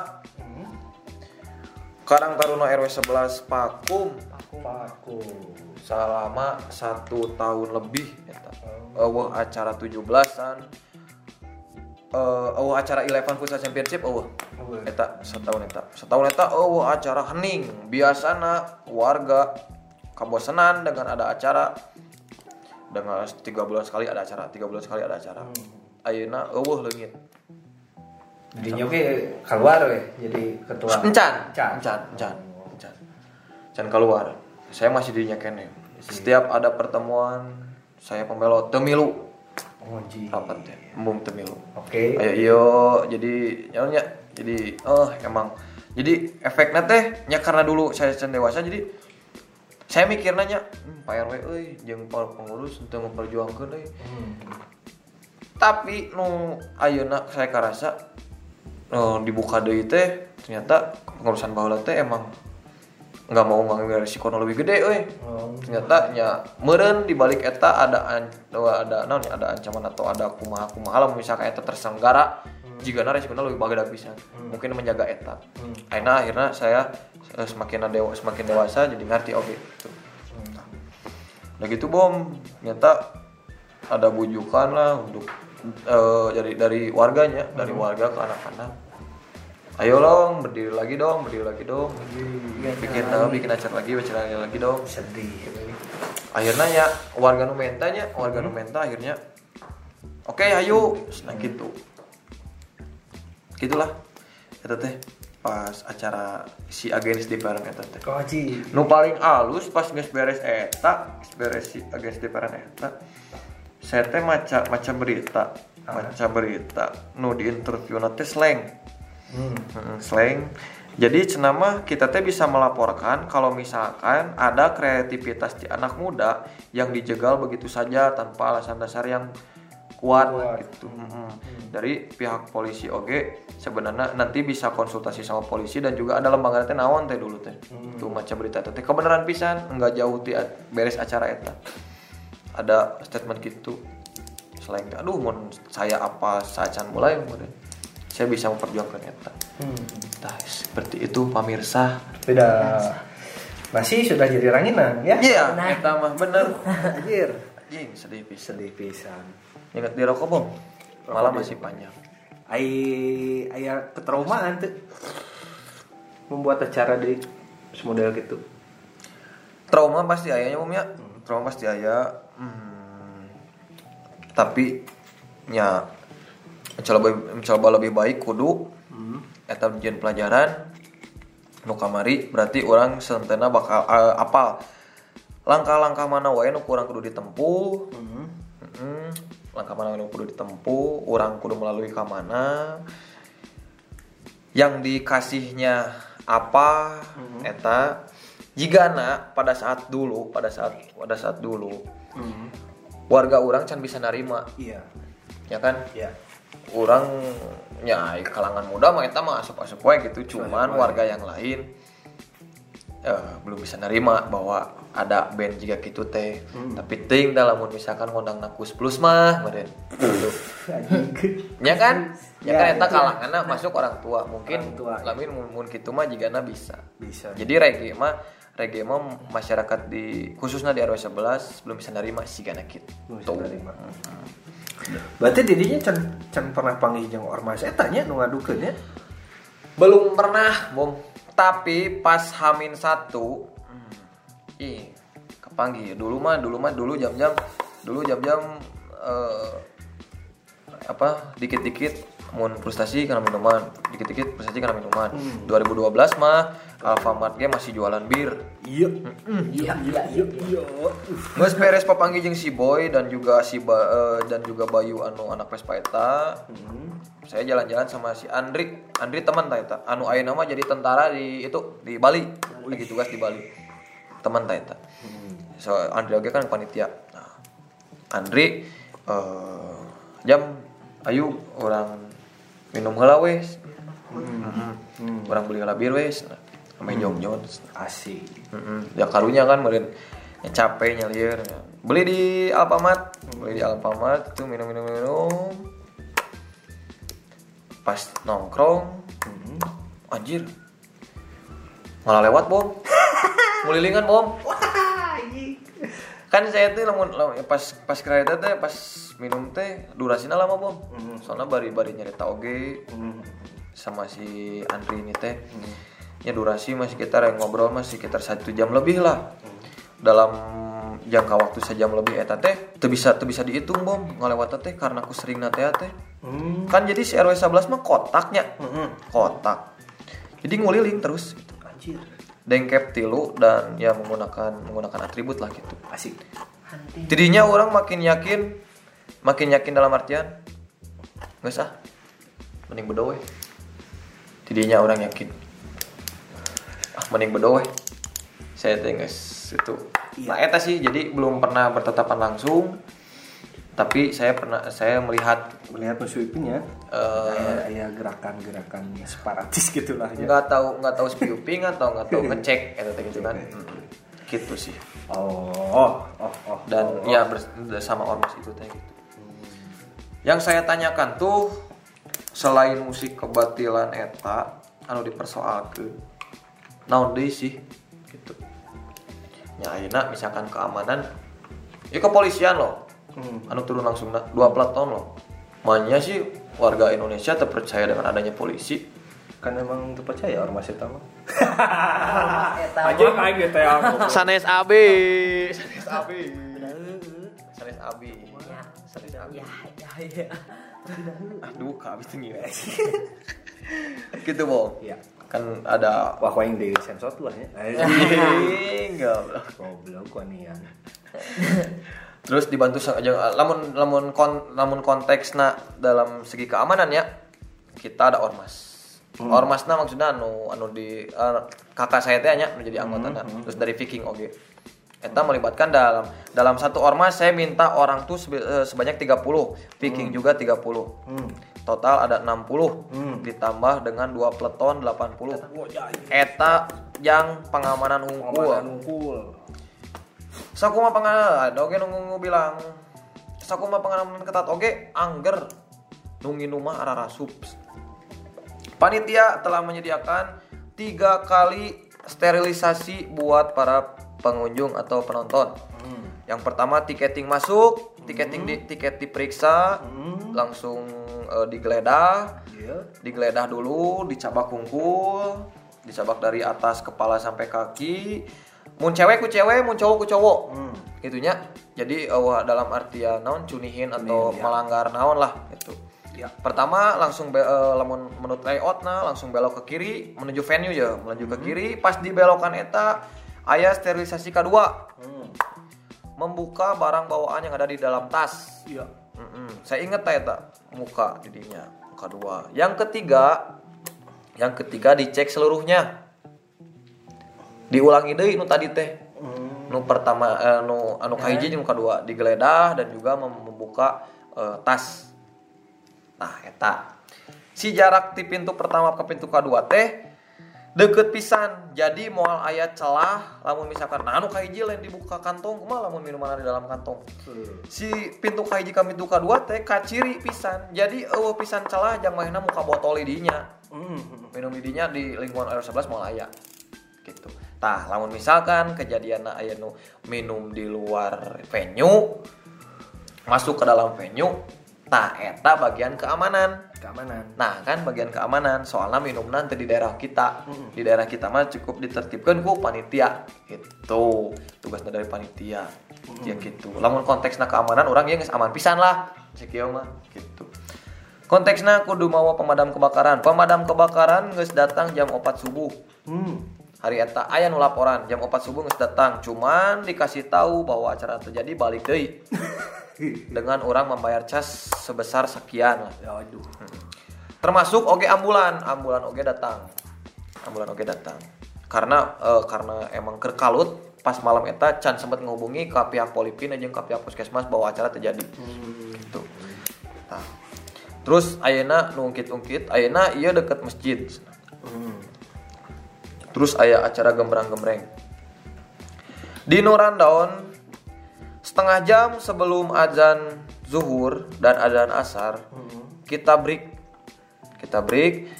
Karang Taruna RW 11 Pakum. Paku. selama satu tahun lebih eta. Eueuh acara 17-an eh eueuh acara Eleven Futsal Championship Eueuh. eta setahun eta. Setahun eta eueuh acara hening. Biasana warga kabosenan dengan ada acara. Dengan tiga bulan sekali ada acara tiga bulan sekali ada acara. Ayeuna eueuh leungit. Dinya oke keluar we jadi ketua. encan. Encan. encan encan encan. Encan keluar. Saya masih dirinya kene setiap ada pertemuan saya pembelot. Temilu Oh, ji. rapat ya embung temilu Oke. ayo iyo jadi nyonya jadi oh emang jadi efeknya teh nya karena dulu saya can dewasa jadi saya mikir nanya hmm, Pak RW euy jeung pengurus untuk memperjuangkan euy Hmm. tapi nu ayeuna saya karasa nu dibuka deui teh ternyata pengurusan baheula teh emang nggak mau ngambil resiko nu lebih gede euy Oh. ternyata nya meren di balik eta ada an, ada naon ya, ada ancaman atau ada kumaha kumaha lah misalkan eta terselenggara jika na resikonya lebih bagus pisan. Mungkin menjaga eta. Akhirnya akhirnya saya eh, semakin dewa semakin dewasa jadi ngerti oke gitu. Nah gitu bom, ternyata ada bujukan lah untuk eh, dari dari warganya, dari warga ke anak-anak. Ayo dong, berdiri lagi dong, berdiri lagi dong. Bikin eh, bikin acara lagi, acara lagi dong. Sedih. Akhirnya ya warga nu mentanya, warga nu menta akhirnya oke ayo, nah gitu. Gitulah. Eta teh pas acara si agens di bareng eta teh Kau ji. nu paling halus pas geus beres eta beres si agens di peran eta saya teh maca maca berita maca berita nu di interview teh slang Hmm. Hmm, slang. Jadi cenama kita teh bisa melaporkan kalau misalkan ada kreativitas di anak muda yang dijegal begitu saja tanpa alasan dasar yang kuat, Kuat. gitu. Mm-mm. dari pihak polisi oke sebenarnya nanti bisa konsultasi sama polisi dan juga ada lembaga teh naon teh dulu teh. Itu macam berita teh. Kebenaran pisan nggak jauh ti beres acara eta. Ada statement gitu. Selain aduh mun saya apa sajan mulai kemudian saya bisa memperjuangkan eta Hmm. Nah, seperti itu pemirsa Beda. Masih sudah jadi ranginan ya? iya Nah. eta mah bener Anjir. Jing, sedih pisan Sedih pisan. ingat di rokok bom malah Rokok masih panjang Ai aya ketraumaan tuh. Membuat acara di semodel gitu. trauma pasti ayahnya om ya trauma pasti ayah hmm, tapi ya mencoba mencoba lebih baik kudu. Eta ujian pelajaran. Nu kamari berarti orang sentena bakal eh, apal. Langkah-langkah mana wae nu kurang kudu ditempuh? Mm-mm. langkah mana nu kudu ditempuh? Orang kudu melalui ke mana? Yang dikasihnya apa? Eta jika pada saat dulu pada saat pada saat dulu warga orang can bisa narima. Iya. ya kan? Iya. Orang ya kalangan muda mah eta mah asup-asup wae gitu. Cuman warga yang lain eh, belum bisa nerima bahwa ada band juga gitu teh. Tapi ting dalam misalkan ngundang nakus plus mah meren gitu. Ya kan? Ya, Ya, kan eta itu. kalangan masuk orang tua. Mungkin Orang tua. lamin mun mun kitu mah jigana bisa. Bisa. jadi reggae mah reggae mah masyarakat di khususnya di RW 11 belum bisa nerima sih gana gitu Belum bisa nerima. Berarti didinya can can pernah panggil jeung ormas. Eta nya nu ngadukeun ya. belum pernah bom tapi pas hamin satu hmm, ih kepanggil. Dulu mah dulu mah dulu jam-jam dulu jam-jam eh, apa dikit-dikit mun frustasi karena minuman. Dikit-dikit frustasi karena minuman. 2012 mah Alfamart ge masih jualan bir Iya. Iya iya iya iya. Nges beres papanggil jeung si Boy dan juga si ba, eh, dan juga Bayu anu anak Vespa eta. Saya jalan-jalan sama si Andri. Andri teman ta eta. Anu ayeuna mah jadi tentara di itu di Bali. Lagi tugas di Bali. Teman ta eta. So Andri oge kan panitia. Nah, Andri eh, jam ayu orang minum heula wes. Mm-mm. Orang beli heula bir wes. Nah, ame jongjon. Asik. Mm-mm. ya karunya kan meren ya, capek nyalir beli di Alfamart beli di Alfamart itu minum minum minum pas nongkrong anjir. Malah lewat bom. Ngulilingan bom. Kan saya tuh lamun lamun- pas pas kereta teh pas minum teh durasinya lama bom. Soalnya bari bari nyerita oge sama si Andri ini teh ya durasi masih sekitar yang ngobrol masih sekitar satu jam lebih lah dalam jangka waktu sejam lebih eta teh teu bisa teu bisa dihitung bom ngalewat teh karena aku sering nate teh Hmm. kan jadi si RW 11 mah kotaknya kotak jadi nguliling terus gitu. Anjir. dengkep tilu dan ya menggunakan menggunakan atribut lah gitu Asik. Jadinya orang makin yakin, makin yakin dalam artian nggak sah, mending bedowe. Jadinya orang yakin, ah mending bedowe. Saya teh geus itu. Nah eta sih jadi belum pernah bertatapan langsung, tapi saya pernah saya melihat Melihat musuh itunya. eh, Kayak kayak gerakan-gerakan separatis gitulah ya. nggak tahu nggak tahu spiuping atau nggak tahu ngecek eta gitu kan, Mm, gitu sih. Oh, oh, oh, oh. dan oh, ya bers- sama ormas itu teh gitu. Yang saya tanyakan tuh selain musik kebatilan eta anu dipersoalkeun naon deui sih gitu. Ya ayeuna misalkan keamanan ya kepolisian loh. Hmm. Anu turun langsung na, dua pelaton loh. Manya sih warga Indonesia terpercaya dengan adanya polisi. Kan emang terpercaya ormas itu mah. Eta Aja kayak gitu ya. Sanes AB, Sanes AB. Sanes AB. Sanes AB. Ya, ya, ya. Aduh, kak habis tinggi. gitu, Bang. Iya. Kan ada Wah, kau yang di sensor tuh lah ya. enggak. Goblok kau nih yang. Terus dibantu aja lamun lamun kon, lamun konteksna dalam segi keamanan ya. Kita ada ormas. Ormasna maksudnya anu anu di eh, kakak saya teh nya anu jadi anggota Terus dari Viking oge. Eta melibatkan dalam dalam satu ormas saya minta orang tuh eh, sebanyak 30, Viking juga 30. Hmm. Total ada 60 Hmm. ditambah dengan dua peleton 80. Eta yang pengamanan unggul. Unggul. Sakuma pengamanan ada oke nunggu bilang. Sakuma pengamanan ketat oke angger nungin rumah arah rasup. Panitia telah menyediakan tiga kali sterilisasi buat para pengunjung atau penonton. Yang pertama tiketing masuk, tiketing di, tiket diperiksa, langsung eh, digeledah, Iya. digeledah dulu, dicabak kungkul, dicabak dari atas kepala sampai kaki. Mun cewek ku cewek, mun cowok ku cowok. Hmm. Gitunya. Jadi wah, dalam artian naon cunihin atau ya. melanggar naon lah gitu. Ya. Pertama langsung be, eh, lamun menurut layout nah langsung belok ke kiri menuju venue ya, menuju ke kiri pas di belokan eta aya sterilisasi kedua. Hmm. Membuka barang bawaan yang ada di dalam tas. Iya. Mm-mm. Saya inget tak muka didinya muka dua. Yang ketiga, yang ketiga dicek seluruhnya. Diulangi deh nu tadi teh. Hmm. Nu pertama eh, nu anu kahiji jeung kedua digeledah dan juga mem- membuka eh, tas. Nah, eta. Si jarak di pintu pertama ke pintu kedua teh deket pisan. Jadi moal aya celah lamun misalkan nah anu kahiji lain dibuka kantong kumaha lamun minuman di dalam kantong? Si pintu kahiji ka pintu kadua teh kaciri pisan. Jadi eueuh pisan celah jang mainna muka botol didinya Hmm. minum didinya di lingkungan R11 mau aya. Gitu. Tah lamun misalkan kejadian aya nu minum di luar venue masuk ke dalam venue tah eta bagian keamanan Keamanan. Nah kan bagian keamanan soalnya minum nanti di daerah kita di daerah kita mah cukup ditertibkan ku panitia gitu tugasnya dari panitia ya gitu. Lamun konteksnya keamanan orang ya geus aman pisan lah sekieu mah gitu. Konteksnya kudu mawa pemadam kebakaran. Pemadam kebakaran geus datang jam 4 subuh. Hmm. Hari eta aya nu laporan jam 4 subuh geus datang. Cuman dikasih tahu bahwa acara terjadi balik deui. Dengan orang membayar cas sebesar sekian lah. Ya aduh. termasuk oge ambulan. Ambulan oge datang. Ambulan oge datang. Karena eh, karena emang kerkalut pas malam eta Chan sempat menghubungi ke pihak polipin aja ke pihak puskesmas bahwa acara terjadi. Gitu. Nah, terus ayana nungkit-ungkit ayana iya deket masjid. Hmm. terus aya acara gembrang-gembreng. Di Nurandaun setengah jam sebelum azan zuhur dan azan asar kita break. Kita break.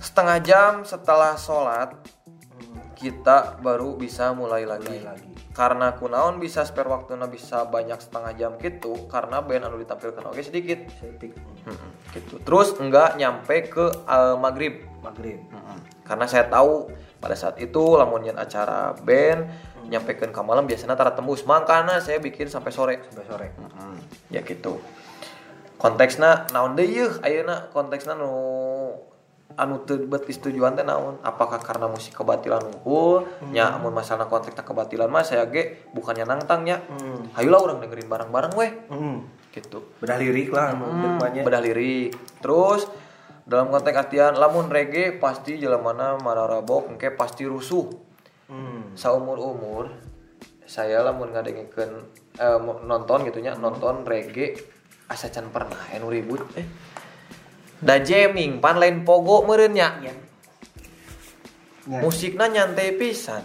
Setengah jam setelah sholat kita baru bisa mulai lagi, Mulai lagi. karena kunaon bisa spare waktunya bisa banyak setengah jam gitu karena band anu ditampilkan oke sedikit. Setik. Mm-mm, gitu. Terus enggak nyampe ke eh, maghrib. Maghrib. karena saya tahu pada saat itu lamun nyen acara band nyampekan ke malam biasanya tara tembus. Makanya saya bikin sampai sore. Sampai sore. ya gitu. Konteksnya naon deh yeuh? Ayeuna konteksnya nu anu tujuan teh naon? Apakah karena musik kebatilan? Unggul nya amun masalah konteksnya kebatilan mah saya ge bukannya nangtang nya. Hmm. hayulah orang dengerin bareng-bareng weh. Hmm. gitu. Bedah lirik lah Hmm, depannya. bedah lirik. Terus dalam konteks artian lamun reggae pasti jelamana mararabok engke pasti rusuh Hmm. saumur umur saya lamun ngadengikeun eh, nonton gitunya nonton reggae asa can pernah anu ribut eh da jamming pan lain pogo meureunnya Iya. Ya. musiknya nyantai pisan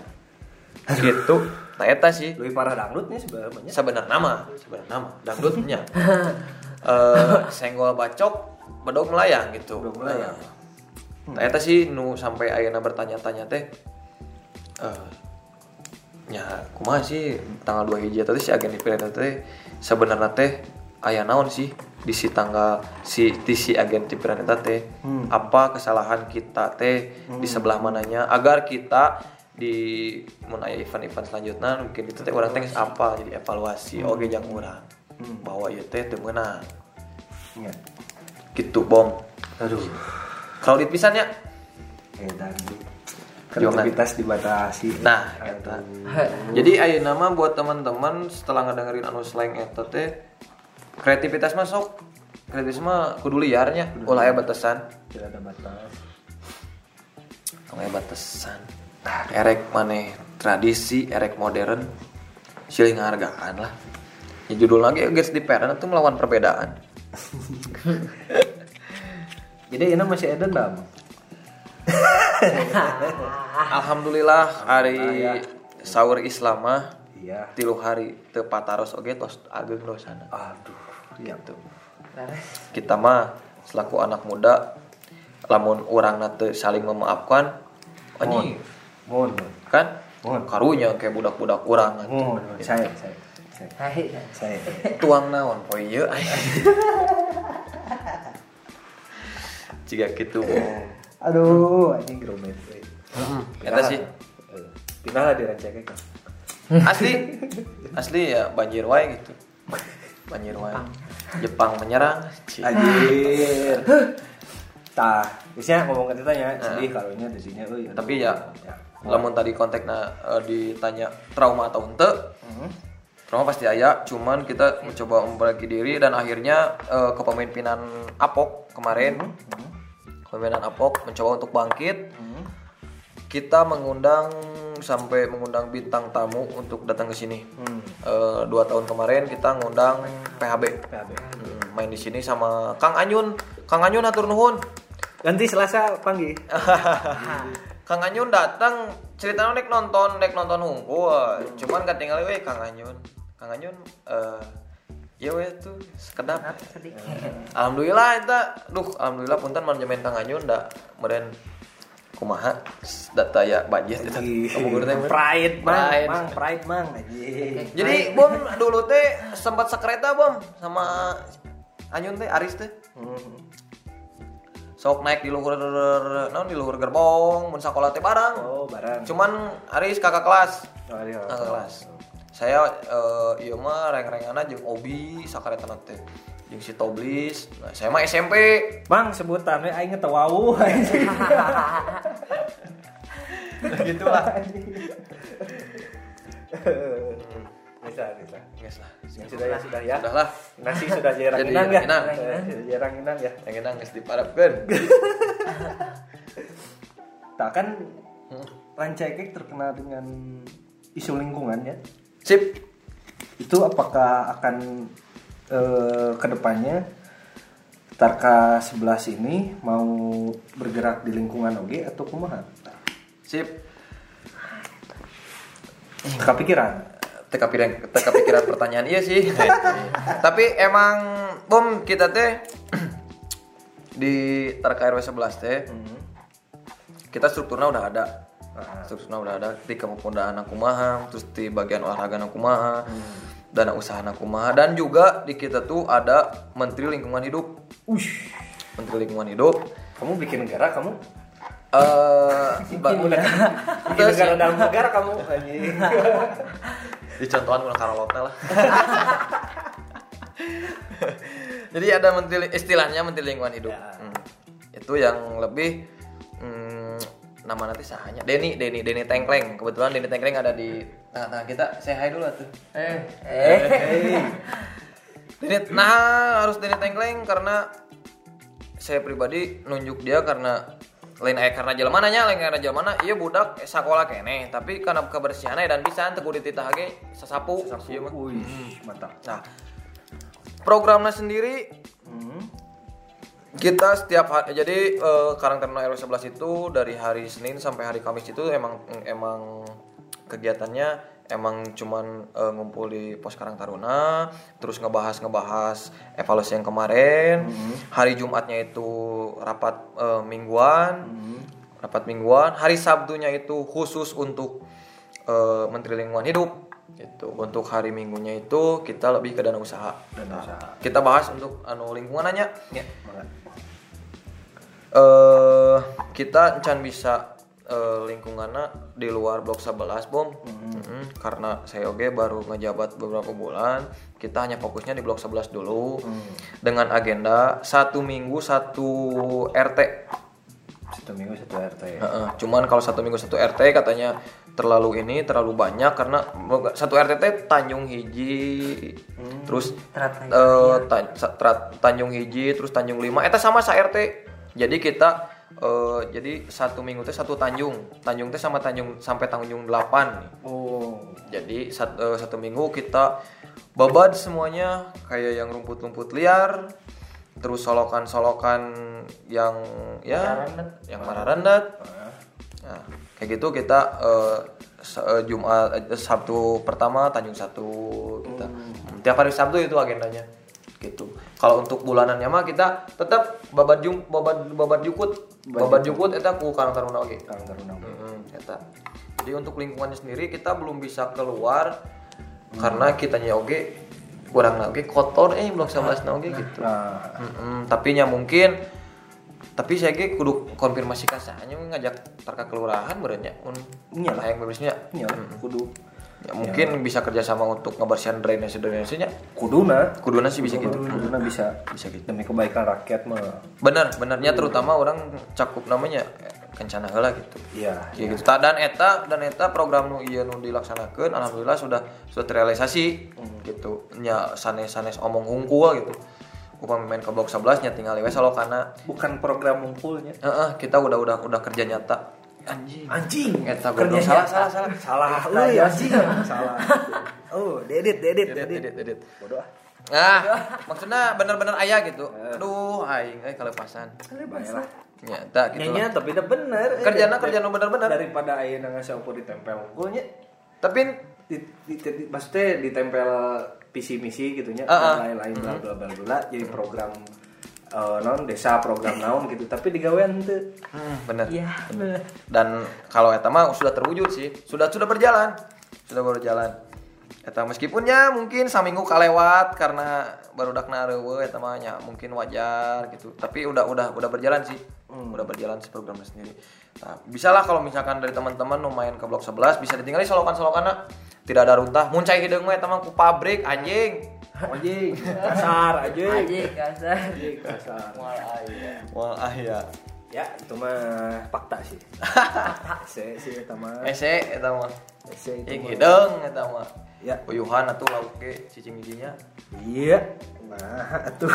gitu nah eta sih Lebih parah dangdutnya sebenarnya. sebenarnya nama sebenarnya nama dangdutnya eh senggol bacok bedog melayang gitu Bedog melayang. Nah, eta sih nu sampai ayeuna bertanya-tanya teh eh ya kumaha sih tanggal 2 hiji tadi si agen dipilih teh sebenarnya teh aya naon sih? Di si tanggal si di si agen pikiran eta teh. Hmm. apa kesalahan kita teh di sebelah mananya? Agar kita di mun aya event-event selanjutnya mungkin itu teh orang teh apa jadi evaluasi. Oge jang urang. Hmm. bahwa ieu teh teu meunang. Iya. gitu bom Aduh. crowded pisan ya. Edan. Kreativitas dibatasi. Nah, eta. Jadi ayo nama buat teman-teman setelah ngedengerin anu slang eta teh kreativitas masuk. Kreativitas mah kudu liarnya, ulah batasan. Tidak ada batas. Tong aya batasan. Erek maneh tradisi, erek modern. Silih ngahargaan lah. Ya judul lagi guys di parent itu melawan perbedaan. Jadi ini masih ada dam. Alhamdulillah hari sahur Islam mah Iya. tilu hari teu pataros oge tos ageng dosana. Aduh. Iya tuh. kita mah selaku anak muda lamun orang nate saling memaafkan anjing Mohon. kan Mohon. karunya kayak budak-budak orang Mohon. Saya. Saya. Saya. Hai. Saya. tuang naon poe ieu jika gitu Aduh, anjing gromet. Eta sih. Pindah lah dirancangkan kan. asli asli ya banjir wae gitu banjir wae Jepang menyerang. Anjir. Tah, biasanya ngomong ke ditanya, sedih kalau ini di sini euy. tapi ya lamun tadi konteksnya eh, ditanya trauma atau ente Hmm. trauma pasti aya cuman kita mencoba memperbaiki diri dan akhirnya eh, kepemimpinan Apok kemarin kepemimpinan Apok mencoba untuk bangkit Hmm. kita mengundang sampai mengundang bintang tamu untuk datang ke sini Hmm. Eh, dua tahun kemarin kita ngundang PHB PHB. Hmm, main di sini sama Kang Anyun Kang Anyun atur nuhun Ganti Selasa panggil. Kang Anyun datang ceritanya nek nonton nek nonton hungkul cuman ketinggalan we Kang Anyun Kang Anyun eh ya we tuh sekedap Sedikit. alhamdulillah eta duh alhamdulillah punten manajemen Kang Anyun da meureun kumaha data ya budget meureun. Pride, mang, Pride. mang, pride, mang. Anjing. jadi bom dulu teh sempat sekreta bom sama Anyun teh Aris teh Hmm. sok naik di luhur naon di luhur gerbong mun sakola teh bareng Oh, barang. cuman Aris kakak kelas Oh, iya. kakak kelas saya eh, iya mah reng-rengana jeung Obi sakaretan teh jeung si Toblis nah, saya mah SMP Mang sebutannya aing teu wau. anjing. gitulah Bisa, bisa. guys lah Ya, sudah ya, sudah ya. sudah lah Nasi sudah jarang Jadi inang ya. inang. Eh, Jarang inang ya. yang enak geus diparapkeun Tak kan Rancakek terkenal dengan isu lingkungan ya. Sip. Itu apakah akan eh, ke depannya Tarka 11 ini mau bergerak di lingkungan oge atau kumaha? sip. Kepikiran. teka pikiran teka pikiran pertanyaan. Iya sih. Tapi emang bom kita teh di Tarka RW 11 teh kita strukturnya udah ada terus nah udah ada di kepemudaan aku kumaha terus di bagian olahraga aku kumaha dana usaha aku kumaha dan juga di kita tuh ada menteri lingkungan hidup Ush. menteri lingkungan hidup Kamu bikin negara kamu? eh ba- Bikin negara dalam negara kamu di contohan udah karolote lah jadi ada menteri istilahnya menteri lingkungan hidup Ya. Hmm. itu yang lebih hmm, nama nanti sahanya Denny Denny Denny Tengkleng kebetulan Denny Tengkleng ada di tengah-tengah kita saya hai dulu tuh Eh. Eh. Denny nah harus Denny Tengkleng karena saya pribadi nunjuk dia karena lain eh karena jalan mananya lain karena jalan mana iya budak eh, sekolah kene tapi karena kebersihannya dan bisa teguh dititah ge sasapu Iya mah. Wih, mantap. Nah, programnya sendiri Hmm. Kita setiap hari jadi eh, Karang Taruna RW 11 itu dari hari Senin sampai hari Kamis itu emang emang kegiatannya emang cuman eh, ngumpul di pos Karang Taruna terus ngebahas ngebahas evaluasi yang kemarin. Hari Jumatnya itu rapat eh, mingguan. Rapat mingguan. Hari Sabtunya itu khusus untuk eh, Menteri Lingkungan Hidup. Itu untuk hari Minggunya itu kita lebih ke dana usaha. Dana usaha. kita bahas untuk anu lingkungan aja Ya, eh kita encan bisa eh, lingkungannya di luar blok 11 bom Mm-mm. karena saya oge baru ngejabat beberapa bulan kita hanya fokusnya di blok 11 dulu. Dengan agenda satu minggu satu RT Satu minggu satu RT. Heeh, cuman kalau satu minggu satu RT katanya terlalu ini terlalu banyak karena satu RT teh Tanjung Hiji terus Terat eh, ta- Terat- Tanjung Hiji terus Tanjung Lima eta sama sa RT jadi kita eh, jadi satu minggu teh satu Tanjung. Tanjung teh sama Tanjung sampai Tanjung 8 nih Oh. jadi sat- eh, satu minggu kita babad semuanya kayak yang rumput-rumput liar terus solokan-solokan yang ya yang marah rendat Nah, kayak gitu kita eh, eh, Jumat Sabtu pertama Tanjung satu kita. Tiap hari Sabtu itu agendanya. Gitu. Kalau untuk bulanannya mah kita tetap babat jum babat babat jukut babat jukut eta ku Karang Taruna oge. Karang Taruna. Mm, eta. Jadi untuk lingkungannya sendiri kita belum bisa keluar karena kitanya oge kurang oge kotor eh blok 11 na oge gitu. Nah, tapi nya mungkin tapi saya ge kudu konfirmasi kasanya ngajak tarka kelurahan berenya mun Iyalah. yang bebersnya iya kudu ya, mungkin bisa kerjasama untuk ngebersihan drainase drainase nya kuduna kuduna sih bisa gitu kuduna bisa bisa gitu demi kebaikan rakyat mah benar benarnya terutama orang cakup namanya kencana heula gitu iya Ya gitu. Dan eta dan eta program nu ieu nu dilaksanakeun alhamdulillah sudah sudah terrealisasi gitu. Nya sanes-sanes omong hungkul gitu. Upami main ke blok 11 nya tinggal we salokana. bukan program ngumpulnya Heeh, kita udah udah udah kerja nyata. Anjing. anjing Eta goblok salah salah salah. salah euy anjing salah oh diedit diedit Edit diedit edit edit. bodoh ah Nah, maksudnya bener-bener aya gitu. Aduh, aing euy kalepasan. baiklah Nyata gitu. Nyanyi lah. tapi udah bener eh. Kerjana kerjaan nu bener-bener. daripada ayeuna ngasih apa ditempel unggulnya Tapi di, di, di- maksudnya ditempel visi misi gitunya Ah, ah. lain-lain bla bla bla bla jadi program eh, non desa program naon gitu. Tapi digawean tuh hmm, bener. Iya, bener. dan kalau eta mah sudah terwujud sih. Sudah sudah berjalan. Sudah berjalan. Eta meskipun ya mungkin saminggu kalewat karena baru dakna reueuh eta mah nya mungkin wajar gitu. Tapi udah udah udah berjalan sih. Udah berjalan si programnya sendiri. Nah, bisa lah kalau misalkan dari teman-teman nu main ke blok 11 bisa ditinggali solokan-solokanna tidak ada runtah. Muncai hideung mah eta mah ku pabrik anjing. Anjing kasar anjing. Aji kasar. anjing kasar. Wah ah ya ya itu mah fakta sih. Se sih eta mah. Ese eta mah. Se itu mah. hideung eta mah. Ya. Uyuhan atuh lauk ge cicing giginya iya nah atuh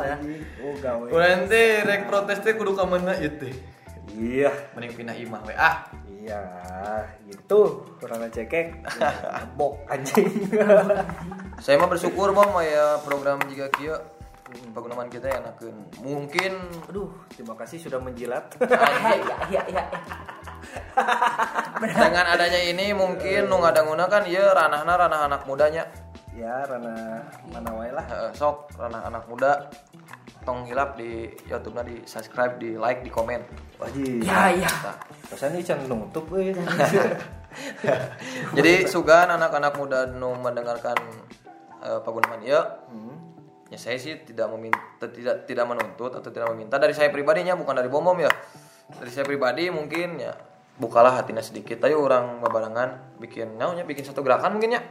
anjing. Oh gawe. Kurang teh rek protes teh kudu ka mana ieu teh. Iya. Mending pindah imah we. Ah. iya gitu kurang cekek bok anjing. Saya mah bersyukur bang ya program jika kieu penggunaan kita ya enakeun. Mungkin aduh terima kasih sudah menjilat. Iya, iya, iya. dengan adanya ini mungkin nu ngadanguna kan ieu ranahna ranah anak mudanya. ya Rana mana wae lah. Sok ranah anak muda tong hilap di YouTube di subscribe di like di komen. Wajib. Ya ya. Nah, Rasanya can nutup jadi sugan anak-anak muda nu mendengarkan uh, pagunaman ya ya saya sih tidak meminta tidak tidak menuntut atau tidak meminta. Dari saya pribadinya bukan dari bom ya. Dari saya pribadi mungkin ya bukalah hatinya sedikit. Ayo orang babarangan bikin naunya bikin satu gerakan mungkin ya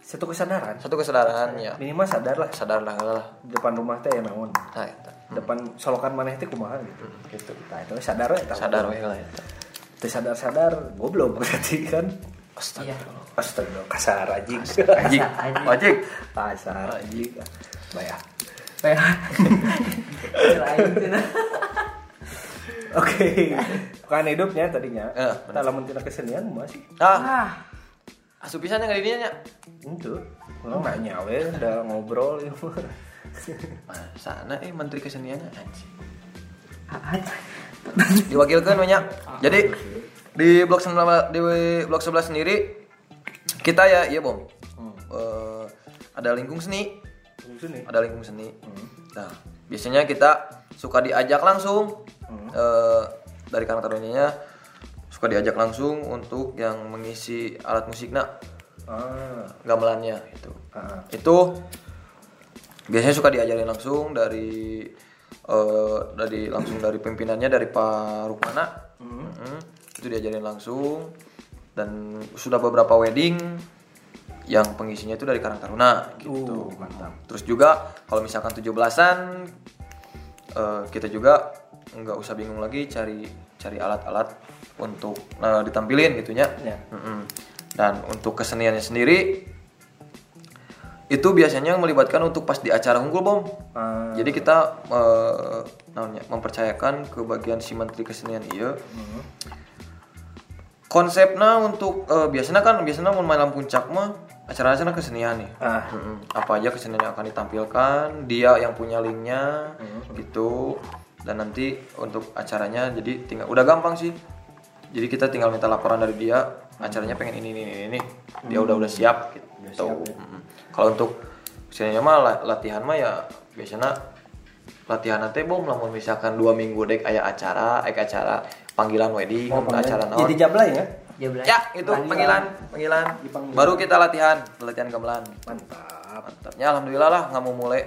Satu kesadaran. satu kesadaran ya Minimal sadar lah. sadar lah lah Depan rumah teh ya naon. nah itu Depan solokan maneh teh kumaha gitu. gitu Nah, itu sadar eta. sadar we lah itu Teu sadar-sadar goblok berarti kan. Iya. Astaga, kasar anjing. anjing Anjing. anjing Kasar anjing. Bayar. Cenah. Oke. Bukan hidupnya tadinya. Eh, Kita lamun tina kesenian masih. ah Ah, asup pisan yang kali nya Itu. Lo nanya we udah ngobrol ya. Nah, sana eh menteri keseniannya anjing. Apaan? diwakilkan banyak. Jadi di blok 11 di blok 11 sendiri kita ya iya bom. Eh, ada lingkung seni. Sini. ada lingkung seni. Nah biasanya kita suka diajak langsung. Eh, dari karakter tarunanya suka diajak langsung untuk yang mengisi alat musiknya Ah. gamelannya itu Ah. itu biasanya suka diajarin langsung dari eh, dari langsung dari pimpinannya dari Pak Rukmana Mm, itu diajarin langsung dan sudah beberapa wedding yang pengisinya itu dari Karang Taruna gitu Uh, mantap. terus juga kalau misalkan 17-an eh, kita juga nggak usah bingung lagi cari cari alat-alat untuk eh, ditampilin gitunya Ya. Mm-mm. Dan untuk keseniannya sendiri itu biasanya melibatkan untuk pas di acara unggul bom. Ah. jadi kita namanya mempercayakan ke bagian si menteri kesenian iya. Konsepnya untuk eh, biasanya kan biasanya mau malam puncak mah acara acara kesenian nih. Ah. Apa aja kesenian yang akan ditampilkan dia yang punya linknya gitu. Dan nanti untuk acaranya jadi tinggal udah gampang sih. Jadi kita tinggal minta laporan dari dia acaranya pengen ini ini ini, ini. dia udah udah siap gitu Mm-mm. kalau untuk keseniannya mah la- latihan mah ya biasanya latihan nanti bom lamun misalkan dua minggu dek ayah acara ayah acara panggilan wedding Oh, namun acara naon Jadi jablay ya? Ya belas. ya itu panggilan panggilan Dipanggil. baru kita latihan latihan gamelan Mantap. mantapnya alhamdulillah lah nggak mau mulai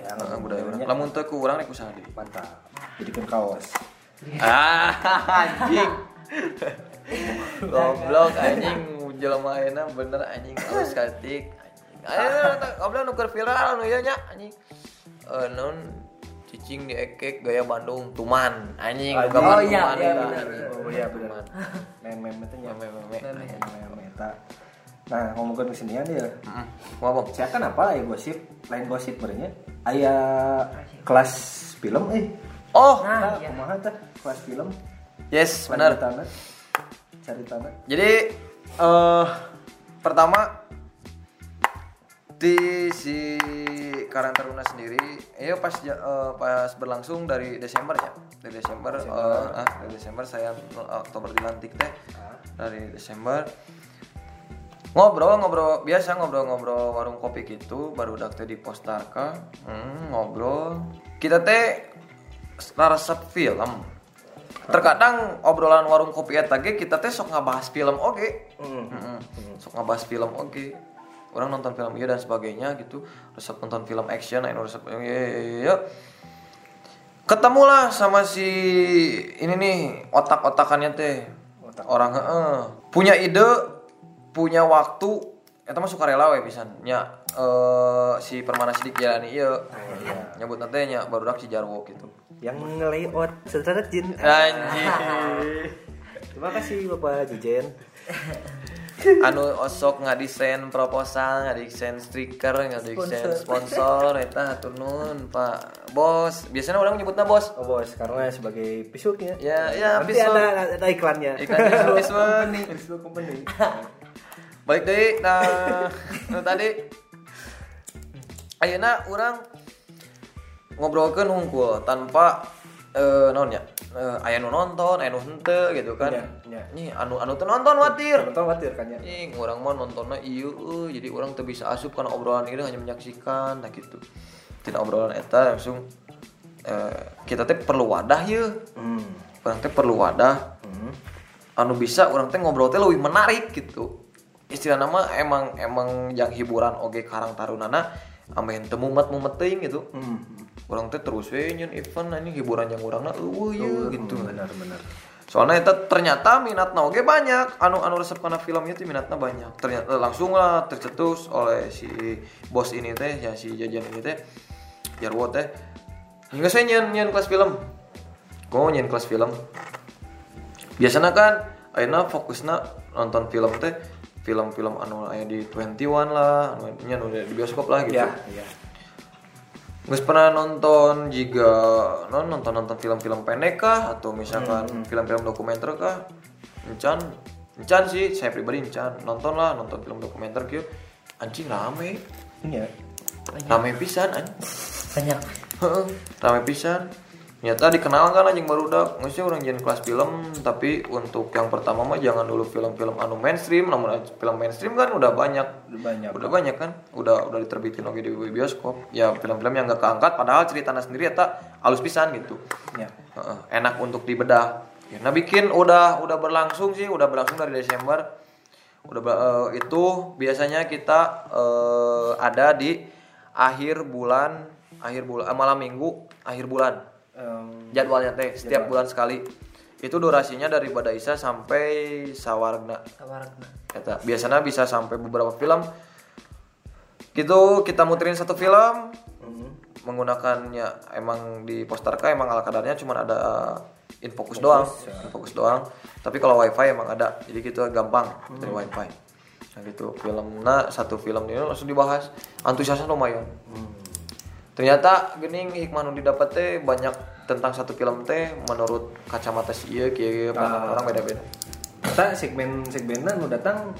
Ya, Nah, budaya orang lamun teu ku urang rek usaha deui Mantap. Jadikan kaos. ah anjing goblok anjing jelema ayeuna bener anjing alus katik ayo goblok nu keur viral nu ieu nya anjing Eh, non cicing diekek gaya Bandung tuman anjing Anjing. gambar Oh, iya, tuman iya, anjing. Oh iya. Tuman. Meme-meme itu nya. Meme-meme eta. Nah, ngomongin kesenian ya. Bang? Saya kan apa ya gosip, lain gosip berenya. Aya kelas film eh. oh Nah, iya. kumaha teh kelas film? yes benar Cari tanah. Jadi eh pertama di si Karang Taruna sendiri, iya pas eh, pas berlangsung dari Desember ya, dari Desember, eh, ah, dari Desember saya Oktober dilantik teh, dari Desember. Ngobrol ngobrol biasa ngobrol-ngobrol warung kopi gitu baru udah teh di postarka hmm, ngobrol. Kita teh resep film terkadang obrolan warung kopi eta ge kita teh sok ngabahas film oge. Heeh. sok ngabahas film oge. Orang nonton film iya dan sebagainya gitu. Resep nonton film action anu resep iya, iya, iya, iya. ketemulah sama si ini nih otak-otakannya teh. Orang heeh. Punya ide punya waktu eta mah sukarela we pisan nya eh, si permana sidik jalani ieu nyebut nanti nya baru si jarwo gitu Yang nge-layout saudara Jin. anjing Terima kasih Bapak Jijen. anu osok ngadesain proposal ngadesain stiker ngadesain sponsor eta hatur nuhun Pak Bos biasanya orang nyebutnya bos Oh bos, karena sebagai pisuknya. ya ya Nanti pisau. ada, ada iklannya. Iklannya Pisau. Pisau company. Balik deui nah tadi ayeuna urang ngobrolkeun hungkul tanpa eh naon nya eh, aya nu nonton aya nu henteu gitu kan Iya, iya. nih anu anu teu nonton watir Nonton khawatir kan ya. Ing, orang mah nontonnya euy. jadi orang tuh bisa asup karena obrolan ini hanya menyaksikan, nah gitu. Tidak obrolan eta langsung eh, kita teh perlu wadah ya Hmm. orang teh perlu wadah Hmm. anu bisa orang teh ngobrol teh lebih menarik gitu istilah nama emang emang yang hiburan oge karang tarunana amin teu mumet mumet teuing gitu. Hmm. orang teh terus we nyeun event ini hiburan yang urangna eueuh Oh, ye gitu. Benar benar. soalnya itu ternyata minatna oge banyak. Anu anu resep karena film itu minatnya banyak. Ternyata langsung lah tercetus oleh si bos ini teh ya si jajan ini teh Jarwo teh. Hingga saya nyen nyen kelas film. Kok nyen kelas film. Biasanya kan ayeuna fokusna nonton film teh film-film anu aya di 21 lah anu nyen udah di bioskop lah gitu. Ya, ya. Nggak pernah nonton jika non nonton nonton film-film pendek kah? Atau misalkan film-film dokumenter kah? Encan, encan sih saya pribadi encan. Nonton lah nonton film dokumenter gitu anjing rame. Iya. rame pisan anjing banyak. Heeh, rame pisan nyata dikenal kan anjing baru udah. Sih orang jadi kelas film tapi untuk yang pertama mah jangan dulu film-film anu mainstream namun film mainstream kan udah banyak. Udah banyak. udah banyak kan? Udah udah diterbitin lagi di bioskop. Ya film-film yang gak keangkat padahal ceritanya sendiri ya halus pisan gitu. Ya. Enak untuk dibedah. Ya, nah bikin udah udah berlangsung sih udah berlangsung dari Desember. Udah eh, itu biasanya kita eh, ada di akhir bulan akhir bulan eh, malam minggu akhir bulan Em, jadwalnya teh setiap bulan sekali. Itu durasinya dari Bada Isa sampai Sawarna. Tawarakna Eta, biasanya bisa sampai beberapa film. Gitu kita muterin satu film. Mm, menggunakannya emang di posterka emang ala kadarnya cuma ada infokus doang. infokus doang. Tapi kalau wifi emang ada jadi gitu gampang dari wifi. Nah gitu. Filmnya satu film ini langsung dibahas. Antusiasnya lumayan ternyata gening hikmah nu didapat teh banyak tentang satu film teh menurut kacamata si ieu kieu pandangan orang beda-beda. Kita segmen segmenan nu datang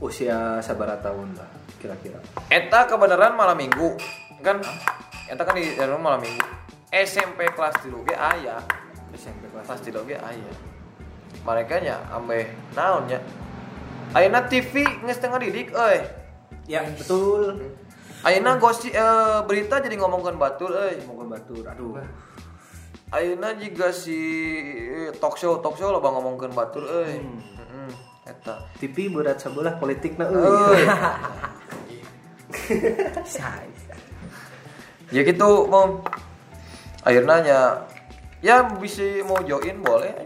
usia sabara tahun lah kira-kira. Eta kebenaran malam minggu kan? Eta kan di dalam malam minggu. SMP kelas 3 ge aya. SMP kelas. 3 ge aya. Mereka nya ambeh naonnya Ayeuna TV geus tengah didik euy. Ya betul. Ayeuna gosip eh, berita jadi ngomongkan batur euy. Moga batur. Aduh. Ayeuna juga si talk show talk show loba ngomongkeun batur euy. Heeh eta. TV berat sebelah politik na euy. Ya gitu mom. Akhirnya ya ya bisa mau join boleh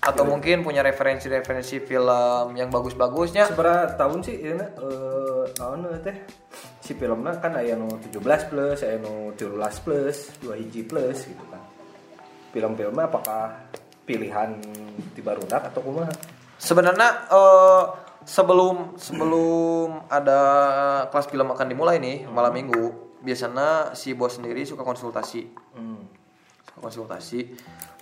atau mungkin punya referensi-referensi film yang bagus-bagusnya Seberapa tahun sih ya eh naon eh, teh si filmnya kan aya nu 17 plus, aya nu 13 plus, 2 hiji plus gitu kan. Film-filmnya apakah pilihan di barudak atau kumaha? sebenarnya eh, sebelum sebelum ada kelas film akan dimulai nih malam minggu biasanya si bos sendiri suka konsultasi Hmm. suka konsultasi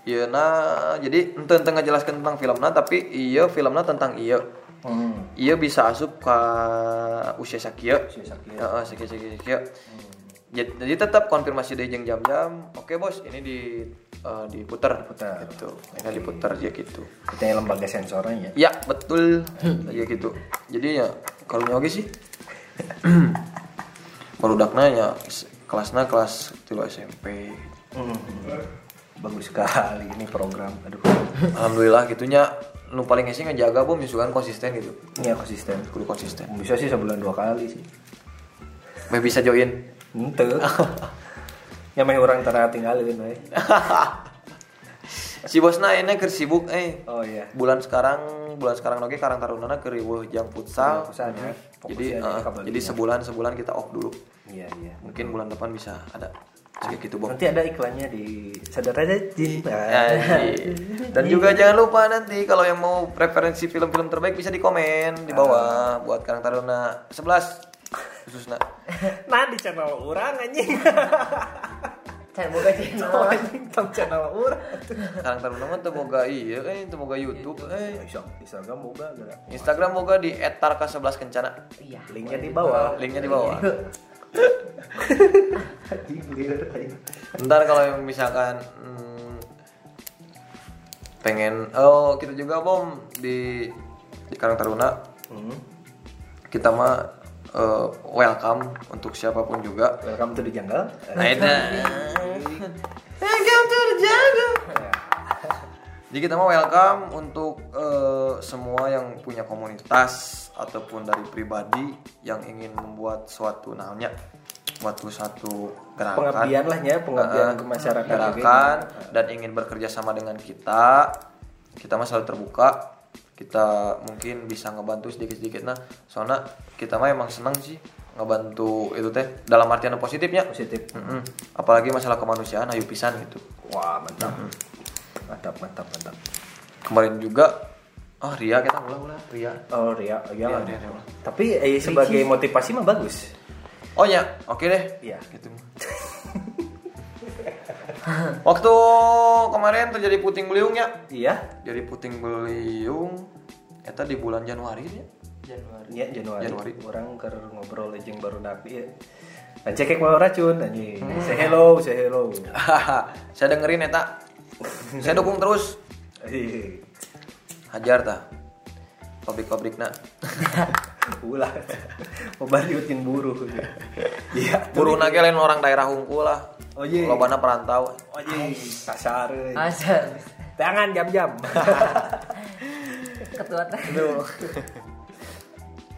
iya nah jadi ente ente jelaskan tentang filmnya tapi iya filmnya tentang iya Hmm. iya bisa asup ke usia sakia Usia sakia sakia sakia. Jadi, jadi tetap konfirmasi deh jeng jam-jam. Oke bos, ini di eh, diputer. Diputer. Gitu. Ini diputer ya gitu. Kita yang lembaga sensornya ya. Ya betul, ya gitu. Jadi ya kalau nyogi sih, baru ya s- kelasnya kelas tilu SMP. Hmm. Bagus sekali ini program. Aduh. Alhamdulillah gitunya. Nu paling sih ngejaga bom misalkan konsisten gitu. Ini ya konsisten. Kudu konsisten. Bisa sih sebulan dua kali sih. Meh bisa join. Ente. ya mah orang tanah tinggalin we. Si bosna ini keur sibuk eh Oh iya. bulan sekarang bulan sekarang lagi karang tarunana keur riweuh jang futsal. Futsal, ya. Jadi kabel jadi sebulan sebulan kita off dulu. Iya iya. Mungkin bulan depan bisa ada. Kayak gitu, Bang. Nanti ada iklannya di sadar aja Jin. Anjing. Dan juga jangan lupa nanti kalau yang mau preferensi film-film terbaik bisa di komen di bawah buat Karang Taruna 11 khususnya. Nah di channel orang anjing. Can boga channel. Anjing tong channel orang. Karang Taruna mah teu boga iya eh teu boga YouTube eh. Instagram boga. Instagram boga di @tarka11 kencana. Iya. Linknya di bawah. Linknya di bawah ntar kalau yang misalkan hmm, pengen oh kita juga bom di di Karang Taruna. Hmm. kita mah uh, welcome untuk siapa pun juga. Welcome to the jungle. Nah itu. Welcome to the jungle. Jadi kita mah welcome untuk uh, semua yang punya komunitas ataupun dari pribadi yang ingin membuat suatu namanya suatu satu gerakan Pengabdian lah ya, pengabdian Eh, ke masyarakat gerakan juga. dan ingin bekerja sama dengan kita kita mah selalu terbuka kita mungkin bisa ngebantu sedikit-sedikit nah soalnya kita mah emang senang sih ngebantu itu teh dalam artian yang positifnya Positif. Mm-mm. apalagi masalah kemanusiaan ayo pisan gitu Wah, mantap. Mantap, mantap, mantap. kemarin juga oh Ria kita ulah ulah Ria Oh, Ria, iya Iya, lah. Ria, Ria. Tapi eh, sebagai motivasi mah bagus. oh ya oke deh Iya. gitu waktu kemarin terjadi puting beliung ya Iya. jadi puting beliung eta di bulan Januari ya Januari Iya, Januari. Januari. Orang ker ngobrol jeung baru napi ya. Dan cekek mau racun anjing. Say hello, say hello. saya dengerin eta saya dukung terus Ih, hajar ta pabrik-pabrik nak Ulah. Pembariut yang buruh. Iya. buru nage lain orang daerah hungkul lah Oh, iya. lobana perantau Anjing, kasar. euy. Asal Tangan jam-jam. ketua teh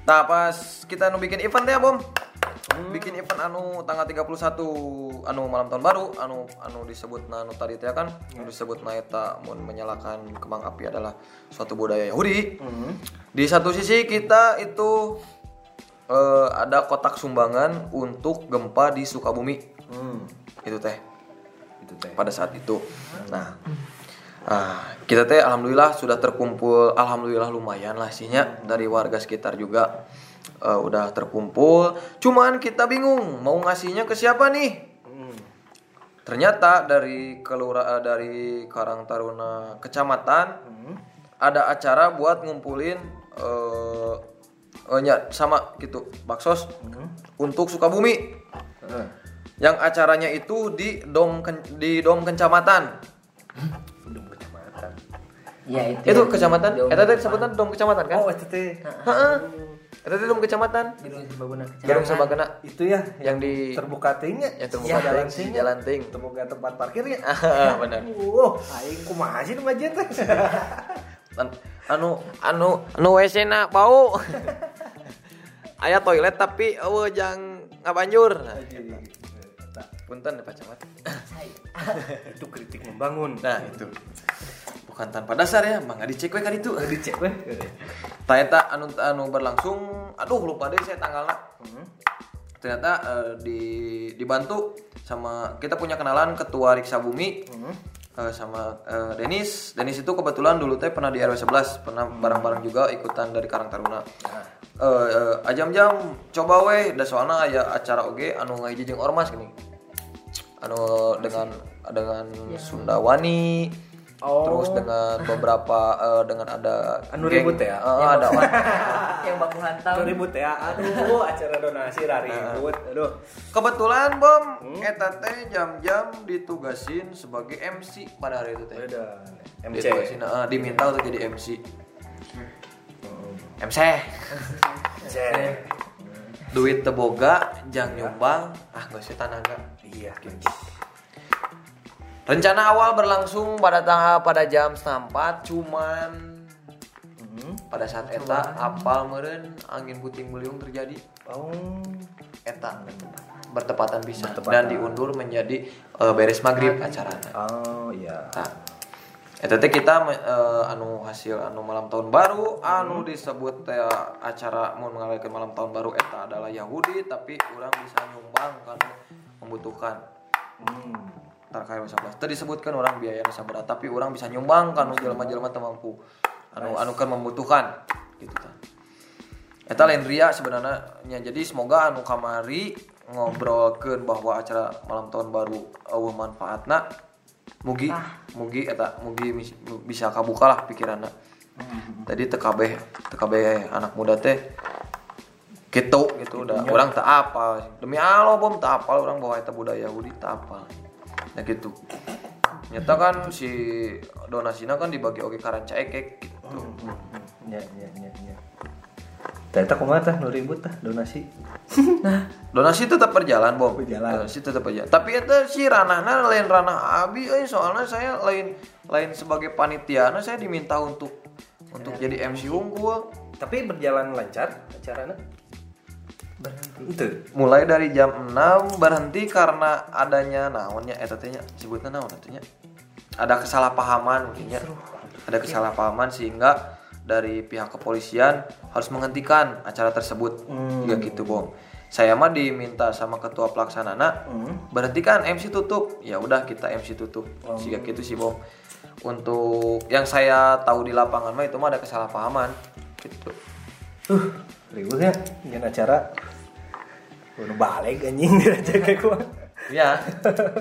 nah pas kita nu bikin event ya bom bikin event anu tanggal 31 anu malam tahun baru anu anu disebut anu tadi teh kan? Anu disebut na eta mun menyalakan kembang api adalah suatu budaya Yahudi. Di satu sisi kita itu eh, ada kotak sumbangan untuk gempa di Sukabumi. Hmm, itu teh. Itu teh. pada saat itu. Nah, ah, kita teh alhamdulillah sudah terkumpul, alhamdulillah lumayan lah sihnya dari warga sekitar juga eh, udah terkumpul. Cuman kita bingung mau ngasihnya ke siapa nih? Hmm. Ternyata dari kelurahan dari Karang Taruna kecamatan Hmm. ada acara buat ngumpulin eh eh, nya, sama gitu baksos untuk Sukabumi. Heeh. Yang acaranya itu di dom di dom kecamatan. Udah kecamatan. ya itu Itu kecamatan. Eta tadi sebutan dom kecamatan kan? Oh, itu teh. Heeh. Eta tadi dom kecamatan. Gedung Serbaguna Gedung Sabagana Itu ya yang di terbuka tingnya. yang terbuka Ya, jalan ting, jalan ting. Terbuka tempat parkirnya. Benar. Wow, aing kumaha sih nu majen teh. An- Anu anu anu WC na bau. Aya toilet tapi eueuh jang ngabanjur. Nah, Punten Pak Camat. itu kritik membangun. Nah, itu. Bukan tanpa dasar ya, mangga dicek we kan itu. dicek weh. Ternyata anu anu berlangsung, aduh lupa deh saya tanggalnya. Hmm. Ternyata eh, di dibantu sama kita punya kenalan ketua Riksa Bumi Hmm. eh, sama eh, Denis. Denis itu kebetulan dulu teh pernah di RW 11, pernah bareng-bareng juga ikutan dari Karang Taruna. Eh, eh, ajam-jam coba weh, da soalnya aya acara oge anu ngahiji jeung ormas gini. Anu dengan dengan Sundawani, Oh. terus dengan beberapa eh, dengan ada Anu geng- ribut ya? Eh, ada yang baku hantam Itu ribut ya. Aduh, acara donasi rari ribut. Aduh. Kebetulan bom, eta teh jam-jam ditugasin sebagai MC pada hari itu teh. Beda. MC. Ditugasin, ah, diminta untuk jadi MC. MC. MC. Duit teboga, jang nyumbang, ah gak sih tanaga. Iya. Rencana awal berlangsung pada tanggal pada jam setengah empat, cuman Hmm. pada saat eta apal meren angin puting beliung terjadi. Oh. Eta bertepatan bisa Bertepatan. dan diundur menjadi eh, beres maghrib acaranya. Oh, iya. Nah, eta teh kita eh, anu hasil anu malam tahun baru anu disebut teh acara mau mengadakan malam tahun baru eta adalah Yahudi tapi orang bisa nyumbang kan membutuhkan Hmm. Kayak 11 tadi disebutkan orang biaya sabaraha tapi orang bisa nyumbang kan jelema-jelema teu mampu anu anu kan membutuhkan gitu kan. Eta lain ria sebenarnya. Nya. jadi semoga anu kamari ngobrolkeun bahwa acara malam tahun baru eueuh manfaatna. Mugi mugi eta mugi bisa kabuka lah pikiranna tadi TKB TKB anak muda teh gitu gitu udah orang tak apa demi Allah bom tak apa orang bawa eta budaya Yahudi tak apa nah gitu nyata kan si donasinya kan dibagi oke karanca ekek gitu Ya, ya, ya, ya. Ternyata kumaha tah nu ribut tah donasi. donasi tetap berjalan bom Berjalan. donasi tetap berjalan tapi itu si ranahnya lain ranah abi eh soalnya saya lain lain sebagai panitia nah saya diminta untuk untuk jadi MC unggul Tapi berjalan lancar acaranya? Berhenti. Itu. mulai dari jam 6 berhenti karena adanya naonnya eta teh nya sebutnya naon atunya ada kesalahpahaman mungkin ya. Ada kesalahpahaman sehingga dari pihak kepolisian harus menghentikan acara tersebut. Juga gitu bom saya mah diminta sama ketua pelaksanana berhentikan MC tutup. Ya udah kita MC tutup. Sehingga gitu sih bom untuk yang saya tahu di lapangan mah itu mah ada kesalahpahaman. Gitu. Uh, ribut ya. Jangan acara. Udah balik anjing aja kayak gua. Ya,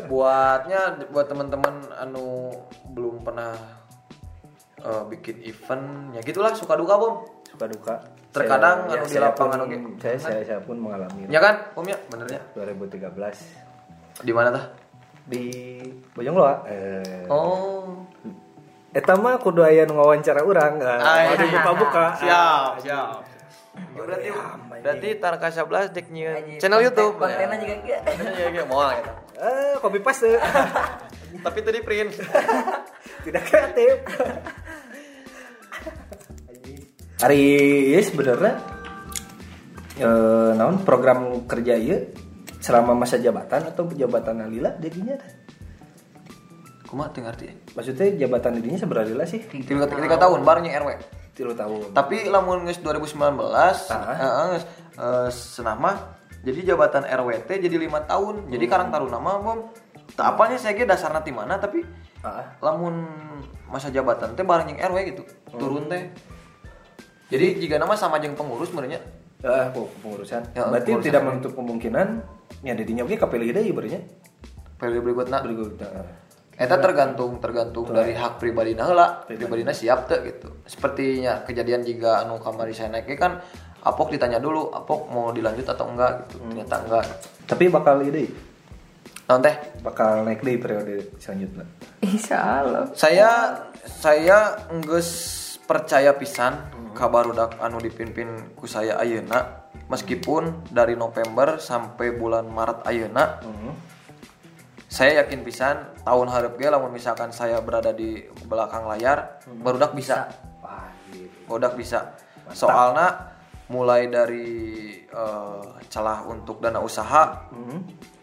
buatnya buat teman-teman anu belum pernah eh, bikin event, ya gitulah suka duka bom. Suka duka. Terkadang Saya- anu di saya lapangan pun-. Saya, saya saya pun mengalami. Ya kan, bom ya, bener ya. 2013 Di mana tah? di Bojongloa. Eh, Oh, Eta mah kudu aya nu ngawancara urang. Ah, Uh, iya. buka-buka. siap, siap. Ya, berarti berarti Tarka 11 dek nyieun Anjing, channel YouTube. kontennya juga enggak Iya, iya, moal eta. Eh, copy paste. Tapi itu di print. Tidak kreatif. Hari ini sebenarnya eh, naon program kerja ieu selama masa jabatan atau jabatan alila jadinya? Kumaha teu ngarti. Maksudnya jabatan dirinya seberapa lila sih? Tiga, tiga tahun bareng RW. Tilu tahun. Tapi lamun geus 2019 heeh geus eh, senah mah jadi jabatan RWT jadi lima tahun. Jadi karang taruna mah bom. Tak apanya saya ge dasarna ti mana tapi Ah, lamun masa jabatan teh bareng jeung RW gitu. Turun teh. Jadi jika nama sama jeung pengurus sebenarnya ah, oh, pengurusan. Ya, Berarti pengurusan. tidak menutup kemungkinan ya dirinya oke kapilih deui ibaratnya. periode berikutnya Berikut. Eta tergantung tergantung dari hak pribadi heula. Pribadina siap teu gitu. Sepertinya kejadian jika anu kamari saya naik kan Apok ditanya dulu, Apok mau dilanjut atau enggak gitu. Ternyata enggak. Tapi bakal ide Naon teh? bakal naik di periode selanjutnya. insya Allah Saya saya enggeus percaya pisan ka barudak anu dipimpin ku saya ayeuna meskipun dari November sampai bulan Maret ayeuna saya yakin pisan tahun hareup ge lamun misalkan saya berada di belakang layar barudak bisa. Wah, gitu. barudak bisa. Soalnya mulai dari eh, celah untuk dana usaha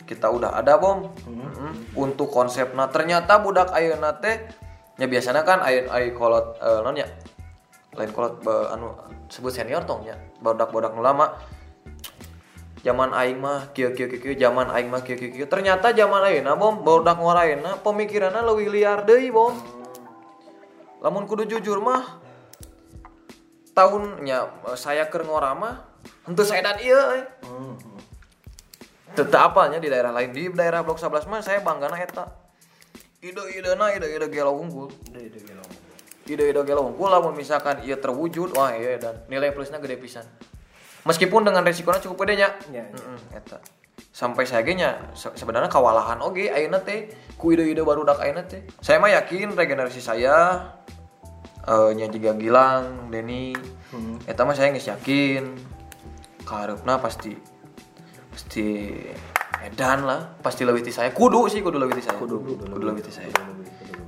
kita udah ada bom. Mm-mm. untuk konsepnya ternyata budak ayeuna teh ya biasanya kan ayeuna ay kolot eh, non ya lain kolot be- anu sebut senior tong ya bodak-bodak lama zaman aing mah kieu kieu kieu zaman aing mah kieu kieu kieu ternyata zaman ayeuna bom bodak ngarayeuna pemikiranna leuwih liar deui bom lamun kudu jujur mah tahunnya eh, saya keur ngorama henteu saya dan ieu eh. Tetap apanya di daerah lain di daerah blok 11 mah saya banggana eta. Ide-ide na ide-ide gelo unggul. Ide-ide gelo unggul lamun misalkan ieu terwujud wah iya dan nilai plusnya gede pisan. Meskipun dengan resikonya cukup gede. Ya, ya. Eta. Sampai saya nya sebenarnya kewalahan oge ayeuna teh ku ide-ide barudak ayeuna teh. Saya mah yakin regenerasi saya eh nya juga Gilang, Denny. Eta mah saya geus yakin. Kareupna pasti pasti edan lah pasti lebih ti saya kudu sih kudu lebih ti saya kudu kudu, lebih ti saya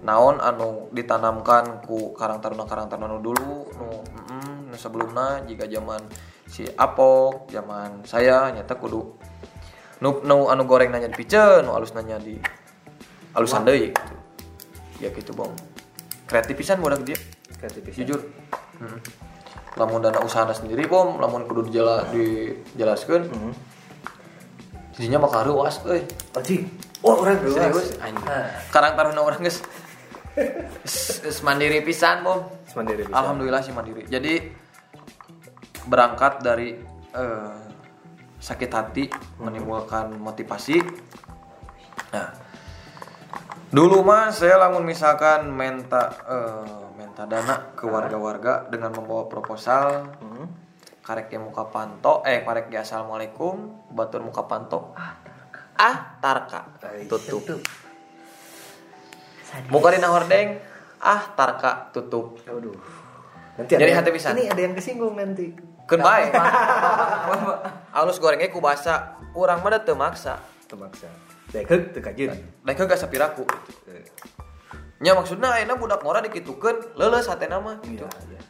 naon anu ditanamkan ku karang taruna karang taruna dulu nu mm, nu sebelumnya jika zaman si Apok zaman saya nyata kudu nu, nu anu goreng nanya di piceun nu alus nanya di alusan deui gitu. ya gitu bong kreatif pisan budak dia. Kreatif pisan. jujur. Hmm. lamun dana usaha sendiri bom lamun kudu dijala dijelaskeun. Jadinya mah karuas euy. Anjing. Wah, orang serius anjing. Karang taruna orang geus. Mandiri pisan bom. Mandiri bisa. alhamdulillah sih mandiri. Jadi berangkat dari eh, sakit hati menimbulkan motivasi. Nah dulu mah saya lamun misalkan menta eh, menta dana ke warga-warga dengan membawa proposal. Karek ge muka panto eh karek ge assalamualaikum batur muka panto. Ah tarka. Tutup. Sadis. muka dina hordeng ah tarka tutup. Aduh. Nanti Jadi yang- hati pisan. Ini ada yang kesinggung nanti. Keun bae. Alus gorengnya ku basa. Urang mah teu maksa. Termaksa. Dek teu kajeun. Daek gak sapiraku. Nya maksudna ayeuna budak mora dikitukeun leuleus hatena mah gitu. Iya, iya.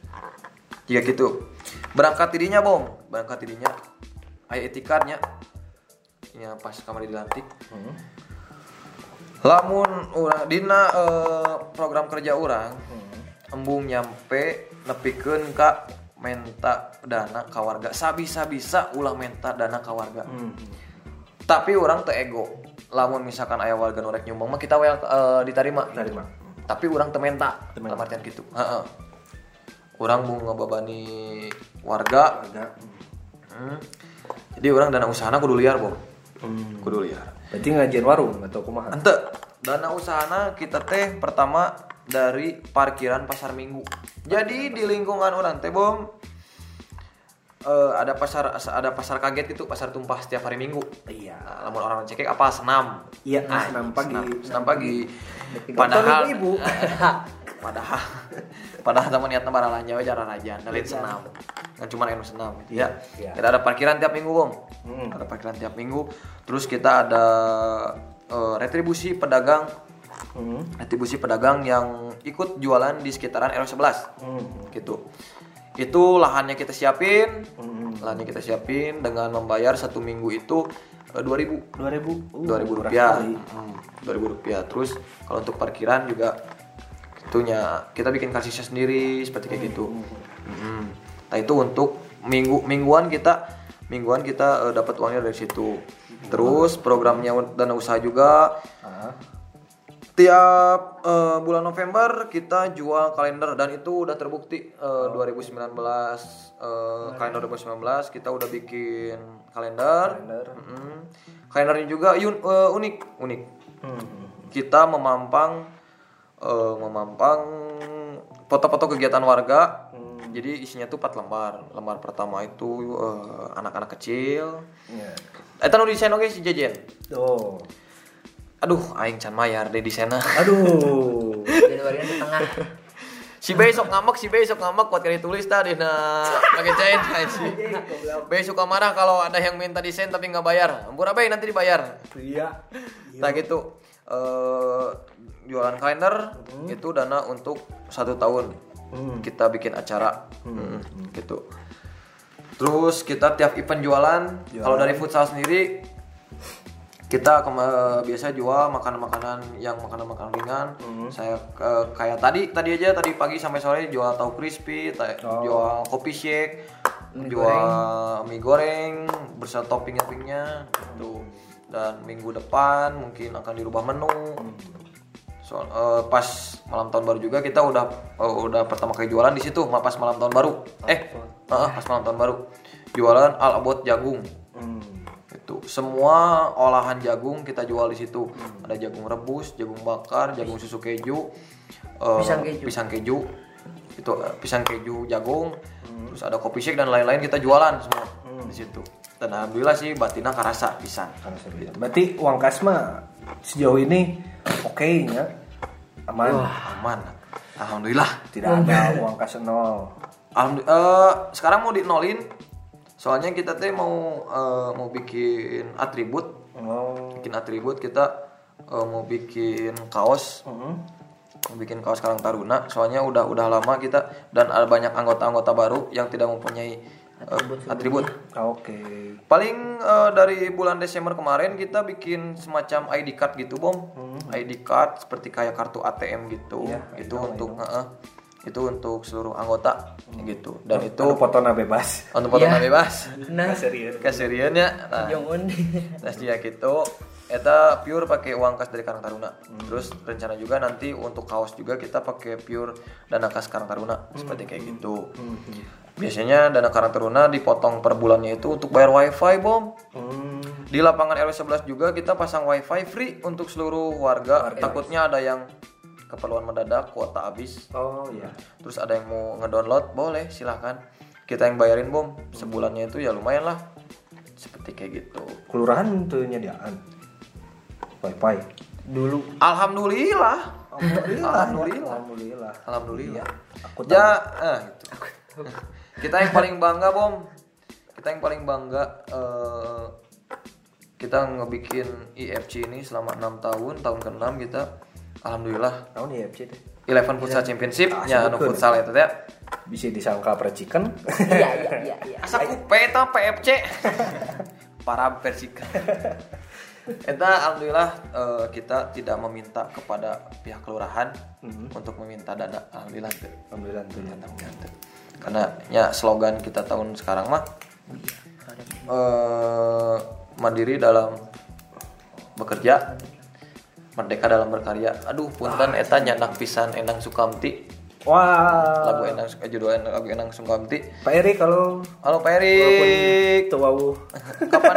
Jika gitu. Berangkat tidinya, Bom. Berangkat tidinya. Aya etikatnya. Ya pas kamar dilantik. Hmm. Lamun urang dina eh, program kerja urang Hmm. embung nyampe nepikeun ka menta dana ka warga. Sabisa-bisa ulah menta dana ka warga. Hmm. Tapi orang teu ego. Lamun misalkan aya warga norek nyumbang mah kita wel eh, ditarima. Tarima. Tapi orang teu menta. Dalam artian gitu. Heeh. Orang mau ngebebani warga. Warga. Hmm. Jadi orang dana usahana kudu liar, Bom. Hmm. Kudu liar. Berarti ngajian warung atau kumaha? Ente, dana usahana kita teh pertama dari parkiran pasar minggu. Jadi di lingkungan orang teh bom eh, ada pasar ada pasar kaget gitu, pasar tumpah setiap hari minggu. Iya. Nah, lamun orang cekek apa senam. Iya, Ah, senam pagi. Senam, senam pagi. Padahal ibu-ibu. padahal padahal teman niatna baralanja we cara rajan, dalin senam. Kan cuma anu senam gitu ya. Iya. Kita ada parkiran tiap minggu, Bom. Hmm. Ada parkiran tiap minggu. Terus kita ada eh, retribusi pedagang Hmm. retribusi pedagang yang ikut jualan di sekitaran RW 11 Hmm. gitu itu lahannya kita siapin Hmm. lahannya kita siapin dengan membayar satu minggu itu eh, 2000 2000. Uh, 2000 murah rupiah. Hmm, 2000 rupiah terus kalau untuk parkiran juga itunya kita bikin kasisnya sendiri seperti kayak gitu Hmm. nah itu untuk minggu mingguan kita mingguan kita eh, dapat uangnya dari situ terus programnya dana usaha juga Ah. Tiap eh, bulan November kita jual kalender dan itu udah terbukti eh, 2019 eh, kalender 2019 kita udah bikin kalender Kalender. Mm-mm. kalendernya juga yun- eh, unik unik Hmm. kita memampang eh, memampang foto-foto kegiatan warga Hmm. jadi isinya tuh 4 lembar lembar pertama itu anak-anak kecil Iya. eh tanu desain oke si Jejen Oh. Aduh aing can mayar deh desainnya Aduh. Januari di tengah. si besok ngambek si besok ngambek kuat kali tulis tadi nah. Pakai cain si besok marah kalau ada yang minta desain tapi nggak bayar. Ampura baik nanti dibayar? Iya. nah gitu. Eh jualan kalender itu dana untuk satu tahun. Hmm. kita bikin acara. Hmm, gitu. Terus kita tiap event jualan. Kalau dari futsal sendiri kita eh, biasa jual makanan-makanan yang makanan-makanan ringan. Saya eh, kayak tadi tadi aja tadi pagi sampai sore jual tahu crispy ta- jual kopi shake jual mie goreng beserta topping-toppingnya gitu. Dan minggu depan mungkin akan dirubah menu. Soal eh, pas malam tahun baru juga kita udah eh, udah pertama kali jualan di situ pas malam tahun baru. Eh, eh, pas malam tahun baru. Jualan al abot jagung. Hmm. Itu semua olahan jagung kita jual di situ. Ada jagung rebus, jagung bakar, jagung susu keju, eh, Pisang keju. pisang keju. Itu eh, pisang keju jagung. Terus ada kopi shake dan lain-lain kita jualan semua di situ. Dan alhamdulillah sih batina karasa pisan. Berarti uang kas mah sejauh ini oke nya aman. Aman. Alhamdulillah. Tidak ada uang kas nol. Alhamdulillah. eh, sekarang mau dinolin. Soalnya kita teh mau eh, mau bikin atribut, Oh. bikin atribut kita eh, mau bikin kaos, Hmm. mau bikin kaos Karang Taruna. Soalnya udah udah lama kita dan ada banyak anggota-anggota baru yang tidak mempunyai eh, atribut. Oke. Paling eh, dari bulan Desember kemarin kita bikin semacam ID card gitu, Bom. ID card seperti kayak kartu ATM gitu. itu untuk heeh, itu untuk seluruh anggota gitu. Dan itu fotona bebas. untuk foto Iya. bebas. Nah, Serius. Kasiriannya nah, Jong Un. Nah, dia gitu eta pure pakai uang kas dari Karang Taruna. Terus rencana juga nanti untuk kaos juga kita pakai pure dana kas Karang Taruna seperti kayak gitu. Biasanya dana Karang Taruna dipotong per bulannya itu untuk bayar wifi bom. Hmm. Di lapangan RW 11 juga kita pasang wifi free untuk seluruh warga. Takutnya ada yang keperluan mendadak kuota habis. Oh iya. Terus ada yang mau ngedownload boleh silahkan. Kita yang bayarin bom sebulannya itu ya lumayan lah. Seperti kayak gitu. Kelurahan tuh nyediaan. Wifi. Dulu. Alhamdulillah. Alhamdulillah. Alhamdulillah. Alhamdulillah. Alhamdulillah. Aku tahu. Ya, ah, gitu. kita yang paling bangga bom. Kita yang paling bangga eh, kita ngebikin IFC ini selama enam tahun, tahun ke-6 kita alhamdulillah Tahu nih FC teh. Eleven Futsal Championship Ah, nya anu futsal eta teh. Bisa disangka percikan. Iya iya iya iya. Asa kupe eta PFC. Para persika. Eta alhamdulillah eh, kita tidak meminta kepada pihak kelurahan untuk meminta dana. Alhamdulillah teu. Alhamdulillah tuh ya. Alhamdulillah teu. Karena ya slogan kita tahun sekarang mah eh, mandiri dalam bekerja merdeka dalam berkarya. Aduh punten eta nyandak pisan Endang Sukamti. Wah. lagu Endang eh, judul lagu Endang Sukamti. Pak Eri kalau halo Pak Erik. Tuh wow. kapan?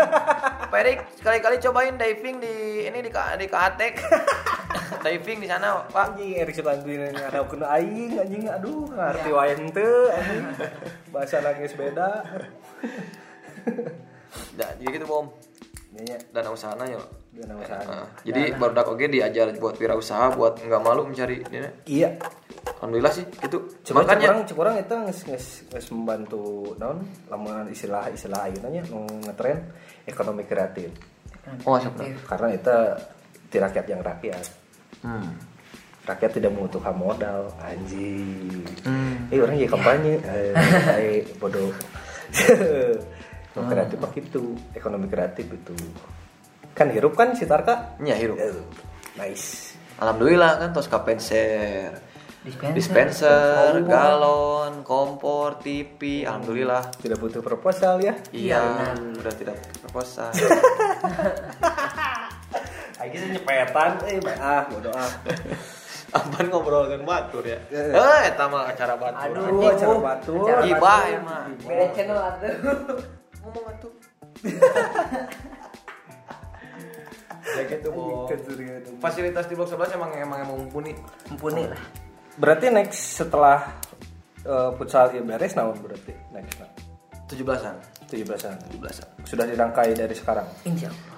Pak Erik sekali-kali cobain diving di ini di di Katek diving di sana Pak. Anjing Erik Sukanti ada kena aing anjing. Aduh ngerti wayang teu anjing. Bahasa nangis beda. Ya, jadi gitu bom Nya, nya. dana usahana ya Dana usaha. Nah, jadi barudak oke diajar buat wirausaha buat nggak malu mencari ini. Iya. Alhamdulillah sih itu Cuma makanya cekurang cekurang itu nges nges nges membantu non lamun istilah istilah ayeuna nya nu ngetren ekonomi kreatif. Oh siapa? Karena itu di rakyat yang rakyat. Hmm. rakyat tidak membutuhkan modal anjing. Hmm. eh orang ya kampanye eh eh, bodoh ekonomi kreatif mah gitu ekonomi kreatif itu kan hirup kan si Tarka Ya, hirup. Eh, nice Alhamdulillah kan tos kapenser, Dispenser. dispenser, galon, kompor, TV, alhamdulillah. tidak butuh proposal ya Iya, udah tidak proposal. Ayo kita nyepetan eh ah bodoh ah Apaan ngobrol dengan batur ya? Eh. Eh, eta mah acara batur. Aduh, acara batur. Acara batur. ya mah. Beda channel atuh. Ngomong atuh. ya gitu, Bo. Fasilitas di blok 11 emang emang emang mumpuni. Mumpuni lah. berarti next setelah uh, futsal ya beres naon berarti next nah. 17-an. 17-an 17-an. sudah dirangkai dari sekarang Insya Allah.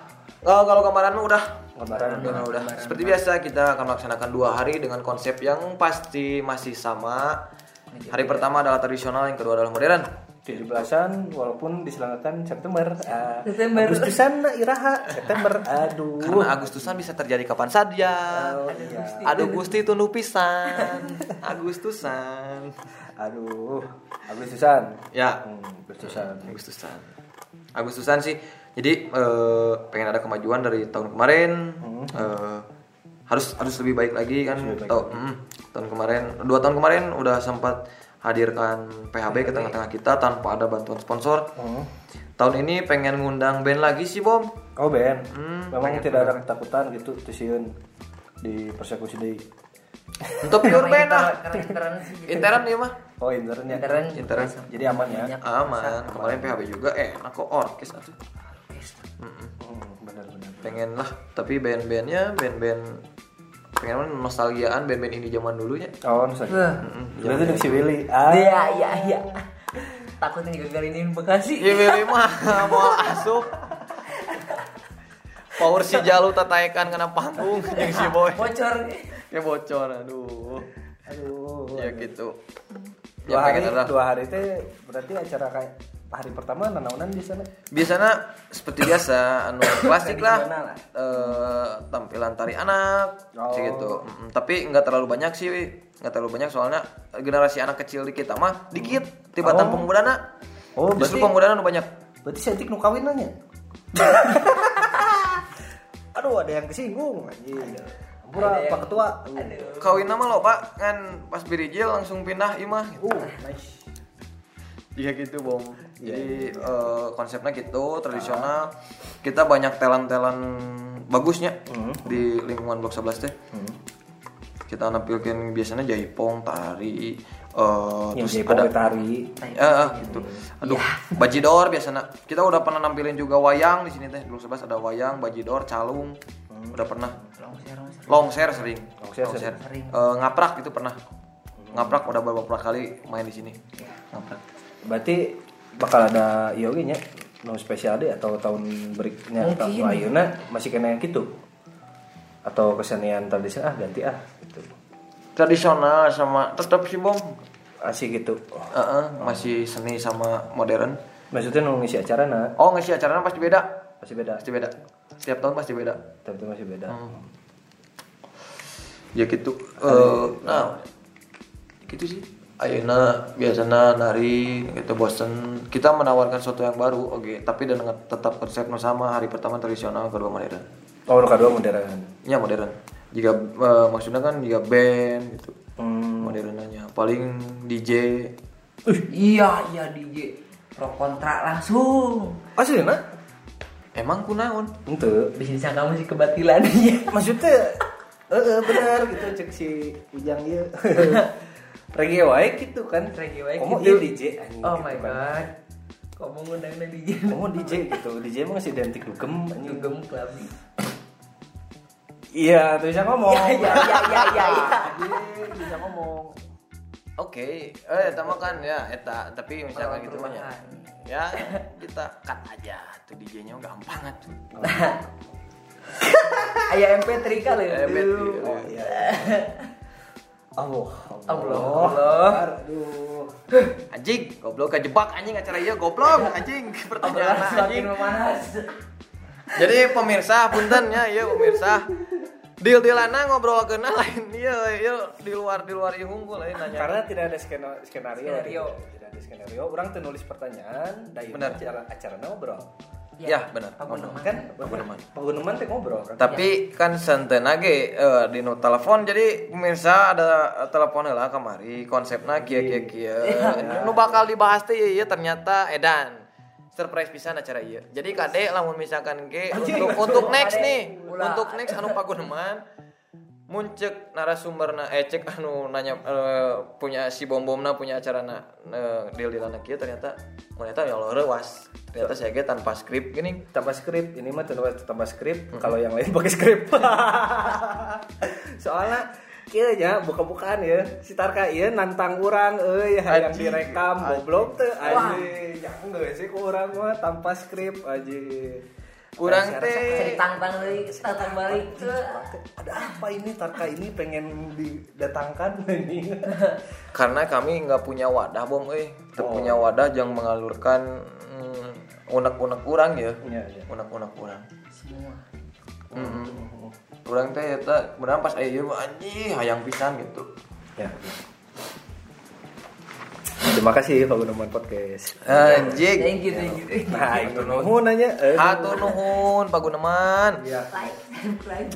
Oh, kalau kemarin mah udah kemarin Udah, udah. Seperti biasa kita akan melaksanakan dua hari dengan konsep yang pasti masih sama. Hari pertama adalah tradisional, yang kedua adalah modern. 17-an walaupun diselenggarakan September Ah, September. Agustusan nah, iraha September aduh Karena Agustusan bisa terjadi kapan saja. Oh, iya. Aduh Gusti tunduh pisan. Agustusan. aduh Agustusan Ya, hmm, Agustusan Agustusan. Agustusan sih. Jadi eh, pengen ada kemajuan dari tahun kemarin. Eh, harus harus lebih baik lagi kan. Tahu, mm, tahun kemarin, dua tahun kemarin udah sempat hadirkan PHB ke tengah-tengah kita tanpa ada bantuan sponsor. Hmm. Tahun ini pengen ngundang band lagi sih Bom. Oh Ben, Hmm, memang tidak ada ketakutan gitu tusiun di persekusi di Untuk pure band lah. Intern gitu. Interan dia mah. oh internetnya Intern. Interan. jadi aman ya Banyak. Aman. Kemarin PHB juga enak kok orkes atuh. Mm-mm. Hmm, benar-benar pengen lah tapi band-bandnya band-band pengen nostalgiaan band-band ini zaman dulunya. Oh nusa Wah. berarti dek si Willy. Ah. Iya iya. Iya. Takutnya juga kali ini Bekasi. iya Willy mah mau asup power si Jalu tataekan kena panggung yang si boy. Bocor. ya bocor aduh. Aduh ya gitu. Dua ya hari ada dua hari teh berarti acara kayak hari pertama nanaunan di sana? Biasanya seperti biasa anu klasik lah. Lah. eh, tampilan tari anak Oh. gitu. Mm, tapi nggak terlalu banyak sih nggak terlalu banyak. Soalnya generasi anak kecil di kita mah dikit tibatan Oh. pemudana Oh, justru pemudana udah banyak. berarti sentik nu kawin nanya? Aduh ada yang kesinggung anjing. Yang- Pak Ketua Aduh. kawin nama lo pak. Kan pas birijil langsung pindah imah. Uh nice Iya gitu bom. Iya, Jadi eh, konsepnya gitu tradisional. Kita banyak talent-talent bagusnya Hmm. di lingkungan blok 11 teh. Kita nampilkan biasanya jaipong, tari, eh, yang terus ada tari ya ah, gitu. Aduh, bajidor biasanya. Kita udah pernah nampilin juga wayang di sini teh. Blok 11 ada wayang, bajidor, calung. Udah pernah. Longser longser. Longser sering. Longser sering. Sering. Eh, ngaprak itu pernah. Ngaprak udah beberapa kali main di sini. Ngaprak. Berarti bakal ada iya oge nya? No spesial deh atau tahun berikutnya tahun ayeuna masih kena yang gitu? Atau kesenian tradisional ah ganti ah gitu. Tradisional sama tetap sih bom asik gitu? Heeh, masih seni sama modern. Maksudnya nunggu ngisi acara nah? Oh ngisi acaranya pasti beda. Pasti beda? Pasti beda. Setiap tahun pasti beda. Tapi itu masih beda. Ya gitu. Eh, nah gitu sih Ayeuna biasanya nari gitu bosen. Kita menawarkan sesuatu yang baru oke. Tapi dengan tetap konsep sama hari pertama tradisional kedua modern. Oh kedua modern. Ya modern. Jika eh, maksudnya kan jika band gitu. Hmm. modernnya paling DJ Iya, iya DJ pro kontra langsung. asli nah? Emang kunaon untuk Bisa disangka musik kebatilan iya. maksudnya eh eh, benar gitu cek si Ujang ya reggae wae gitu kan Reggae wae gitu. iya DJ anjing Oh gitu my kan. god. Kok mau ngundang DJ? Komo DJ gitu DJ emang masih identik dugem anjing Dugem klabi. iya tuh bisa ngomong Iya, iya, iya, iya, iya, iya. Bisa ngomong Oke, eh eta mah kan ya eta, tapi misalkan gitu mah ya. Ya, kita cut aja tuh DJ-nya gampang atuh. Aya MP3 kali. MP3. oh iya Allah Allah, Allah. aduh Anjing, goblok kejebak anjing acara ieu goblok anjing pertanyaan anjing. memanas. Jadi pemirsa punten ya ieu pemirsa. Deal dealana ngobrol kena lain ieu ieu di luar di luar ieu unggul lain nanya. karena tidak ada skena- skenario Skenario. tidak ada skenario orang tuh nulis pertanyaan dari acara acara ngobrol Ya, benar. Apa namanya? kan Paguneman. paguneman teh ngobrol kan Tapi kan santen ge eh, di nu telepon jadi pemirsa ada eh, telepon lah kamari konsepna kieu kieu kieu. Nu bakal dibahas teh ieu ternyata edan. Surprise pisan acara ieu. Jadi kade lamun misalkan ge untuk untuk next nih, untuk next anu paguneman muncek narasumberna eh cek anu nanya eh, punya si bom bomna punya acara na uh, deal di lana ternyata ternyata ya rewas ternyata saya ge tanpa skrip gini. Tambah skrip ini mah tambah skrip kalau yang lain pakai skrip soalnya kia ya buka-bukaan ya. Si Tarka iya nantang orang eh yang Anjing. direkam goblok tuh anjing. yang enggak sih ke orang mah tanpa skrip aja Kurang teh. ditantang deui, tantang balik. ada apa ini Tarka ini pengen didatangkan ini karena kami nggak punya wadah bom eh Oh. punya wadah yang mengalurkan mm, unek-unek kurang ya Iya, iya. unek-unek kurang Semua. kurang teh eta beneran pas ayo anjing hayang pisan gitu ya, ya. Terima kasih Pak Gunawan Podcast anjing Thank you, thank you. thank you. nah itu nuhun nanya eh, hatur nuhun Pak Guneman ya Like, subscribe.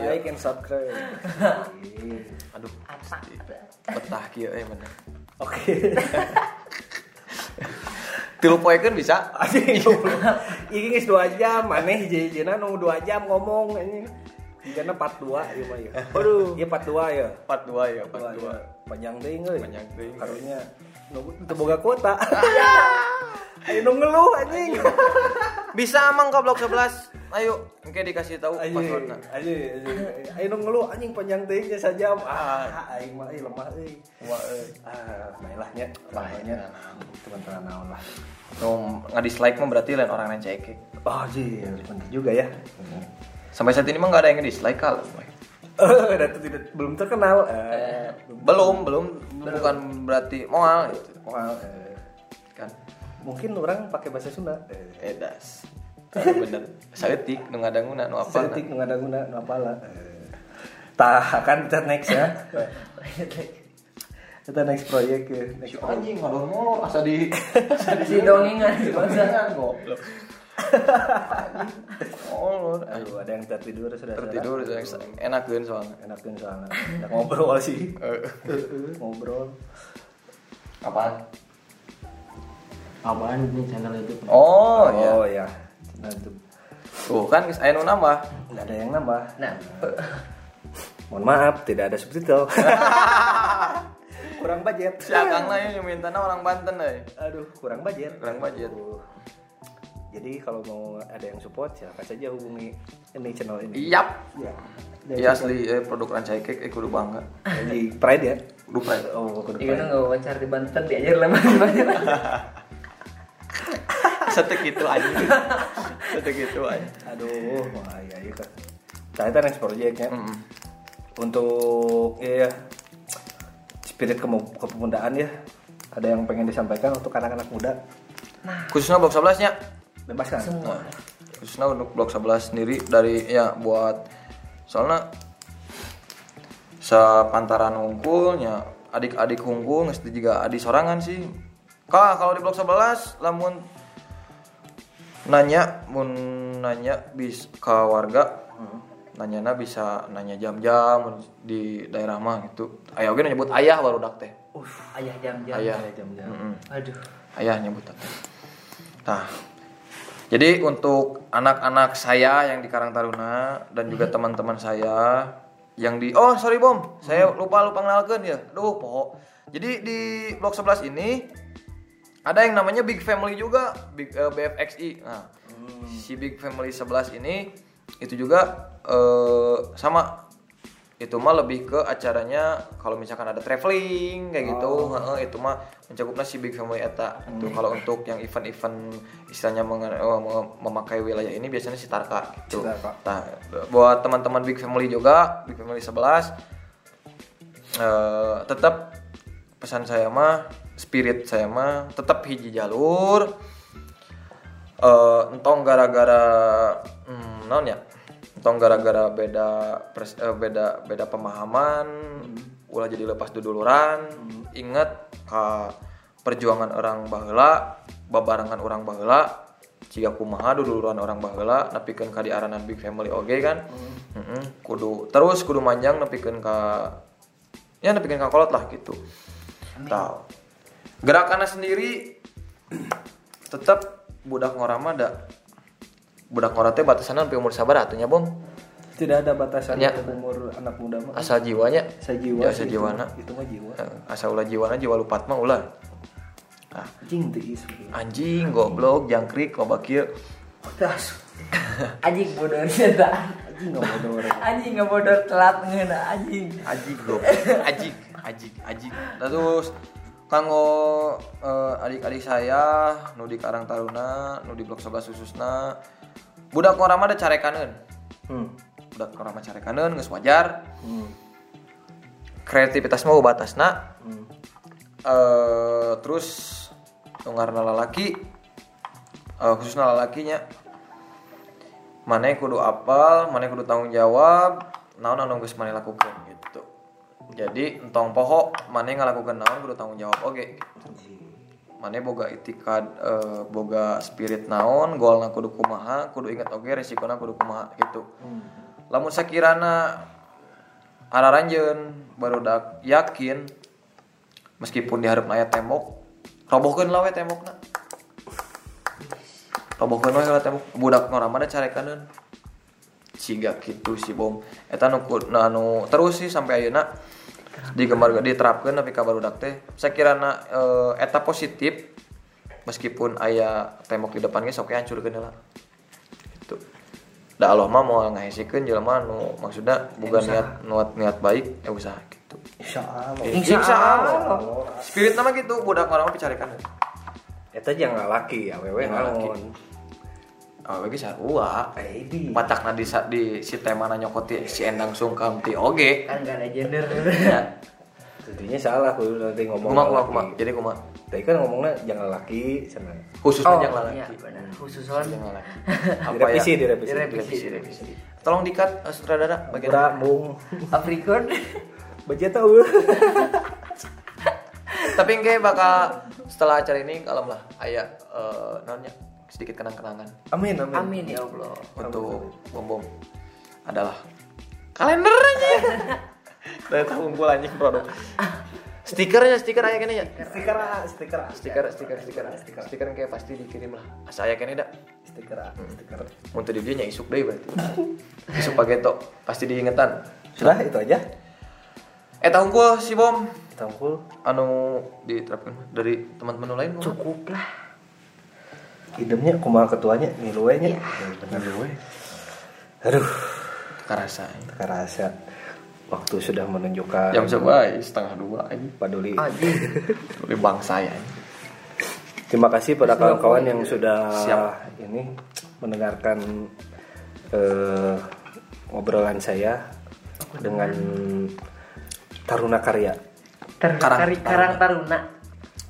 like and subscribe aduh Apa? betah kieu eh bener oke tilu poekeun bisa Anjing, ini geus 2 jam, maneh hiji-hijina nunggu 2 jam ngomong anjing. Hijana part 2 ieu mah ya. Aduh, ieu part 2 ya. 42 ya Part 42 2. Panjang teuing euy. Panjang teuing. Karunya teu boga kuota. Ayo nu ngeluh anjing. bisa amang ke blok 11 ayo engke dikasih tahu passwordna anjing, anjing. Ayo nu ngeluh anjing panjang teuing ge sajam. Ah, aing mah euy lemah euy. Wah, euy. Ah, baiklah nya. Bahaya teman-teman naon lah. no nggak dislike mah berarti lain orang yang cekik Oh, anjing, bener juga ya. sampai saat ini mah nggak ada yang dislike kal Eh, dan tidak belum terkenal. Eh, belum belum bukan berarti moal gitu Wah, eh, kan mungkin orang pakai bahasa Sunda. Eh, edas Iya, bener saeutik nu ngadanguna nu apa Sedetik nu ngadaguna nu apalah. Eh, Tah kan kita next ya. Kita next proyek ya. Next anjing ngadon mulu asa di Si dongengan si bangsa. goblok oh Aduh, ada yang tertidur sudah. tertidur enakeun soalnya Enakin soalnya. Udah ngobrol sih. Eh, ngobrol. apaan Apaan ini channel YouTube? oh iya Oh ya. Nah, itu tuh kan aya nu nambah nggak ada yang nambah. Nah, Mohon maaf, tidak ada subtitle. kurang budget. si akang lah yang mintana orang Banten euy Aduh, kurang budget. kurang budget Aduh. Jadi kalau mau ada yang support silakan saja hubungi ini channel ini. Iyap. Ya. Iya asli eh, produk rancai cake eh kudu bangga. Jadi Pride ya. Kudu pride. Oh, kudu Iya Pride. nggak wawancara di Banten diajar lama gimana? Satu gitu aja. Satu gitu aja. Aduh, wah iya iya kan. Saya next project ya. Mm-mm. Untuk iya spirit kemu- kepemudaan ya ada yang pengen disampaikan untuk anak-anak muda khususnya blok 11 nya bebaskan semua. Khususnya untuk blok 11 sendiri dari ya buat soalnya sepantaran unggulnya adik-adik unggul mesti juga. Adik sorangan sih. Kak kalau di blok 11 lamun nanya mun nanya bis ke warga. Nanya bisa nanya jam-jam di daerah mah gitu. Ayah oke nyebut ayah baru dak teh. Ayah jam-jam ayah. jam-jam. Mm-mm. aduh. Ayah nyebut teh. Nah jadi untuk anak-anak saya yang di Karang Taruna dan juga teman-teman saya yang di oh sorry bom. Saya lupa lupa kenalkan ya. Aduh poho jadi di blok 11 ini ada yang namanya Big Family juga Big eh, BFXI nah si Big Family 11 ini itu juga eh, sama itu mah lebih ke acaranya kalau misalkan ada traveling kayak gitu. Heeh, itu mah mencakupnya si Big Family eta itu kalau untuk yang event-event istilahnya mem- memakai wilayah ini biasanya si Tarka gitu. Si Tarka. nah buat teman-teman Big Family juga Big Family 11 eh, tetap pesan saya mah spirit saya mah tetap hiji jalur. Eh entong gara-gara hmm, naon ya entong gara-gara beda pers- eh, beda beda pemahaman ulah jadi lepas duduluran. Ingat ka perjuangan orang baheula babarangan orang baheula jika kumaha duduluran orang baheula nepikeun ka di aranan big family oge kan? Mm-mm. kudu terus kudu manjang nepikeun ka ya nepikeun ka kolot lah gitu. Tahu gerakannya sendiri tetap budak ngorama ada budak ngora teh batasannya sampai umur sabar atunya bom tidak ada batasan Ya. untuk umur anak muda mah. Asal jiwanya. Saya jiwa ya asal itu jiwana. Mah. itu mah jiwa. Eh, asal ulah jiwana jiwa lupat mah ulah. Nah, anjing tiis gitu. anjing goblok jangkrik loba kieu anjing bodor cerita anjing nggak bodoh orang. Anjing nggak bodor telat ngeuna anjing. Ajik goblok. Ajik ajik ajik Nah, terus kanggo eh, adik-adik saya nu di Karang Taruna nu di blok 11 khususna budak ngorama ada carekaneun hmm. budak ngorama carekaneun geus wajar. Hmm. kreativitas mah batasna Hmm. eh terus ngarana lalaki eh, khususnya lalakinya. Mana kudu apal mana kudu tanggung jawab naon anu geus maneh lakukeun gitu. Jadi entong poho mana ngalakukeun naon kudu tanggung jawab oke mana boga itikad eh, boga spirit naon golna kudu kumaha kudu ingat oke resikona kudu kumaha gitu. Lamun sakirana araranjeun baru dak yakin meskipun diharap aya tembok robohkeun lah we tembokna. Robohkeun we lah tembok. Budak ngorama da carekaneun siga gitu si bom. Eta nu na anu terus sih sampai ayeuna digemar diterapkeun tapi ka barudak teh sakirana eh, eta positif meskipun aya tembok di depan ge sok we hancurkeun heula gitu da Allah mah mau ngahesikeun jelema nu maksudna bukan niat niat niat baik ya usaha gitu insya Allah Insya, Allah. Spirit nama gitu, budak orang mah picarekan. Eta jangan laki ya, wewe Yang laki. ngalon. Oh, bagi sarua. Di. Patakna di di si temana nyokoti si Endang Sungkam ti oge. kan gak ada gender Ya. Tentunya salah kudu nanti ngomong. Kuma kuma kuma. Jadi kuma. Tadi kan ngomongnya jangan laki, sana. Khususnya oh jangan iya laki. benar khususon Jangan laki. Apa Direvisi, ya? direvisi. Direvisi, direvisi. Tolong dikat eh, sutradara bagian mung. Afrikon Baca tahu. Tapi kayak bakal setelah acara ini kalem lah aya eh naonnya sedikit kenang-kenangan. Amin, amin. amin ya Allah. Untuk bom bom adalah kalender aja. Dari tahun gue anjing produk stikernya stiker aja kayaknya. Ya Stiker, stiker, stiker stiker stiker. Stiker. Stiker yang kayak pasti dikirim lah. Asa ya kayaknya dah stiker, ah, stiker. mau tadi dia isuk deh berarti. Isuk pageto pasti diingetan. Sudah itu aja. eh tahun gue si bom. Tangkul. anu diterapkan dari teman-teman lain cukup lah Hidupnya kumaha ketuanya, ngilu we nya. Bener we. Aduh, kerasa kerasa waktu sudah menunjukkan jam sebelas setengah dua ini paduli. Oleh bangsa ya Terima kasih pada kawan-kawan yang sudah Siap. ini mendengarkan eh, ngobrolan saya dengan Taruna Karya. Karang Karang, Karang Taruna.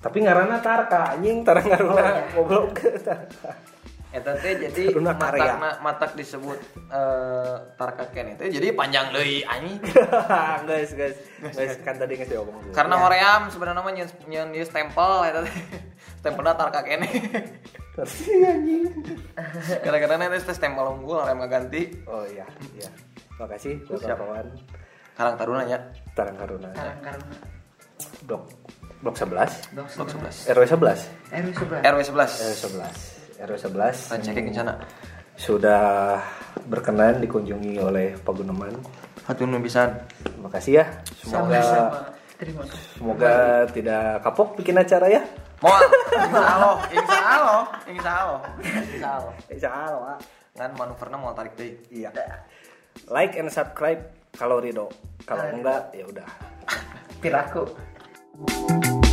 Tapi ngaranna Tarka anjing Tarang Taruna goblok Tarka. Eta teh jadi Taruna karya. matak matak disebut eh Tarka Ken itu jadi panjang deui anjing. guys guys guys kan tadi nggak diomong dulu. Karena hoream sebenarnya mah nyeun nyeun stempel eta teh. Stempelna Tarka Ken. Terus anjing. Gara-gara nanti teh stempel unggul hoream ganti Oh iya iya. Makasih buat Siap. kawan Karang Taruna nya. Tarang Taruna. Karang Taruna. Blok blok 11 Blok Blok 11. 11. RW 11 RW 11. RW RW 11. 11 RW 11 Lancekin ke sana. sudah berkenan dikunjungi oleh Pak Guneman. Hatur nuhun pisan. Terima kasih ya. Semoga. Terima kasih. semoga tidak kapok bikin acara ya. Moal. Insya Allah, insya Allah, insya Allah, insya Allah. Insya Allah. Kan manuverna mau tarik deui. Iya. Like and subscribe kalau Rido. Kalau enggak ya udah. Piraku. Thank you